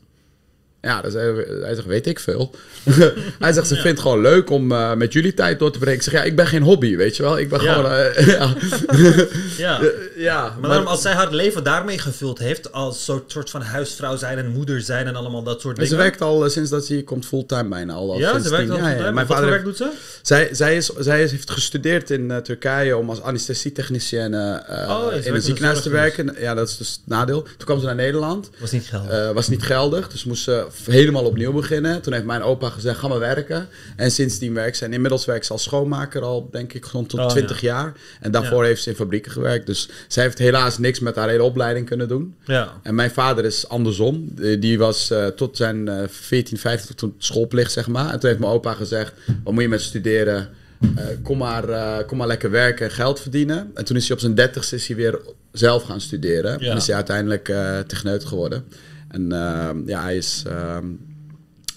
Ja, hij zegt, weet ik veel. hij zegt, ze vindt het gewoon leuk om eh, met jullie tijd door te brengen. Ik zeg, ja, ik ben geen hobby, weet je wel. Ik ben Ja. gewoon... eh, ja. ja. ja, Maar daarom, als zij haar leven daarmee gevuld heeft, als soort, soort van huisvrouw zijn en moeder zijn en allemaal dat soort En dingen. ze werkt al eh, sinds dat ze hier komt fulltime bijna al. ja, ze werkt al fulltime. Mijn Wat voor vader werk doet ze? Zij, zij, is, zij is, heeft gestudeerd in Turkije om als anesthesietechnicien Oh, in een ziekenhuis te werken. Ja, dat is dus het nadeel. Toen kwam ze naar Nederland. Was niet geld. Eh, was niet geldig, dus moest ze helemaal opnieuw beginnen. Toen heeft mijn opa gezegd, ga maar werken. En sindsdien werkt ze. En inmiddels werkt ze als schoonmaker al, denk ik, rond tot Oh, 20 ja. jaar. En daarvoor Ja. heeft ze in fabrieken gewerkt. Dus zij heeft helaas niks met haar hele opleiding kunnen doen. ja. En mijn vader is andersom. Die was eh, tot zijn eh 14, 15 toen schoolplicht, zeg maar. En toen heeft mijn opa gezegd, wat moet je met studeren? Eh, kom, maar, eh, kom maar lekker werken en geld verdienen. En toen is hij op zijn dertigste is hij weer zelf gaan studeren. Ja. En is hij uiteindelijk eh techneut geworden. En ehm, ja, hij is ehm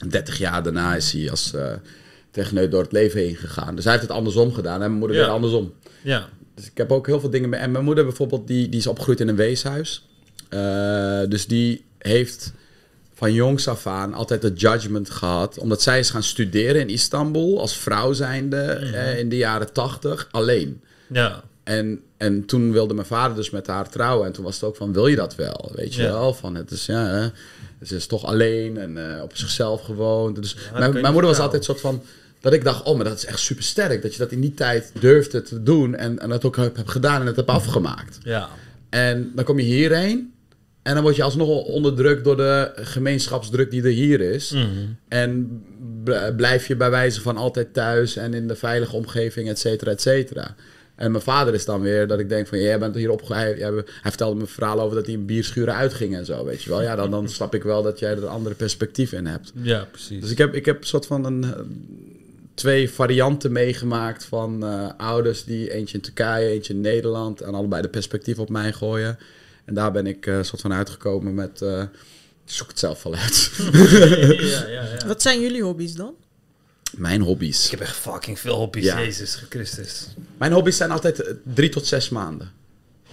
30 jaar daarna is hij als eh techneut door het leven heen gegaan. Dus hij heeft het andersom gedaan en mijn moeder Ja. weer andersom. ja. Dus ik heb ook heel veel dingen mee. En mijn moeder bijvoorbeeld, die, die is opgegroeid in een weeshuis. Eh, dus die heeft van jongs af aan altijd het judgment gehad. Omdat zij is gaan studeren in Istanbul als vrouw zijnde eh, in de jaren tachtig alleen. Ja. En, en toen wilde mijn vader dus met haar trouwen. En toen was het ook van, wil je dat wel? Weet je Ja. wel? Van, het is, ja, ze is toch alleen en eh, op zichzelf gewoond. Dus mijn, moeder was altijd soort van... Dat ik dacht, oh, maar dat is echt super sterk. Dat je dat in die tijd durfde te doen. En, en dat ook hebt gedaan en het hebt afgemaakt. Ja. En dan kom je hierheen. En dan word je alsnog onderdrukt door de gemeenschapsdruk die er hier is. Mhm. En bl- blijf je bij wijze van altijd thuis en in de veilige omgeving, et cetera, et cetera. En mijn vader is dan weer dat ik denk van, jij bent hier opge... Hij, vertelde me een verhaal over dat hij in bierschuren uitging en zo, weet je wel. Ja, dan, dan snap ik wel dat jij er een andere perspectief in hebt. Ja, precies. Dus ik heb, ik heb een soort van een, eh, twee varianten meegemaakt van eh, ouders die eentje in Turkije, eentje in Nederland en allebei de perspectief op mij gooien. En daar ben ik eh, soort van uitgekomen met, eh, zoek het zelf wel uit. ja, ja, ja. Wat zijn jullie hobby's dan? Mijn hobby's. Ik heb echt fucking veel hobby's, Ja. Jezus Christus. Mijn hobby's zijn altijd eh, drie tot zes maanden.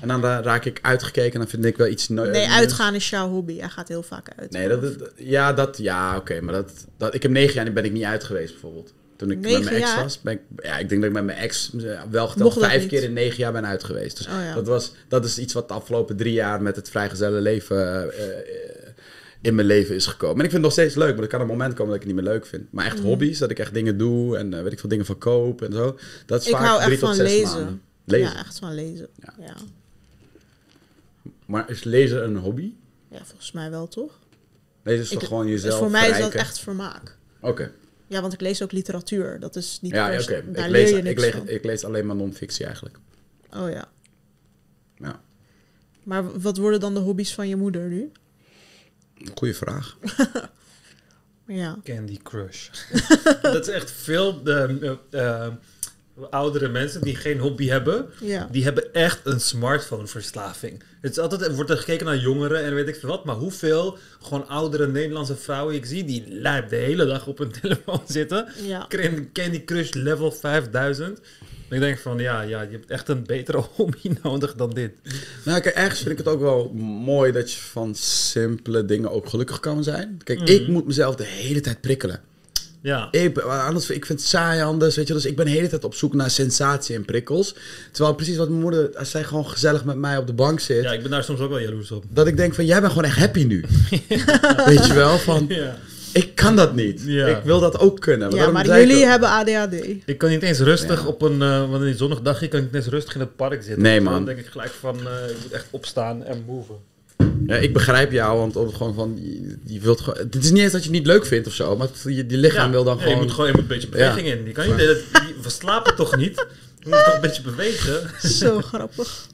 En dan eh, raak ik uitgekeken en dan vind ik wel iets... neu- Nee, nieuws. uitgaan is jouw hobby. Jij gaat heel vaak uit. Nee, dat, dat- ja, dat, ja oké, maar dat, dat, ik heb negen jaar en ben ik niet uit geweest bijvoorbeeld. Toen ik Negen met mijn ex jaar? was, ben ik, ja, ik denk dat ik met mijn ex eh, wel geteld vijf keer in negen jaar ben uit geweest. Dus Oh ja. dat, was, dat is iets wat de afgelopen drie jaar met het vrijgezelle leven eh, eh, in mijn leven is gekomen. En ik vind het nog steeds leuk, maar er kan een moment komen dat ik het niet meer leuk vind. Maar echt Mhm. hobby's, dat ik echt dingen doe en eh, weet ik veel dingen verkoop en zo. Dat is Ik vaak hou drie echt tot van zes lezen. maanden. Lezen. Ja, echt van lezen. Ja. Ja. Ja. Maar is lezen een hobby? volgens mij wel toch? Lezen is Ik- toch gewoon Dus jezelf voor mij is dat echt vermaak. Oké. Ja, want ik lees ook literatuur. Dat is niet Ja, ja, oké. Ik, lees, ik, lees, ik lees alleen maar non-fictie eigenlijk. Oh ja. Ja. Maar wat worden dan de hobby's van je moeder nu? Goeie vraag. Ja. Candy Crush. dat is echt veel eh, oudere mensen die geen hobby hebben. Ja. Die hebben echt een smartphone-verslaving. Het is altijd, er wordt er gekeken naar jongeren en weet ik veel wat. Maar hoeveel gewoon oudere Nederlandse vrouwen ik zie... die lijp de hele dag op hun telefoon zitten. Ja. Candy Candy Crush level 5000. Ik denk van, ja, ja, je hebt echt een betere hobby nodig dan dit. Nou, kijk, ergens vind ik het ook wel mooi dat je van simpele dingen ook gelukkig kan zijn. Kijk, Mhm. ik moet mezelf de hele tijd prikkelen. Ja, Ik, ben- anders, ik vind het saai anders, weet je. Dus ik ben de hele tijd op zoek naar sensatie en prikkels. Terwijl precies wat mijn moeder, als zij gewoon gezellig met mij op de bank zit... ja, ik ben daar soms ook wel jaloers op. Dat ik denk van, jij bent gewoon echt happy nu. Weet je wel, van, Ja. Ik kan dat niet. Ja. Ik wil dat ook kunnen. Ja, maar zei ik jullie ook- hebben ADHD. Ik kan niet eens rustig Ja. op een, eh wanneer een zonnig dagje, kan ik niet eens rustig in het park zitten. Nee, Dan man. denk ik gelijk van, eh, ik moet echt opstaan en move. Ja, ik begrijp jou, want op, gewoon van, je, je wilt gewoon... Het is niet eens dat je het niet leuk vindt of zo, maar het, je, die lichaam wil dan Ja, gewoon... Je moet gewoon je moet een beetje beweging in. Je kan niet, je, we slapen toch niet? Je moet toch een beetje bewegen? Zo grappig.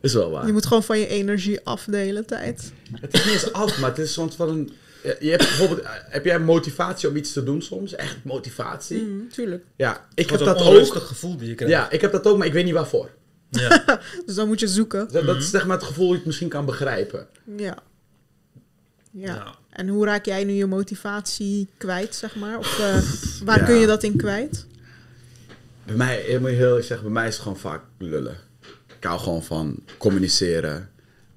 Is wel waar. Je moet gewoon van je energie af de hele tijd. Het is niet eens af, maar het is soms van een... Je je hebt bijvoorbeeld, eh, heb jij motivatie om iets te doen soms? Echt motivatie? Mm, tuurlijk. Ja, ik heb een dat ook. gevoel die je krijgt. Ja, ik heb dat ook, maar ik weet niet waarvoor. Ja. Dus dan moet je zoeken. Dat, dat is zeg maar het gevoel dat je het misschien kan begrijpen. Ja. Ja. En hoe raak jij nu je motivatie kwijt, zeg maar? Of eh, waar Ja. kun je dat in kwijt? Bij mij, ik moet heel eerlijk zeggen, bij mij is het gewoon vaak lullen. Ik hou gewoon van communiceren.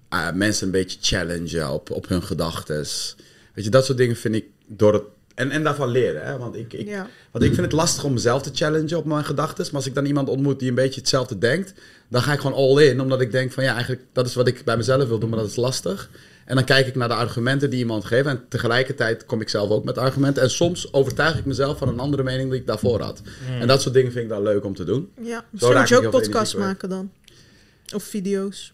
Ah, mensen een beetje challengen op, op hun gedachten. Weet je, dat soort dingen vind ik door het... En, en daarvan leren, hè. Want ik, ik, Ja. want ik vind het lastig om mezelf te challengen op mijn gedachten. Maar als ik dan iemand ontmoet die een beetje hetzelfde denkt... dan ga ik gewoon all in. Omdat ik denk van, ja, eigenlijk... dat is wat ik bij mezelf wil doen, maar dat is lastig. En dan kijk ik naar de argumenten die iemand geeft. En tegelijkertijd kom ik zelf ook met argumenten. En soms overtuig ik mezelf van een andere mening die ik daarvoor had. En dat soort dingen vind ik dan leuk om te doen. Ja. Misschien moet je ook energie maken dan. Of video's.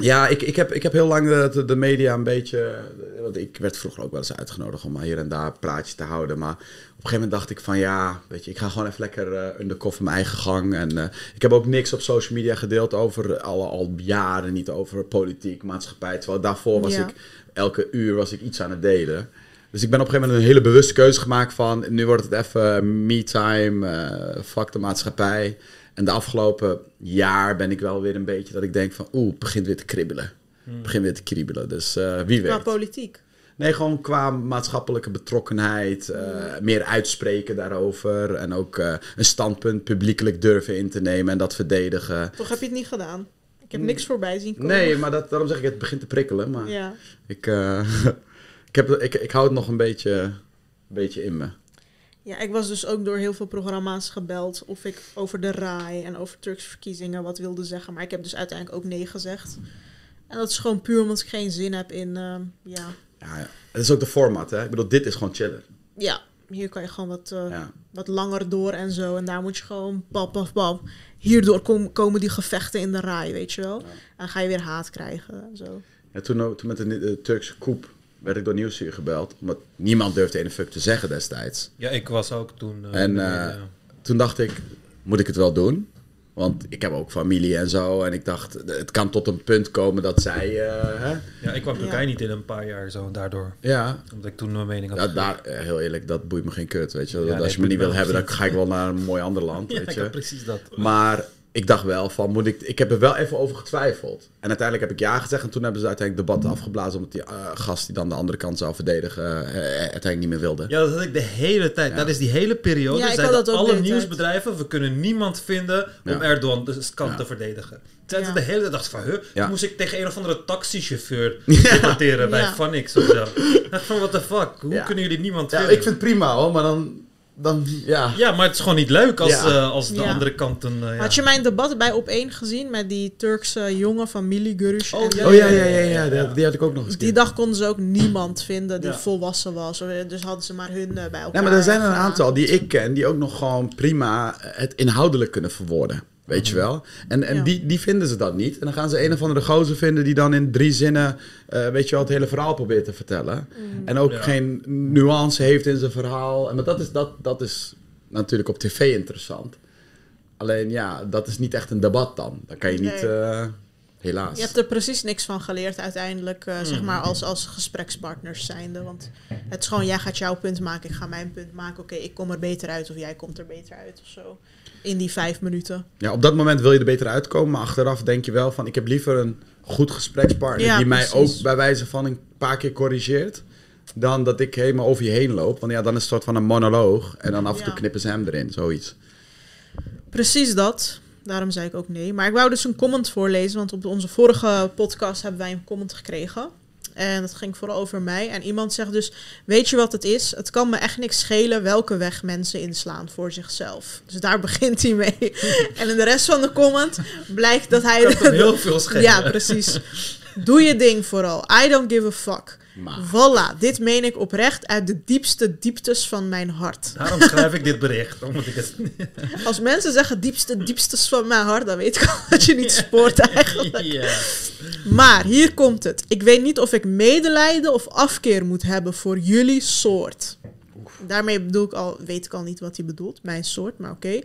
Ja, ik, ik, heb, ik heb heel lang de, de, media een beetje... Want ik werd vroeger ook wel eens uitgenodigd om hier en daar praatjes te houden. Maar op een gegeven moment dacht ik van ja, weet je, ik ga gewoon even lekker uh, undercover mijn eigen gang. En uh, ik heb ook niks op social media gedeeld over al, al jaren, niet over politiek, maatschappij. Terwijl daarvoor was Ja. ik, elke uur was ik iets aan het delen. Dus ik ben op een gegeven moment een hele bewuste keuze gemaakt van... nu wordt het even me-time, eh fuck de maatschappij. En de afgelopen jaar ben ik wel weer een beetje dat ik denk van... oeh, het begint weer te kribbelen. Het begint weer te kriebelen, dus eh, wie Qua weet. politiek. Nee, gewoon qua maatschappelijke betrokkenheid, eh, meer uitspreken daarover... en ook eh, een standpunt publiekelijk durven in te nemen en dat verdedigen. Toch heb je het niet gedaan? Ik heb niks voorbij zien komen. Nee, maar dat, daarom zeg ik, het begint te prikkelen. Maar Ja. ik, eh, ik, heb, ik, ik hou het nog een beetje, een beetje in me. Ja, ik was dus ook door heel veel programma's gebeld of ik over de RAI en over Turkse verkiezingen wat wilde zeggen. Maar ik heb dus uiteindelijk ook nee gezegd. En dat is gewoon puur omdat ik geen zin heb in, ehm, ja, Ja, ja. Het is ook de format, hè. Ik bedoel, dit is gewoon chillen. ja, hier kan je gewoon wat, eh, Ja. wat langer door en zo. En daar moet je gewoon pap, pap, pap. Hierdoor kom- komen die gevechten in de RAI, weet je wel. En dan ga je weer haat krijgen en zo. Ja, toen, toen met de, de Turkse koep werd ik door Nieuwsuur gebeld. Omdat niemand durfde ene fuck te zeggen destijds. Ja, ik was ook toen... eh, En in de eh, toen dacht ik, moet ik het wel doen? Want ik heb ook familie en zo. En ik dacht, het kan tot een punt komen dat zij... eh, hè? ja, ik kwam Ja. Turkije niet in een paar jaar zo, daardoor. Ja, Omdat ik toen mijn mening had. Ja, daar, heel eerlijk, dat boeit me geen kut, weet je. Ja, als nee, je me niet wil hebben, dan ga ik wel naar een mooi ander land, Ja, weet ik je. precies dat. Maar ik dacht wel van, moet ik... Ik heb er wel even over getwijfeld. En uiteindelijk heb ik ja gezegd. En toen hebben ze uiteindelijk debat afgeblazen... omdat die eh, gast die dan de andere kant zou verdedigen... eh, uiteindelijk niet meer wilde. Ja, dat had ik de hele tijd. Ja. Dat is die hele periode. Ja, ik zeiden had dat alle tijd. nieuwsbedrijven, we kunnen niemand vinden om Ja. Erdogan de kant Ja. te verdedigen. Zeiden Ja. ze de hele dag dacht van, huh? Ja. Toen moest ik tegen een of andere taxichauffeur debatteren bij Ja. Vanix of zo. Ik dacht van, what the fuck? Hoe Ja. kunnen jullie niemand Ja, vinden? ik vind het prima hoor, maar dan... dan ja. Ja, maar het is gewoon niet leuk als, Ja. eh, als de Ja. andere kant een... eh, ja. Had je mijn debat bij op één gezien met die Turkse jongen van Gurush? Oh, ja, Oh ja, ja, ja, ja, die- die had ik ook nog eens. Die dag konden ze ook niemand vinden die Ja. volwassen was. Dus hadden ze maar hun eh, bij elkaar. Ja, maar er zijn er een aantal die ik ken... die ook nog gewoon prima het inhoudelijk kunnen verwoorden. Weet je wel? En, en Ja. die, die vinden ze dan niet. En dan gaan ze een of andere gozer vinden... die dan in drie zinnen... eh, weet je wel, het hele verhaal probeert te vertellen. En ook Ja. geen nuance heeft in zijn verhaal. En, maar dat is, dat, dat is natuurlijk op tv interessant. Alleen ja, dat is niet echt een debat dan. Dan kan je niet... Nee. eh, helaas. Je hebt er precies niks van geleerd uiteindelijk, eh, zeg maar, als, als gesprekspartners zijnde. Want het is gewoon, jij gaat jouw punt maken, ik ga mijn punt maken. Oké, ik kom er beter uit of jij komt er beter uit of zo. In die vijf minuten. Ja, op dat moment wil je er beter uitkomen, maar achteraf denk je wel van... ik heb liever een goed gesprekspartner Ja, die mij ook bij wijze van een paar keer corrigeert... dan dat ik helemaal over je heen loop. Want ja, dan is het een soort van een monoloog en dan af en toe Ja. knippen ze hem erin, zoiets. Precies dat. Daarom zei ik ook nee. Maar ik wou dus een comment voorlezen, want op onze vorige podcast hebben wij een comment gekregen. En dat ging vooral over mij. En iemand zegt dus, weet je wat het is? Het kan me echt niks schelen welke weg mensen inslaan voor zichzelf. Dus daar begint hij mee. en in de rest van de comment blijkt dat hij... heel veel schelen. Ja, precies. Doe je ding vooral. I don't give a fuck. Maar Voilà, dit meen ik oprecht uit de diepste dieptes van mijn hart. Daarom schrijf ik dit bericht. Moet ik het... Als mensen zeggen diepste diepstes van mijn hart, dan weet ik al dat je niet spoort eigenlijk. Maar hier komt het. Ik weet niet of ik medelijden of afkeer moet hebben voor jullie soort. Daarmee bedoel ik al, weet ik al niet wat hij bedoelt, mijn soort, maar oké.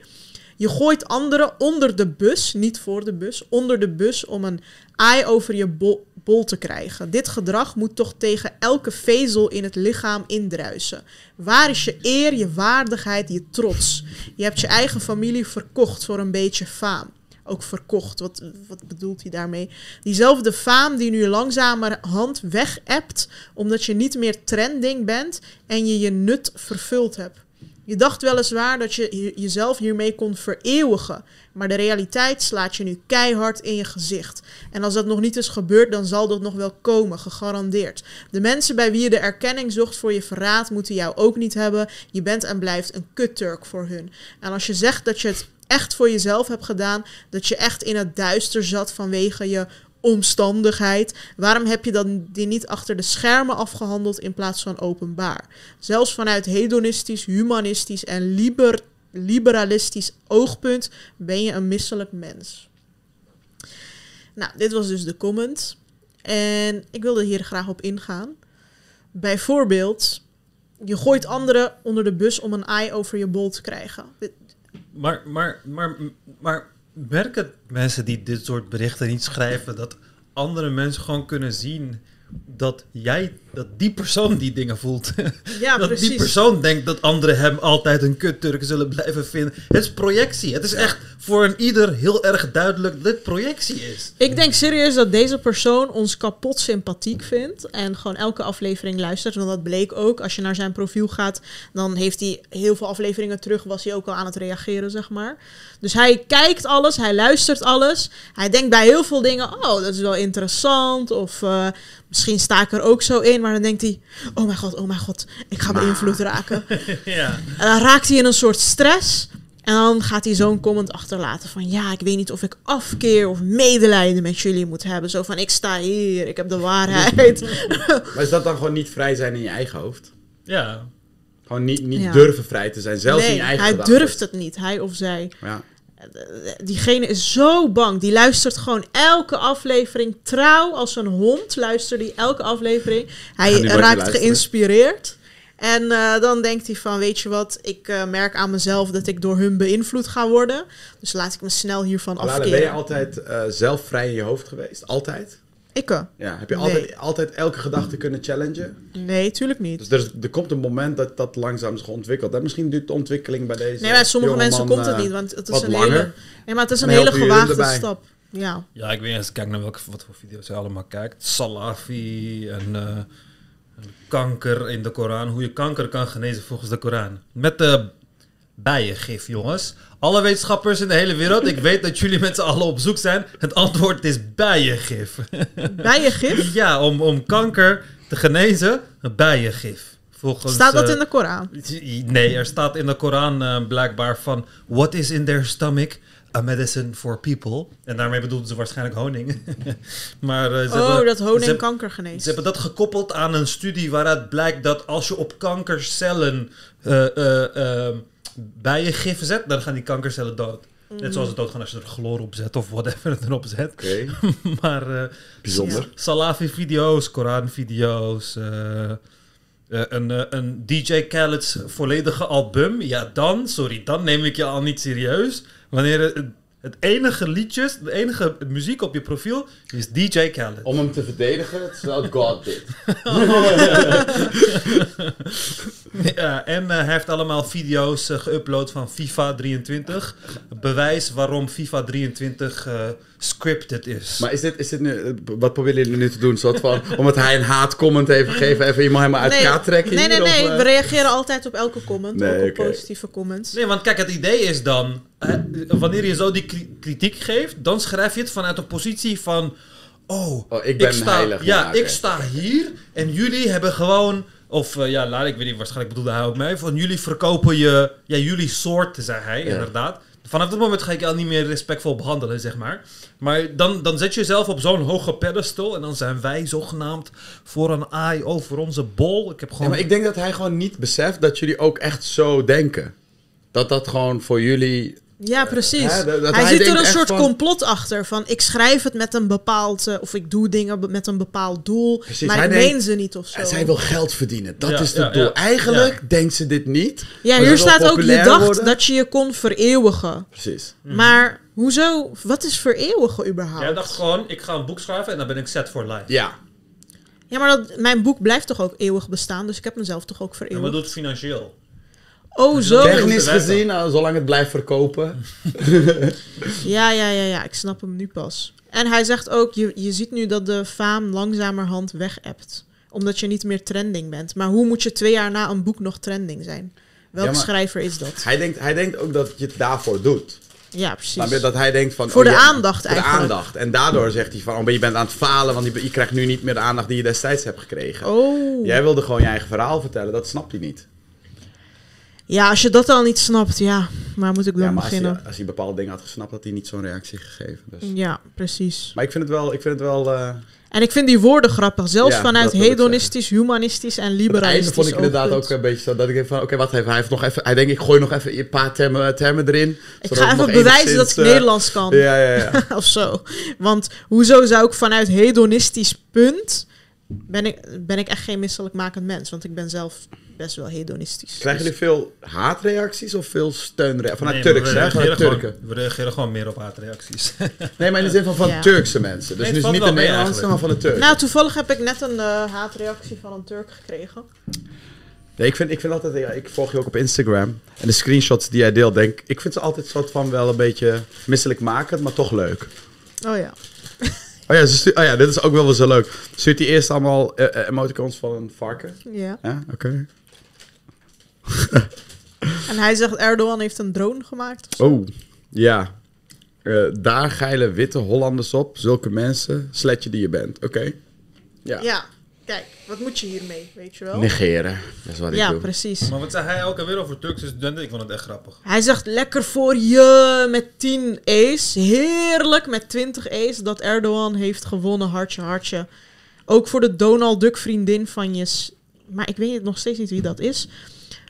Je gooit anderen onder de bus, niet voor de bus, onder de bus om een aai over je bol, bol te krijgen. Dit gedrag moet toch tegen elke vezel in het lichaam indruisen. Waar is je eer, je waardigheid, je trots? Je hebt je eigen familie verkocht voor een beetje faam ook verkocht. Wat, wat bedoelt hij daarmee? Diezelfde faam die nu langzamerhand weg-appt, omdat je niet meer trending bent en je je nut vervuld hebt. Je dacht weliswaar dat je je- jezelf hiermee kon vereeuwigen, maar de realiteit slaat je nu keihard in je gezicht. En als dat nog niet is gebeurd, dan zal dat nog wel komen, gegarandeerd. De mensen bij wie je de erkenning zocht voor je verraad, moeten jou ook niet hebben. Je bent en blijft een kutturk voor hun. En als je zegt dat je het echt voor jezelf hebt gedaan, dat je echt in het duister zat vanwege je omstandigheid, waarom heb je dan die niet achter de schermen afgehandeld in plaats van openbaar? Zelfs vanuit hedonistisch, humanistisch en liber, liberalistisch oogpunt ben je een misselijk mens. Nou, dit was dus de comment. En ik wilde hier graag op ingaan. Bijvoorbeeld, je gooit anderen onder de bus om een ei over je bol te krijgen. Maar, maar, maar, maar merken mensen die dit soort berichten niet schrijven, dat andere mensen gewoon kunnen zien dat jij, dat die persoon die dingen voelt. Ja, dat precies. die persoon denkt dat anderen hem altijd een kutturk zullen blijven vinden. Het is projectie. Het is echt voor een ieder heel erg duidelijk dat dit projectie is. Ik denk serieus dat deze persoon ons kapot sympathiek vindt. En gewoon elke aflevering luistert. Want dat bleek ook. Als je naar zijn profiel gaat, dan heeft hij heel veel afleveringen terug. Was hij ook al aan het reageren, zeg maar. Dus hij kijkt alles, hij luistert alles. Hij denkt bij heel veel dingen: oh, dat is wel interessant. Of eh, misschien sta ik er ook zo in. Maar dan denkt hij... Oh mijn god, oh mijn god, ik ga beïnvloed raken. ja. En dan raakt hij in een soort stress. En dan gaat hij zo'n comment achterlaten van... Ja, ik weet niet of ik afkeer of medelijden met jullie moet hebben. Zo van, ik sta hier, ik heb de waarheid. Maar is dat dan gewoon niet vrij zijn in je eigen hoofd? ja. Gewoon niet, niet Ja. durven vrij te zijn, zelfs in je eigen hij gedachten. durft het niet, hij of zij. Ja. Diegene is zo bang. Die luistert gewoon elke aflevering trouw als een hond. Luistert hij elke aflevering. Hij raakt geïnspireerd. En eh, dan denkt hij van, weet je wat, ik eh, merk aan mezelf dat ik door hun beïnvloed ga worden. Dus laat ik me snel hiervan Alala, ben je altijd eh, zelf vrij in je hoofd geweest? Altijd? Ik? eh, Ja. Heb je Nee. altijd, altijd elke gedachte kunnen challengen? Nee, tuurlijk niet. Dus er, is- er komt een moment dat dat langzaam zich ontwikkelt. En misschien duurt de ontwikkeling bij deze Nee, bij sommige mensen man, komt het eh, niet, want het is een langer. hele... Nee, maar het is een hele gewaagde stap. Ja. Ja, ik weet niet eens kijk naar welke, wat voor video's hij allemaal kijkt. Salafi en eh, kanker in de Koran. Hoe je kanker kan genezen volgens de Koran. Met de bijengif, jongens. Alle wetenschappers in de hele wereld, ik weet dat jullie met z'n allen op zoek zijn. Het antwoord is bijengif. Bijengif? ja, om, om kanker te genezen, bijengif. Volgens, Staat dat eh, in de Koran? Nee, er staat in de Koran eh, blijkbaar van... What is in their stomach? A medicine for people. En daarmee bedoelden ze waarschijnlijk honing. maar eh, ze Oh, hebben, dat honing ze, kanker geneest. ze hebben dat gekoppeld aan een studie waaruit blijkt dat als je op kankercellen eh, eh, bijengif zet, dan gaan die kankercellen dood. Net zoals ze doodgaan als je er chloor op zet of whatever het erop zet. Oké, maar eh, bijzonder. Salafi-video's, Koran-video's, eh, eh, een, een DJ Khaled's volledige album. Ja, dan, sorry, dan neem ik je al niet serieus. Wanneer het, het enige liedjes, de enige muziek op je profiel is DJ Khaled. Om hem te verdedigen, het is wel God dit. Ja, en eh, hij heeft allemaal video's eh, geüpload van FIFA 23. Bewijs waarom FIFA 23 eh, scripted is. Maar is dit, is dit nu, wat proberen jullie nu te doen? Soort van, omdat hij een haatcomment heeft gegeven, even iemand helemaal uit elkaar trekken nee, nee, hier, nee. of? We reageren altijd op elke comment. Nee, ook op positieve comments. Nee, want kijk, het idee is dan, wanneer je zo die kri- kritiek geeft, dan schrijf je het vanuit een positie van, oh, Oh, ik ben sta, heilig. Ja, ik sta hier en jullie hebben gewoon, of eh, ja, laat ik weet niet, waarschijnlijk bedoelde hij ook mij, van jullie verkopen je, ja, jullie soort, zei hij, Ja. inderdaad. Vanaf dat moment ga ik al niet meer respectvol behandelen, zeg maar. Maar dan, dan zet je jezelf op zo'n hoge pedestal en dan zijn wij zogenaamd voor een aai over onze bol. Ik heb Ja, gewoon... maar ik denk dat hij gewoon niet beseft dat jullie ook echt zo denken. Dat dat gewoon voor jullie... Ja, precies. Hè, dat- dat hij hij ziet er een soort van- complot achter. Van ik schrijf het met een bepaald... eh, of ik doe dingen met een bepaald doel. Precies, maar hij ik denkt- meen ze niet of zo. Zij wil geld verdienen, dat Ja, is het ja, doel. ja. Eigenlijk denkt ze dit niet. Ja, hier staat ook, je dacht worden. dat je je kon vereeuwigen. Precies. Maar hoezo? Wat is vereeuwigen überhaupt? Jij dacht gewoon, ik ga een boek schrijven en dan ben ik set for life. Ja. Ja, maar dat, mijn boek blijft toch ook eeuwig bestaan. Dus ik heb mezelf toch ook En vereeuwigd. wat doet het financieel? Oh, zo. Technisch- gezien, nou, zolang het blijft verkopen. Ja, ja, ja, ja. Ik snap hem nu pas. En hij zegt ook, je, je ziet nu dat de faam langzamerhand weg-appt. Omdat je niet meer trending bent. Maar hoe moet je twee jaar na een boek nog trending zijn? Welke Ja, maar- schrijver is dat? Hij denkt, hij denkt ook dat je het daarvoor doet. Ja, precies. Maar dat hij denkt van... Voor oh, de ja, aandacht voor de eigenlijk. aandacht. En daardoor zegt hij van, oh, maar je bent aan het falen, want je, je krijgt nu niet meer de aandacht die je destijds hebt gekregen. Oh. Jij wilde gewoon je eigen verhaal vertellen, dat snapt hij niet. Ja, als je dat al niet snapt, ja. Waar moet ik dan Ja, maar als beginnen? hij, als hij bepaalde dingen had gesnapt, had hij niet zo'n reactie gegeven. Dus. Ja, precies. Maar ik vind het wel, ik vind het wel eh, En ik vind die woorden grappig. Zelfs Ja, vanuit dat hedonistisch, humanistisch en liberalistisch einde vond ik inderdaad ook een beetje zo dat ik denk van, oké, wat heeft hij heeft nog even, hij denkt ik gooi nog even een paar termen, termen erin. Ik ga even bewijzen dat ik eh, Nederlands kan. Ja, ja, ja. of zo. Want hoezo zou ik vanuit hedonistisch punt... Ben ik, ben ik echt geen misselijkmakend mens. Want ik ben zelf best wel hedonistisch. Krijgen Dus- jullie veel haatreacties of veel steunreacties? Vanuit Nee, Turks, we hè? reageren, Vanuit gewoon, Turken. we reageren gewoon meer op haatreacties. Nee, maar in de zin van van Ja. Turkse mensen. Dus, Nee, dus niet de Nederlandse, maar van de Turken. Nou, toevallig heb ik net een eh, haatreactie van een Turk gekregen. Nee, ik vind, ik vind altijd, ja, ik volg je ook op Instagram. En de screenshots die jij deelt, denk ik, vind ze altijd soort van wel een beetje misselijkmakend, maar toch leuk. Oh ja. Oh ja, ze stu- oh ja, dit is ook wel wel zo leuk. Stuurt hij eerst allemaal eh, eh, emoticons van een varken? ja. Ja, oké. En hij zegt Erdogan heeft een drone gemaakt. Oh, ja. Eh, daar geilen witte Hollanders op, zulke mensen, sletje die je bent. Oké. Ja. Ja. kijk, wat moet je hiermee, weet je wel? Negeren. Dat is wat ik ja, doe. precies. Maar wat zei hij ook alweer over Turkse studenten? Ik vond het echt grappig. Hij zegt lekker voor je met 10 A's. Heerlijk met 20 A's dat Erdogan heeft gewonnen. Hartje, hartje. Ook voor de Donald Duck vriendin van je. Maar ik weet nog steeds niet wie dat is.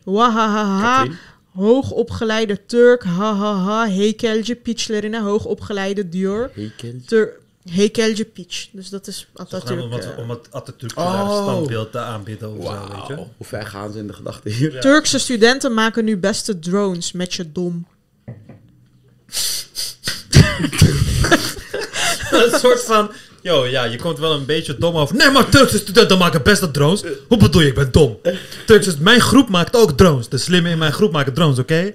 Wahahaha. Hoogopgeleide Turk. Hahaha. Hekelje piçlerine. Hoogopgeleide Dior. Hekelje piç. Dus dat is Atatürk. Om het, eh. om het Atatürk Oh. standbeeld te aanbieden of zo, weet je. Wauw. Hoe ver gaan ze in de gedachten hier? Ja. Turkse studenten maken nu beste drones met je dom. een soort van... Yo, ja, je komt wel een beetje dom over. Nee, maar Turkse studenten maken beste drones. Hoe bedoel je, ik ben dom? Turkse, mijn groep maakt ook drones. De slimme in mijn groep maken drones, oké?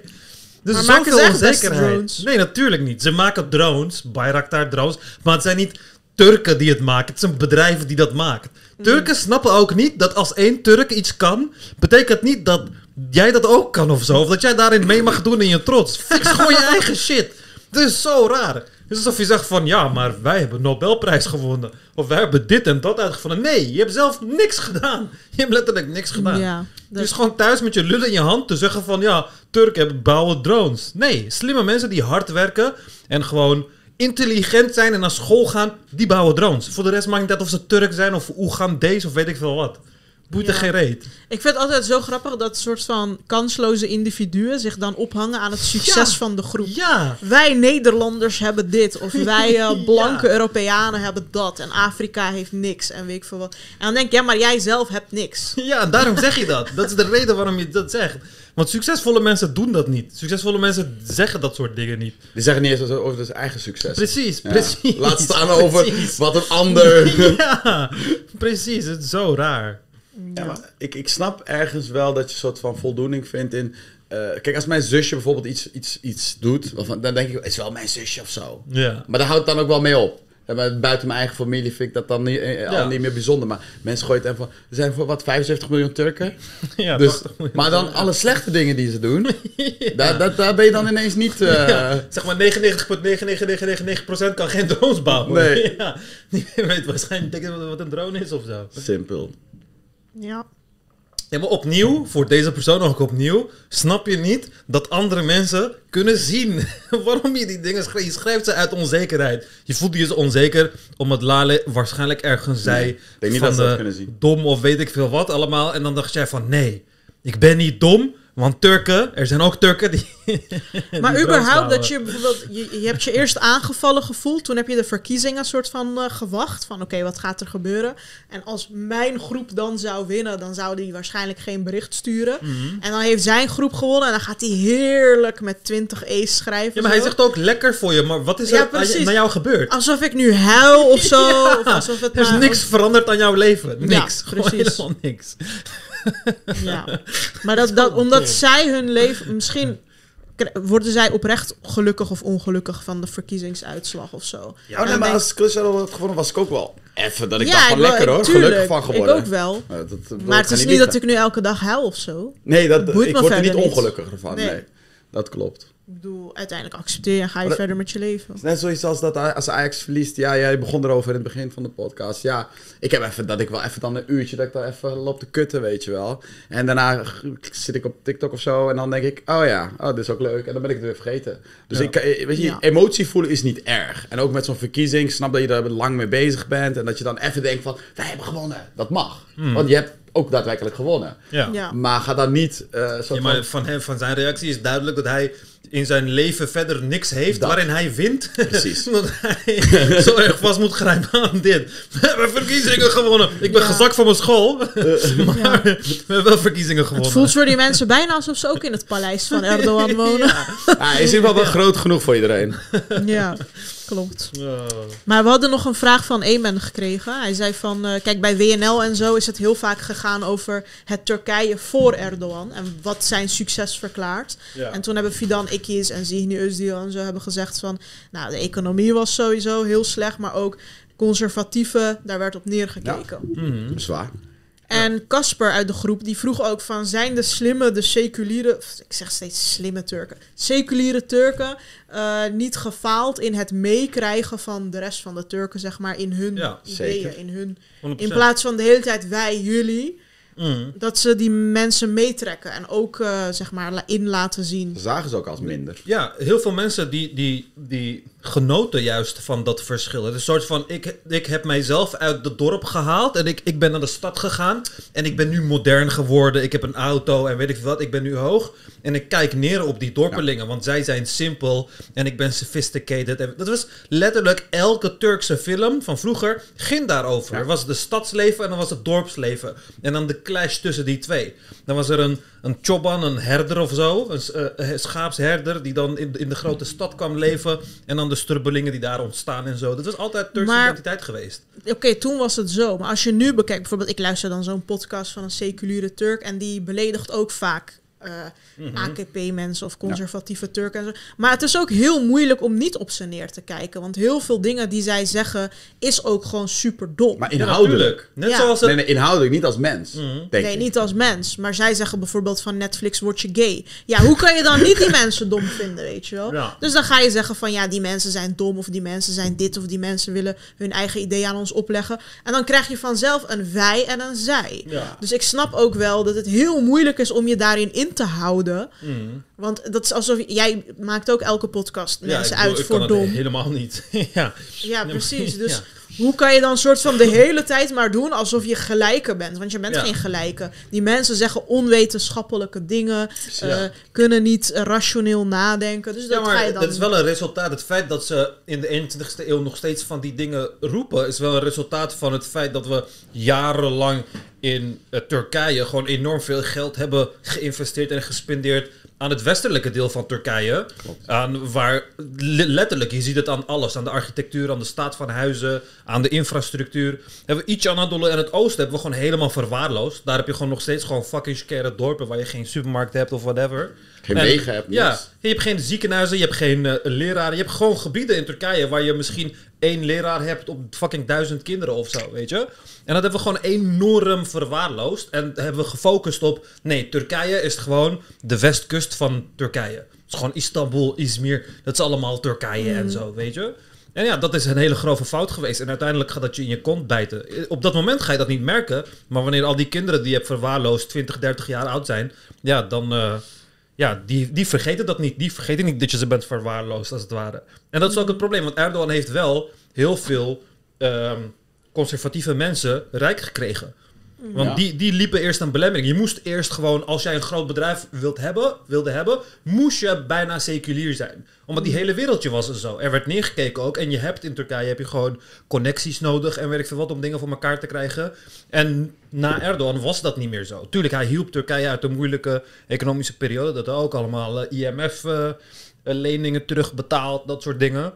Dus Maar maken ze echt drones? Nee, natuurlijk niet. Ze maken drones, Bayraktar drones. Maar het zijn niet Turken die het maken. Het zijn bedrijven die dat maken. Turken snappen ook niet dat als één Turk iets kan... betekent niet dat jij dat ook kan of zo. Of dat jij daarin mee mag doen in je trots. Fix gewoon je eigen shit. Dat is zo raar. Is alsof je zegt van... ja, maar wij hebben Nobelprijs gewonnen. Of wij hebben dit en dat uitgevonden. Nee, je hebt zelf niks gedaan. Je hebt letterlijk niks gedaan. Ja, Dus gewoon thuis met je lul in je hand te zeggen van ja, Turken hebben bouwen drones. Nee, slimme mensen die hard werken en gewoon intelligent zijn en naar school gaan, die bouwen drones. Voor de rest maakt niet uit of ze Turk zijn of Oegandees of weet ik veel wat. Boeit er Ja. geen reet. Ik vind het altijd zo grappig dat soort van kansloze individuen zich dan ophangen aan het succes Ja. van de groep. Ja. Wij Nederlanders hebben dit, of wij eh, blanke Ja. Europeanen hebben dat, en Afrika heeft niks, en weet ik veel wat. En dan denk ik, ja, maar jij zelf hebt niks. Ja, daarom zeg je dat. Dat is de reden waarom je dat zegt. Want succesvolle mensen doen dat niet. Succesvolle mensen zeggen dat soort dingen niet. Die zeggen niet eens over zijn eigen succes. Precies, Ja. precies. Laat staan over Precies. wat een ander... Ja, precies. Het is zo raar. Ja, maar ik, ik snap ergens wel dat je een soort van voldoening vindt in... eh, kijk, als mijn zusje bijvoorbeeld iets, iets, iets doet, dan denk ik, het is wel mijn zusje of zo. Ja. Maar daar houdt het dan ook wel mee op. Buiten mijn eigen familie vind ik dat dan niet, eh, Ja. al niet meer bijzonder. Maar mensen gooien het even van... Er zijn voor wat 75 miljoen Turken. ja Dus, 80 miljoen. maar dan alle slechte dingen die ze doen... daar, daar, daar ben je dan ineens niet... eh, Ja, zeg maar 99,99999% kan geen drones bouwen. Nee. Ja, niemand weet waarschijnlijk wat een drone is of zo. Simpel. Ja. Ja, maar opnieuw, voor deze persoon ook opnieuw, snap je niet dat andere mensen kunnen zien waarom je die dingen schrijft. Je schrijft ze uit onzekerheid. Je voelt je onzeker omdat Lale waarschijnlijk ergens zei Nee, ik denk niet van dat ze dat eh, kunnen zien. dom of weet ik veel wat allemaal. En dan dacht jij van nee, ik ben niet dom, want Turken, er zijn ook Turken die... Maar die überhaupt dat je bijvoorbeeld, je, je hebt je eerst aangevallen gevoeld, toen heb je de verkiezingen soort van eh, gewacht, van oké, wat gaat er gebeuren? En als mijn groep dan zou winnen, dan zou die waarschijnlijk geen bericht sturen. Mhm. En dan heeft zijn groep gewonnen en dan gaat hij heerlijk met 20 E's schrijven. Ja, maar hij zegt ook lekker voor je, maar wat is Ja, er naar jou gebeurd? Alsof ik nu huil of zo. Ja, of alsof het er is niks veranderd aan jouw leven. Niks. Gewoon precies. helemaal niks. Ja. Maar dat, dat, omdat zij hun leven... Misschien worden zij oprecht gelukkig of ongelukkig van de verkiezingsuitslag of zo. En nee, maar denk- als Kılıçdaroğlu had gewonnen was ik ook wel even dat ik Ja, dacht van ik wel- lekker hoor, tuurlijk, gelukkig van geworden. Ik ook wel. Ja, dat- Maar het is niet dat ik nu elke dag huil of zo. Nee, dat, boeit ik word er niet ongelukkiger van. Nee. Nee. dat klopt. Ik bedoel, uiteindelijk accepteer je en ga je dat- verder met je leven. Net zoiets als dat als Ajax verliest. Ja, jij begon erover in het begin van de podcast. Ja, ik heb even dat ik wel even dan een uurtje dat ik daar even loop te kutten, weet je wel. En daarna zit ik op TikTok of zo en dan denk ik, oh ja, oh, dit is ook leuk. En dan ben ik het weer vergeten. Dus Ja. ik, eh, weet je, Ja. emotie voelen is niet erg. En ook met zo'n verkiezing, snap dat je daar lang mee bezig bent. En dat je dan even denkt van, wij hebben gewonnen. Dat mag. Want je hebt ook daadwerkelijk gewonnen. Ja. Ja. Maar ga dan niet eh soort Ja, van- maar van, hem, van zijn reactie is duidelijk dat hij in zijn leven verder niks heeft Dat. waarin hij wint. Precies. dat hij zo erg vast moet grijpen aan dit. We hebben verkiezingen gewonnen. Ik ben Ja. gezakt van mijn school. maar we hebben wel verkiezingen gewonnen. Het voelt voor die mensen bijna alsof ze ook in het paleis van Erdogan wonen. Ja. Ah, is in wel wel groot genoeg voor iedereen. Ja, klopt. Maar we hadden nog een vraag van Emen gekregen. Hij zei van, eh, kijk, bij WNL en zo is het heel vaak gegaan over het Turkije voor Erdogan. En wat zijn succes verklaart. Ja. En toen hebben Fidan Ikiz en Zihni Özdil en zo hebben gezegd van... Nou, de economie was sowieso heel slecht, maar ook conservatieven, daar werd op neergekeken. Mhm. Zwaar. En Casper uit de groep, die vroeg ook van... zijn de slimme, de seculiere... Ik zeg steeds slimme Turken. Seculiere Turken eh, niet gefaald in het meekrijgen van de rest van de Turken, zeg maar, in hun Ja, ideeën, zeker. in hun... 100%. In plaats van de hele tijd wij, jullie, Mm. dat ze die mensen meetrekken en ook, eh, zeg maar, in laten zien. Dat zagen ze ook als minder. Ja, heel veel mensen die, die, die genoten juist van dat verschil. Het is een soort van, ik, ik heb mijzelf uit het dorp gehaald en ik, ik ben naar de stad gegaan. En ik ben nu modern geworden, ik heb een auto en weet ik wat, ik ben nu hoog. En ik kijk neer op die dorpelingen, want zij zijn simpel en ik ben sophisticated. En dat was letterlijk elke Turkse film van vroeger ging daarover. Ja. Er was de stadsleven en dan was het dorpsleven. En dan de clash tussen die twee. Dan was er een, een choban, een herder of zo, een, eh, een schaapsherder die dan in, in de grote stad kwam leven. En dan de strubbelingen die daar ontstaan en zo. Dat was altijd Turkse Maar- identiteit geweest. Oké, toen was het zo. Maar als je nu bekijkt, bijvoorbeeld, ik luister dan zo'n podcast van een seculiere Turk en die beledigt ook vaak eh, Mhm. AKP-mensen of conservatieve Turken en zo. Maar het is ook heel moeilijk om niet op ze neer te kijken. Want heel veel dingen die zij zeggen is ook gewoon super dom. Maar inhoudelijk. Net Ja. zoals het... Nee, nee, inhoudelijk, niet als mens. Mhm. Denk Nee, ik. niet als mens. Maar zij zeggen bijvoorbeeld van Netflix word je gay. Ja, hoe kan je dan niet die mensen dom vinden, weet je wel? Ja. Dus dan ga je zeggen van ja, die mensen zijn dom of die mensen zijn dit of die mensen willen hun eigen idee aan ons opleggen. En dan krijg je vanzelf een wij en een zij. Ja. Dus ik snap ook wel dat het heel moeilijk is om je daarin in te houden. Mhm. Want dat is alsof jij maakt ook elke podcast Ja, mensen ik uit ik voor kan dom. helemaal niet. ja. Ja, precies. Dus. Hoe kan je dan soort van de hele tijd maar doen alsof je gelijke bent? Want je bent Ja. geen gelijke. Die mensen zeggen onwetenschappelijke dingen, Ja. eh, kunnen niet rationeel nadenken. Dus Ja, dat ga maar je dan... dat is wel een resultaat. Het feit dat ze in de 21ste eeuw nog steeds van die dingen roepen, is wel een resultaat van het feit dat we jarenlang in eh, Turkije gewoon enorm veel geld hebben geïnvesteerd en gespendeerd aan het westelijke deel van Turkije. Aan waar le- letterlijk, je ziet het aan alles. Aan de architectuur, aan de staat van huizen, aan de infrastructuur. Hebben we iets Anadolu en het oosten hebben we gewoon helemaal verwaarloosd. Daar heb je gewoon nog steeds gewoon fucking scare dorpen waar je geen supermarkt hebt of whatever. Geen En- wegen hebt, Ja, je hebt geen ziekenhuizen, je hebt geen eh, leraren. Je hebt gewoon gebieden in Turkije waar je misschien één leraar hebt op fucking duizend kinderen of zo, weet je? En dat hebben we gewoon enorm verwaarloosd. En hebben we gefocust op, nee, Turkije is gewoon de westkust van Turkije. Het is gewoon Istanbul, Izmir, dat is allemaal Turkije en zo, weet je? En ja, dat is een hele grove fout geweest. En uiteindelijk gaat dat je in je kont bijten. Eh, Op dat moment ga je dat niet merken. Maar wanneer al die kinderen die je hebt verwaarloosd 20, 30 jaar oud zijn, ja, dan. eh, ja, die, die vergeten dat niet. Die vergeten niet dat je ze bent verwaarloosd, als het ware. En dat is ook het probleem, want Erdogan heeft wel heel veel ehm, conservatieve mensen rijk gekregen. Want Ja. die, die liepen eerst een belemmering. Je moest eerst gewoon, als jij een groot bedrijf wilt hebben, wilde hebben, moest je bijna seculier zijn. Omdat die hele wereldje was er zo. Er werd neergekeken ook. En je hebt in Turkije heb je gewoon connecties nodig en weet ik veel wat om dingen voor elkaar te krijgen. En na Erdogan was dat niet meer zo. Tuurlijk, hij hielp Turkije uit de moeilijke economische periode. Dat ook allemaal IMF-leningen terugbetaald, dat soort dingen.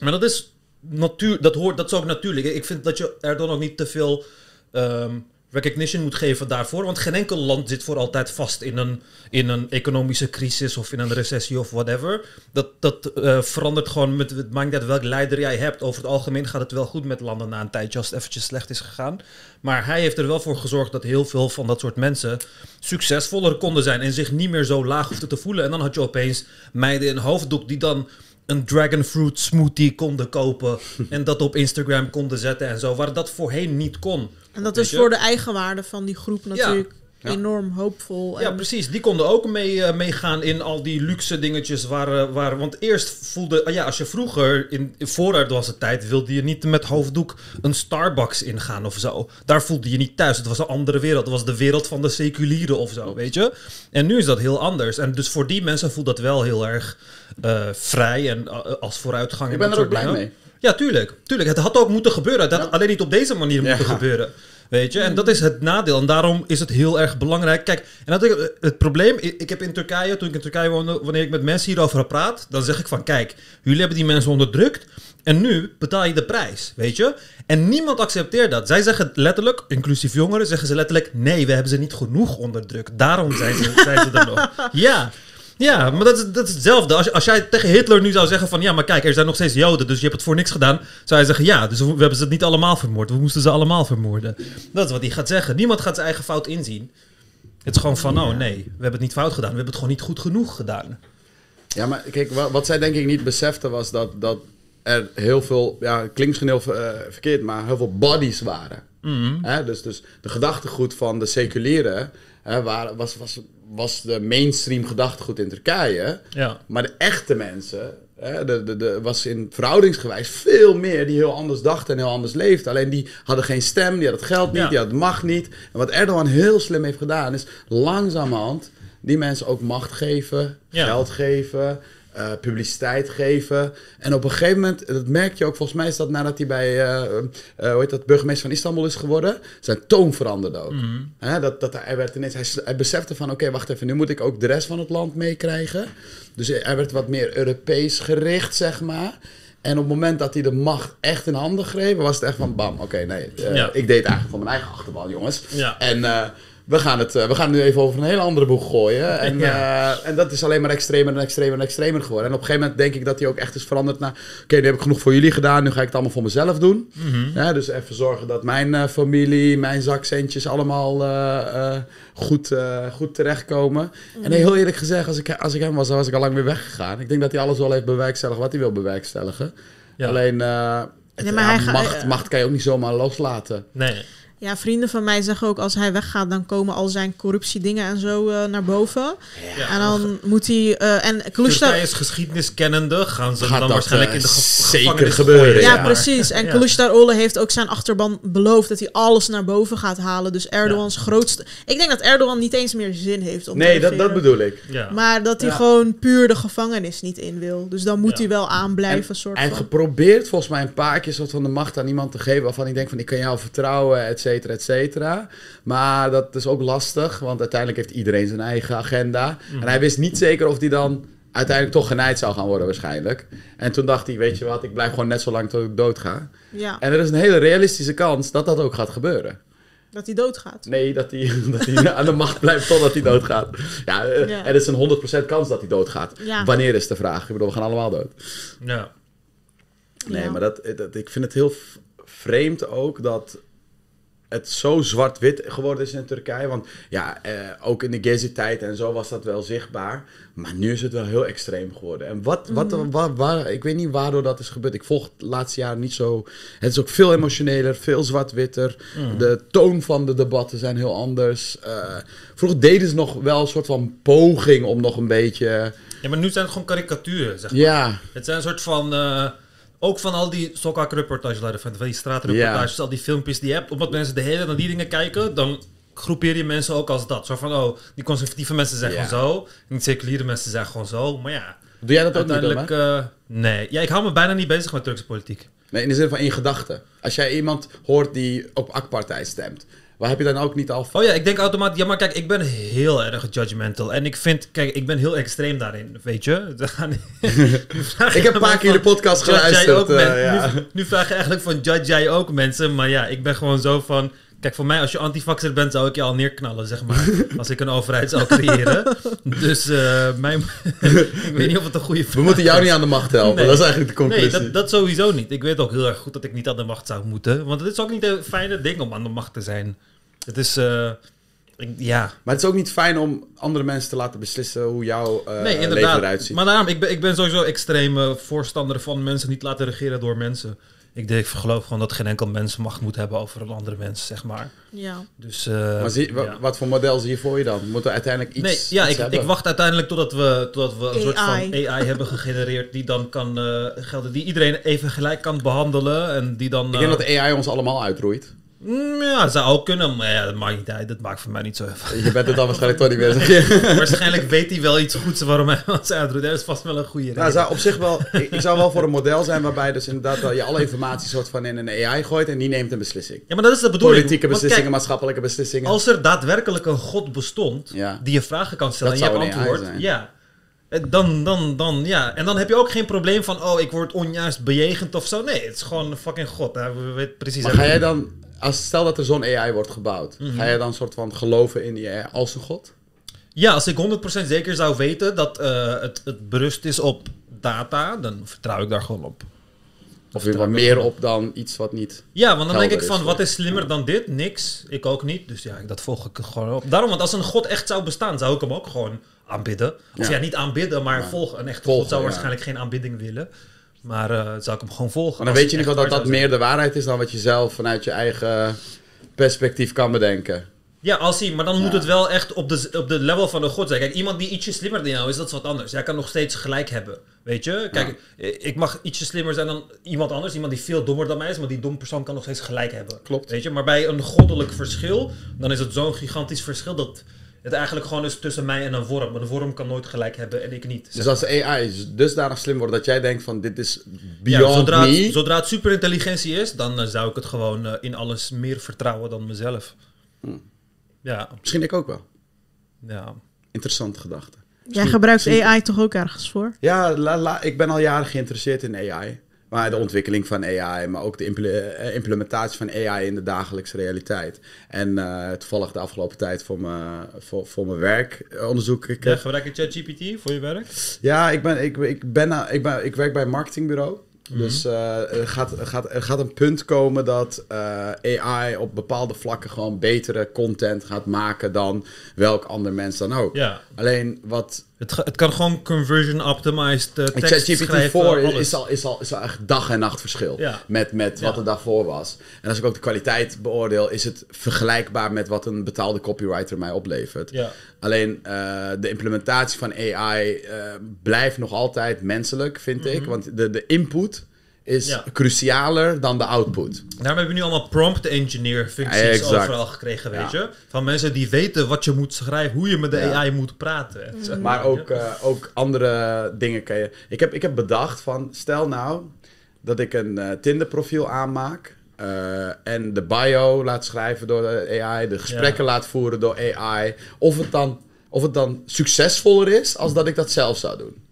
Maar dat is, natuur, dat, hoort, dat is ook natuurlijk. Ik vind dat je Erdogan ook niet te veel ehm, recognition moet geven daarvoor. Want geen enkel land zit voor altijd vast in een, in een economische crisis of in een recessie of whatever. Dat, dat eh, verandert gewoon met het maakt uit welk leider jij hebt. Over het algemeen gaat het wel goed met landen na een tijdje als het eventjes slecht is gegaan. Maar hij heeft er wel voor gezorgd dat heel veel van dat soort mensen succesvoller konden zijn en zich niet meer zo laag hoefden te voelen. En dan had je opeens meiden in hoofddoek die dan een dragon fruit smoothie konden kopen en dat op Instagram konden zetten en zo, waar dat voorheen niet kon. En dat is voor de eigenwaarde van die groep natuurlijk Ja. enorm hoopvol. Ja, en- precies. Die konden ook mee, eh, meegaan in al die luxe dingetjes. Waar, eh, waar, want eerst voelde... ah ja, als je vroeger, in, voor Erdogan's tijd... wilde je niet met hoofddoek een Starbucks ingaan of zo. Daar voelde je niet thuis. Het was een andere wereld. Het was de wereld van de seculieren of zo, weet je? En nu is dat heel anders. En dus voor die mensen voelt dat wel heel erg eh, vrij en als vooruitgang. Ik en ben er ook soort blij dingen. mee. Ja, tuurlijk. tuurlijk. Het had ook moeten gebeuren. Dat Ja. alleen niet op deze manier Ja. moeten gebeuren. Weet je? En dat is het nadeel. En daarom is het heel erg belangrijk. Kijk, en dat ik, het probleem... Ik ik heb in Turkije, toen ik in Turkije woonde... Wanneer ik met mensen hierover praat... Dan zeg ik van, kijk... Jullie hebben die mensen onderdrukt... En nu betaal je de prijs, weet je? En niemand accepteert dat. Zij zeggen letterlijk, inclusief jongeren, zeggen ze letterlijk... Nee, we hebben ze niet genoeg onderdrukt. Daarom zijn ze, zijn ze er nog. Ja. Ja, maar dat is, dat is hetzelfde. Als, als jij tegen Hitler nu zou zeggen van... Ja, maar kijk, er zijn nog steeds Joden, dus je hebt het voor niks gedaan. Zou hij zeggen, ja, dus we, we hebben ze niet allemaal vermoord. We moesten ze allemaal vermoorden. Dat is wat hij gaat zeggen. Niemand gaat zijn eigen fout inzien. Het is gewoon van, oh nee, we hebben het niet fout gedaan. We hebben het gewoon niet goed genoeg gedaan. Ja, maar kijk, wa- wat zij denk ik niet besefte was dat, dat er heel veel, ja, klinkt misschien heel eh, verkeerd, maar heel veel bodies waren. Mhm. Dus, dus de gedachtegoed van de seculieren hè, waren, was, was, was de mainstream gedachtegoed in Turkije. Ja. Maar de echte mensen, hè, de, de, de, was in verhoudingsgewijs veel meer die heel anders dachten en heel anders leefden. Alleen die hadden geen stem, die hadden het geld niet, Ja. die hadden de macht niet. En wat Erdogan heel slim heeft gedaan, is langzamerhand die mensen ook macht geven, Ja. geld geven. Eh, publiciteit geven. En op een gegeven moment, dat merk je ook, volgens mij is dat nadat hij bij, eh, hoe heet dat, burgemeester van Istanbul is geworden, zijn toon veranderde ook. Mhm. Dat, dat hij werd ineens, hij, hij besefte van, oké, wacht even, nu moet ik ook de rest van het land meekrijgen. Dus hij werd wat meer Europees gericht, zeg maar. En op het moment dat hij de macht echt in handen greep, was het echt van, bam, oké, nee, Ja. ik deed eigenlijk van mijn eigen achterban, jongens. Ja. En we, gaan het, eh, we gaan het nu even over een hele andere boeg gooien. En, Ja. eh, en dat is alleen maar extremer en extremer en extremer geworden. En op een gegeven moment denk ik dat hij ook echt is veranderd naar... Oké, nu heb ik genoeg voor jullie gedaan, nu ga ik het allemaal voor mezelf doen. Mhm. Ja, dus even zorgen dat mijn eh, familie, mijn zakcentjes allemaal eh, eh, goed, eh, goed terechtkomen. En heel eerlijk gezegd, als ik, als ik hem was, dan was ik al lang weer weggegaan. Ik denk dat hij alles wel heeft bewerkstelligd wat hij wil bewerkstelligen. Ja. Alleen, eh, het- Nee, maar ja, hij ga- macht, macht kan je ook niet zomaar loslaten. Nee. Ja, vrienden van mij zeggen ook als hij weggaat, dan komen al zijn corruptiedingen en zo eh, naar boven. Ja. En dan moet hij. eh en Kılıçdaroğlu- Turkije's geschiedenis kennende gaan ze Gaat dan waarschijnlijk eh, in de ge- zeker gevangenis gebeuren, gooien, Ja, maar. precies. En Ja. Kılıçdaroğlu heeft ook zijn achterban beloofd dat hij alles naar boven gaat halen. Dus Erdogans grootste... Ik denk dat Erdogan niet eens meer zin heeft om te Nee, dat, dat bedoel ik. Ja. Maar dat hij Ja. gewoon puur de gevangenis niet in wil. Dus dan moet Ja. hij wel aanblijven, soort Hij heeft van. geprobeerd volgens mij een paar keer soort van de macht aan iemand te geven waarvan ik denk van ik kan jou vertrouwen, et cetera, et cetera. Maar dat is ook lastig, want uiteindelijk heeft iedereen zijn eigen agenda. Mhm. En hij wist niet zeker of hij dan uiteindelijk toch genaaid zou gaan worden waarschijnlijk. En toen dacht hij, weet je wat, ik blijf gewoon net zo lang tot ik dood ga. Ja, En er is een hele realistische kans dat dat ook gaat gebeuren. dat hij doodgaat. Nee, dat hij, dat hij aan de macht blijft totdat hij doodgaat. Ja, eh, Ja. er is een 100% kans dat hij doodgaat. Ja. Wanneer is de vraag? Ik bedoel, we gaan allemaal dood. Ja. Nee, Ja. maar dat, dat, ik vind het heel vreemd ook dat het zo zwart-wit geworden is in Turkije. Want ja, eh, ook in de Gezi-tijd en zo was dat wel zichtbaar. Maar nu is het wel heel extreem geworden. En wat, wat, wa- waar, ik weet niet waardoor dat is gebeurd. Ik volg het laatste jaar niet zo. Het is ook veel emotioneler, veel zwart-witter. Mhm. De toon van de debatten zijn heel anders. Eh, vroeger deden ze nog wel een soort van poging om nog een beetje... ja, maar nu zijn het gewoon karikaturen, zeg maar. Ja, Het zijn een soort van... eh, ook van al die Sokak-reportages, van die straatreportages, al die filmpjes die je hebt. Omdat mensen de hele tijd naar die dingen kijken, dan groepeer je mensen ook als dat. Zo van, oh, die conservatieve mensen zijn Ja. gewoon zo. En die seculiere mensen zijn gewoon zo. Maar ja, doe jij dat ook uiteindelijk... Eh, nee. Ja, ik hou me bijna niet bezig met Turkse politiek. Nee, in de zin van in gedachten. Als jij iemand hoort die op AK-partij stemt, waar heb je dan ook niet al... Oh ja, ik denk automatisch... Ja, maar kijk, ik ben heel erg judgmental. En ik vind... Kijk, ik ben heel extreem daarin, weet je? Ik heb een paar keer de podcast jij geluisterd. ook eh, ja. nu, nu vraag je eigenlijk van, judge jij ook mensen? Maar ja, ik ben gewoon zo van... Kijk, voor mij, als je antivaxer bent, zou ik je al neerknallen, zeg maar. als ik een overheid zou creëren. Dus eh, mijn... ik weet niet of het een goede We moeten jou niet aan de macht helpen. Nee. Dat is eigenlijk de conclusie. Nee, dat, dat sowieso niet. Ik weet ook heel erg goed dat ik niet aan de macht zou moeten. Want het is ook niet een fijne ding om aan de macht te zijn. Het is... eh, ik- ja, Maar het is ook niet fijn om andere mensen te laten beslissen hoe jouw eh, nee, leven eruit ziet. Maar daarom, ik ben, ik ben sowieso extreme voorstander van mensen niet laten regeren door mensen. Ik, denk, ik geloof gewoon dat geen enkel mens macht moet hebben over een andere mens, zeg maar. Ja. Dus, eh, Maar zie, ja. wat voor model zie je voor je dan? We moeten uiteindelijk iets, Nee, ja, iets ik, hebben. ik wacht uiteindelijk totdat we, totdat we een soort van AI. Hebben gegenereerd die dan kan eh, gelden, die iedereen even gelijk kan behandelen en die dan... Ik denk eh, dat AI ons allemaal uitroeit. Mm, ja, dat zou ook kunnen, maar ja, dat maakt niet uit. Dat maakt voor mij niet zo even. Je bent het dan waarschijnlijk toch niet meer. Waarschijnlijk weet hij wel iets goeds waarom hij ons uitroeit. Dat is vast wel een goede reden. Nou, zou op zich wel, ik, ik zou wel voor een model zijn waarbij dus inderdaad wel je alle informatie soort van in een AI gooit en die neemt een beslissing. Ja, maar dat is de bedoeling. Politieke beslissingen, kijk, maatschappelijke beslissingen. als er daadwerkelijk een god bestond Ja. die je vragen kan stellen Dat en je hebt antwoord, ja. Dan, dan, dan, ja. En dan heb je ook geen probleem van, oh, ik word onjuist bejegend of zo. Nee, het is gewoon een fucking god. Hè. We weten precies. Maar ga jij dan, als, stel dat er zo'n AI wordt gebouwd, Mhm. ga jij dan een soort van geloven in die AI als een god? Ja, als ik 100% zeker zou weten dat eh, het, het berust is op data, dan vertrouw ik daar gewoon op. Of weer wat meer op dan iets wat niet... Ja, want dan denk ik van, wat is slimmer dan dit? Niks. Ik ook niet. Dus ja, dat volg ik gewoon op. Daarom, want als een god echt zou bestaan, zou ik hem ook gewoon aanbidden. Of ja, Ja. niet aanbidden, maar volgen. Een echte volgen, god zou ja. waarschijnlijk geen aanbidding willen. Maar eh, zou ik hem gewoon volgen. Maar dan weet je niet echt dat dat meer de waarheid is dan wat je zelf vanuit je eigen perspectief kan bedenken. Ja, als hij, maar dan moet het wel echt op de, op de level van de god zijn. Kijk, iemand die ietsje slimmer dan jou is, dat is wat anders. Jij kan nog steeds gelijk hebben, weet je? Kijk, ik mag ietsje slimmer zijn dan iemand anders. Iemand die veel dommer dan mij is, maar die dom persoon kan nog steeds gelijk hebben. Klopt. Weet je? Maar bij een goddelijk verschil, dan is het zo'n gigantisch verschil dat het eigenlijk gewoon is tussen mij en een vorm. Maar de vorm kan nooit gelijk hebben en ik niet. Dus als AI dusdanig slim wordt dat jij denkt van dit is Ja, beyond zodra, me. het, zodra het superintelligentie is, dan eh, zou ik het gewoon eh, in alles meer vertrouwen dan mezelf. Ja, Misschien ik ook wel. ja. Interessante gedachte. Jij gebruikt AI toch ook ergens voor? Ja, la, la- ik ben al jaren geïnteresseerd in AI. Maar de ontwikkeling van AI, maar ook de eh, implementatie van AI in de dagelijkse realiteit. En eh toevallig de afgelopen tijd voor mijn, voor, voor mijn werk eh, onderzoek ik. Ja, gebruik je ChatGPT voor je werk? Ja, ik, ben, ik, ik, ben, ik, ben, ik werk bij een marketingbureau. Mhm. Dus er, gaat, er, gaat, er gaat een punt komen dat AI op bepaalde vlakken gewoon betere content gaat maken dan welk ander mens dan ook. Ja. Alleen wat Het, het kan gewoon conversion optimized uh, Ik tekst schrijven, 4 alles. is al, is, al, is al echt dag en nacht verschil Ja. met, met wat Ja. er daarvoor was. En als ik ook de kwaliteit beoordeel, is het vergelijkbaar met wat een betaalde copywriter mij oplevert. Ja. Alleen eh, de implementatie van AI eh, blijft nog altijd menselijk, vind ik. Want de, de input is Mhm. Ja. crucialer dan de output. Daarom hebben we nu allemaal prompt engineer functies Ja, overal gekregen, weet Ja. je? Van mensen die weten wat je moet schrijven, hoe je met de Ja. AI moet praten. cetera. Maar ook, eh, ook andere dingen kan je... Ik heb, ik heb bedacht van, stel nou dat ik een eh, Tinder profiel aanmaak... eh, en de bio laat schrijven door de AI, de gesprekken laat voeren door AI. Of het, dan, of het dan succesvoller is als dat ik dat zelf zou doen.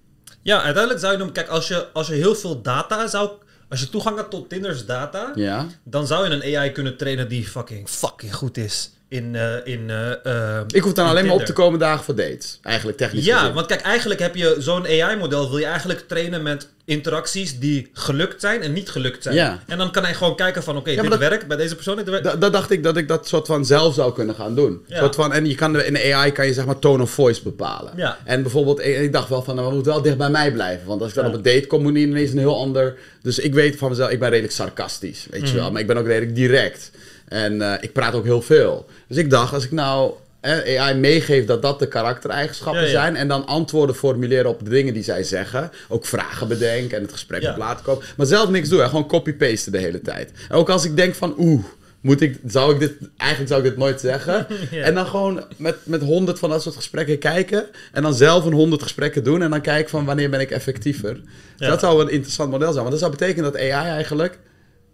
Ja, uiteindelijk zou je dan... Kijk, als je, als je heel veel data zou... Als je toegang hebt tot Tinder's data... Ja? dan zou je een AI kunnen trainen die fucking fucking goed is in... eh, in eh, eh, Ik hoef dan alleen maar op te komen dagen voor dates. Eigenlijk technisch Ja, gezien. want kijk, eigenlijk heb je zo'n AI-model, wil je eigenlijk trainen met interacties die gelukt zijn en niet gelukt zijn. Ja. En dan kan hij gewoon kijken van, oké, dit dat- werkt bij deze persoon, dit werkt. Da- dat dacht ik dat ik dat soort van zelf zou kunnen gaan doen. Ja. Soort van, en je kan in de AI kan je zeg maar tone of voice bepalen. En bijvoorbeeld, ik, dacht wel van, nou, we moeten wel dicht bij mij blijven. Want als ik dan op een date kom, moet ineens een heel ander... Dus ik weet van mezelf, ik ben redelijk sarcastisch, weet Mhm. je wel. Maar ik ben ook redelijk direct. En ik praat ook heel veel. Dus ik dacht, als ik nou eh, AI meegeef dat dat de karaktereigenschappen Ja, ja. zijn... en dan antwoorden formuleren op de dingen die zij zeggen... ook vragen bedenken en het gesprek Ja. op laten komen... maar zelf niks doen, hè, gewoon copy-pasten de hele tijd. En ook als ik denk van, oeh... Moet ik, zou ik dit, eigenlijk zou ik dit nooit zeggen. Ja. En dan gewoon met, met honderd van dat soort gesprekken kijken. En dan zelf een honderd gesprekken doen. En dan kijken van wanneer ben ik effectiever. Ja. Dat zou een interessant model zijn. Want dat zou betekenen dat AI eigenlijk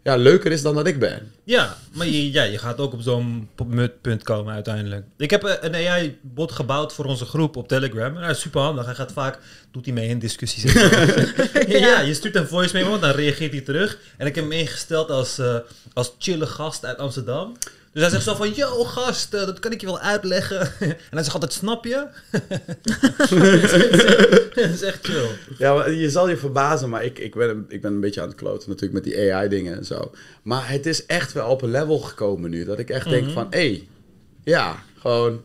ja, leuker is dan dat ik ben. Ja, maar je, ja, je gaat ook op zo'n punt komen uiteindelijk. Ik heb eh, een AI-bot gebouwd voor onze groep op Telegram. En hij is super handig. Hij gaat vaak, doet hij mee in discussies. ja, ja, je stuurt een voice memo, dan reageert hij terug. En ik heb hem ingesteld als, eh, als chille gast uit Amsterdam. Dus hij zegt zo van, yo gast, eh, dat kan ik je wel uitleggen. en hij zegt altijd, snap je? dat is echt chill. Ja, maar je zal je verbazen, maar ik, ik, ben, een- ik ben een beetje aan het kloten natuurlijk met die AI-dingen en zo. Maar het is echt wel op een level gekomen nu. Dat ik echt denk van, hé, hey, ja, gewoon...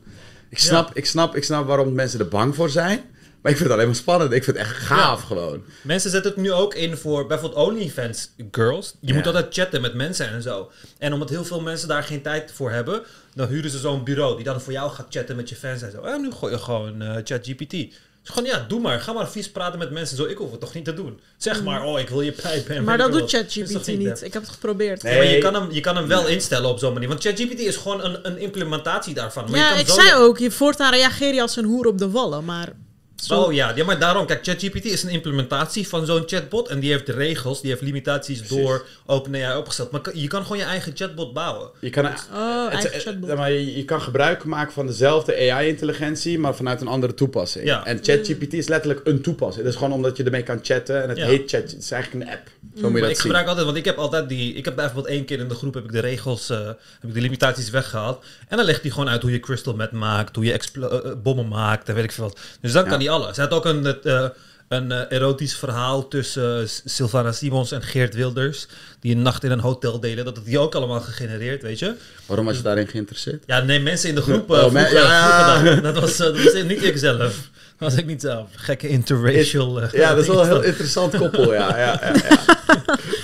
Ik snap, ik, snap, ik snap waarom mensen er bang voor zijn. Maar ik vind het alleen maar spannend. Ik vind het echt gaaf gewoon. Mensen zetten het nu ook in voor bijvoorbeeld OnlyFans girls. Je moet altijd chatten met mensen en zo. En omdat heel veel mensen daar geen tijd voor hebben, dan huren ze zo'n bureau die dan voor jou gaat chatten met je fans en zo. En nu gooi je gewoon eh, ChatGPT. Dus gewoon ja, doe maar. Ga maar vies praten met mensen. Zo, ik hoef het toch niet te doen. Zeg maar, oh, ik wil je pijpen. en Maar dat doet ChatGPT niet. Ik heb het geprobeerd. Nee. Maar je kan, hem, je kan hem wel instellen op zo'n manier. Want ChatGPT is gewoon een, een implementatie daarvan. Maar je Ja, kan ik zo- zei ook, je voortaan reageer je als een hoer op de wallen, maar Zo- Oh ja, ja, maar daarom, kijk, ChatGPT is een implementatie van zo'n chatbot. En die heeft regels, die heeft limitaties Precies. door OpenAI opgesteld. Maar je kan gewoon je eigen chatbot bouwen. Je kan, Oh, het- eigen het- chatbot. maar je, je kan gebruik maken van dezelfde AI-intelligentie, maar vanuit een andere toepassing. Ja. En ChatGPT is letterlijk een toepassing. Het is gewoon omdat je ermee kan chatten en het Ja. heet Chat. Het is eigenlijk een app. Zo moet je Maar dat ik zien. gebruik altijd, want ik heb altijd die. Ik heb bijvoorbeeld één keer in de groep heb ik de regels, eh, heb ik de limitaties weggehaald. En dan legt hij gewoon uit hoe je crystal meth maakt, hoe je eh, eh, bommen maakt en weet ik veel wat. Dus dan Ja. kan hij alles. Hij had ook een, het, eh, een eh, erotisch verhaal tussen eh, Sylvana Simons en Geert Wilders. Die een nacht in een hotel deden. Dat had hij ook allemaal gegenereerd, weet je. Waarom was je daarin geïnteresseerd? Ja, nee, mensen in de groep. Oh, eh ja. dat. Was, eh, dat was niet ik zelf. Dat was ik niet zelf. Gekke interracial. eh, Ja, dat is wel een heel interessant koppel, ja. ja, ja, ja.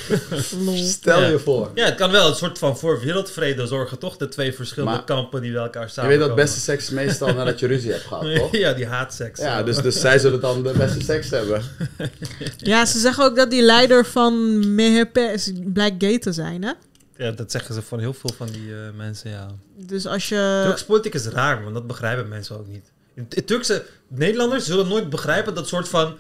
Stel Ja. je voor. Ja, het kan wel een soort van voor wereldvrede zorgen, toch? De twee verschillende Maar- kampen die bij elkaar Je weet dat beste seks meestal nadat je ruzie hebt gehad, toch? Ja, die haatseks. Ja, dus, dus zij zullen dan de beste seks hebben. Ja, ze zeggen ook dat die leider van is, blijkt gay te zijn, hè? Ja, dat zeggen ze van heel veel van die eh, mensen, ja. Dus als je... Turks politiek is raar, want dat begrijpen mensen ook niet. Turkse Nederlanders zullen nooit begrijpen dat soort van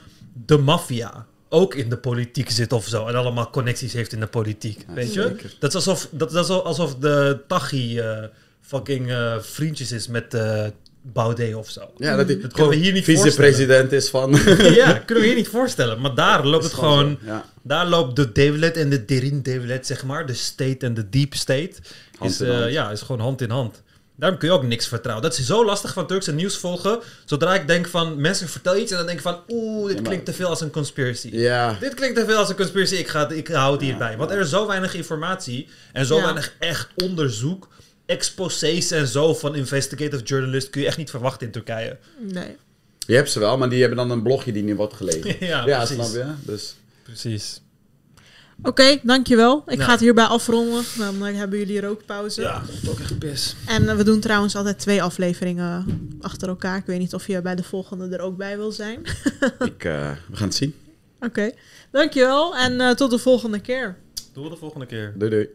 de maffia ook in de politiek zit of zo. En allemaal connecties heeft in de politiek, Ja, weet je? Dat is alsof, dat is alsof- de Tachi eh, fucking eh, vriendjes is met eh Baudet of zo. Ja, dat Dat kunnen we hier niet vicepresident is van... ja, kunnen we hier niet voorstellen. Maar daar loopt het gewoon... Ja. Daar loopt de Devlet en de Derin Devlet, zeg maar. De state en de deep state. Hand Is, ja, is gewoon hand in hand. Daarom kun je ook niks vertrouwen. Dat is zo lastig van Turkse nieuws volgen. Zodra ik denk van, mensen vertellen iets en dan denk ik van, oeh, dit Ja, maar- klinkt te veel als een conspiracy. Ja. Dit klinkt te veel als een conspiracy, ik, ga, ik hou het hierbij. Ja, Want ja. er is zo weinig informatie en zo Ja. weinig echt onderzoek, exposés en zo van investigative journalist kun je echt niet verwachten in Turkije. Nee. Je hebt ze wel, maar die hebben dan een blogje die niet wordt gelezen. Ja, ja precies. snap je? Dus Precies. Oké, dankjewel. Ik Ja. ga het hierbij afronden. Dan eh, hebben jullie rookpauze. Ja, ook echt pis. En eh, we doen trouwens altijd twee afleveringen achter elkaar. Ik weet niet of je bij de volgende er ook bij wil zijn. ik, eh, we gaan het zien. Oké, dankjewel en eh, tot de volgende keer. We de volgende keer. Doei doei.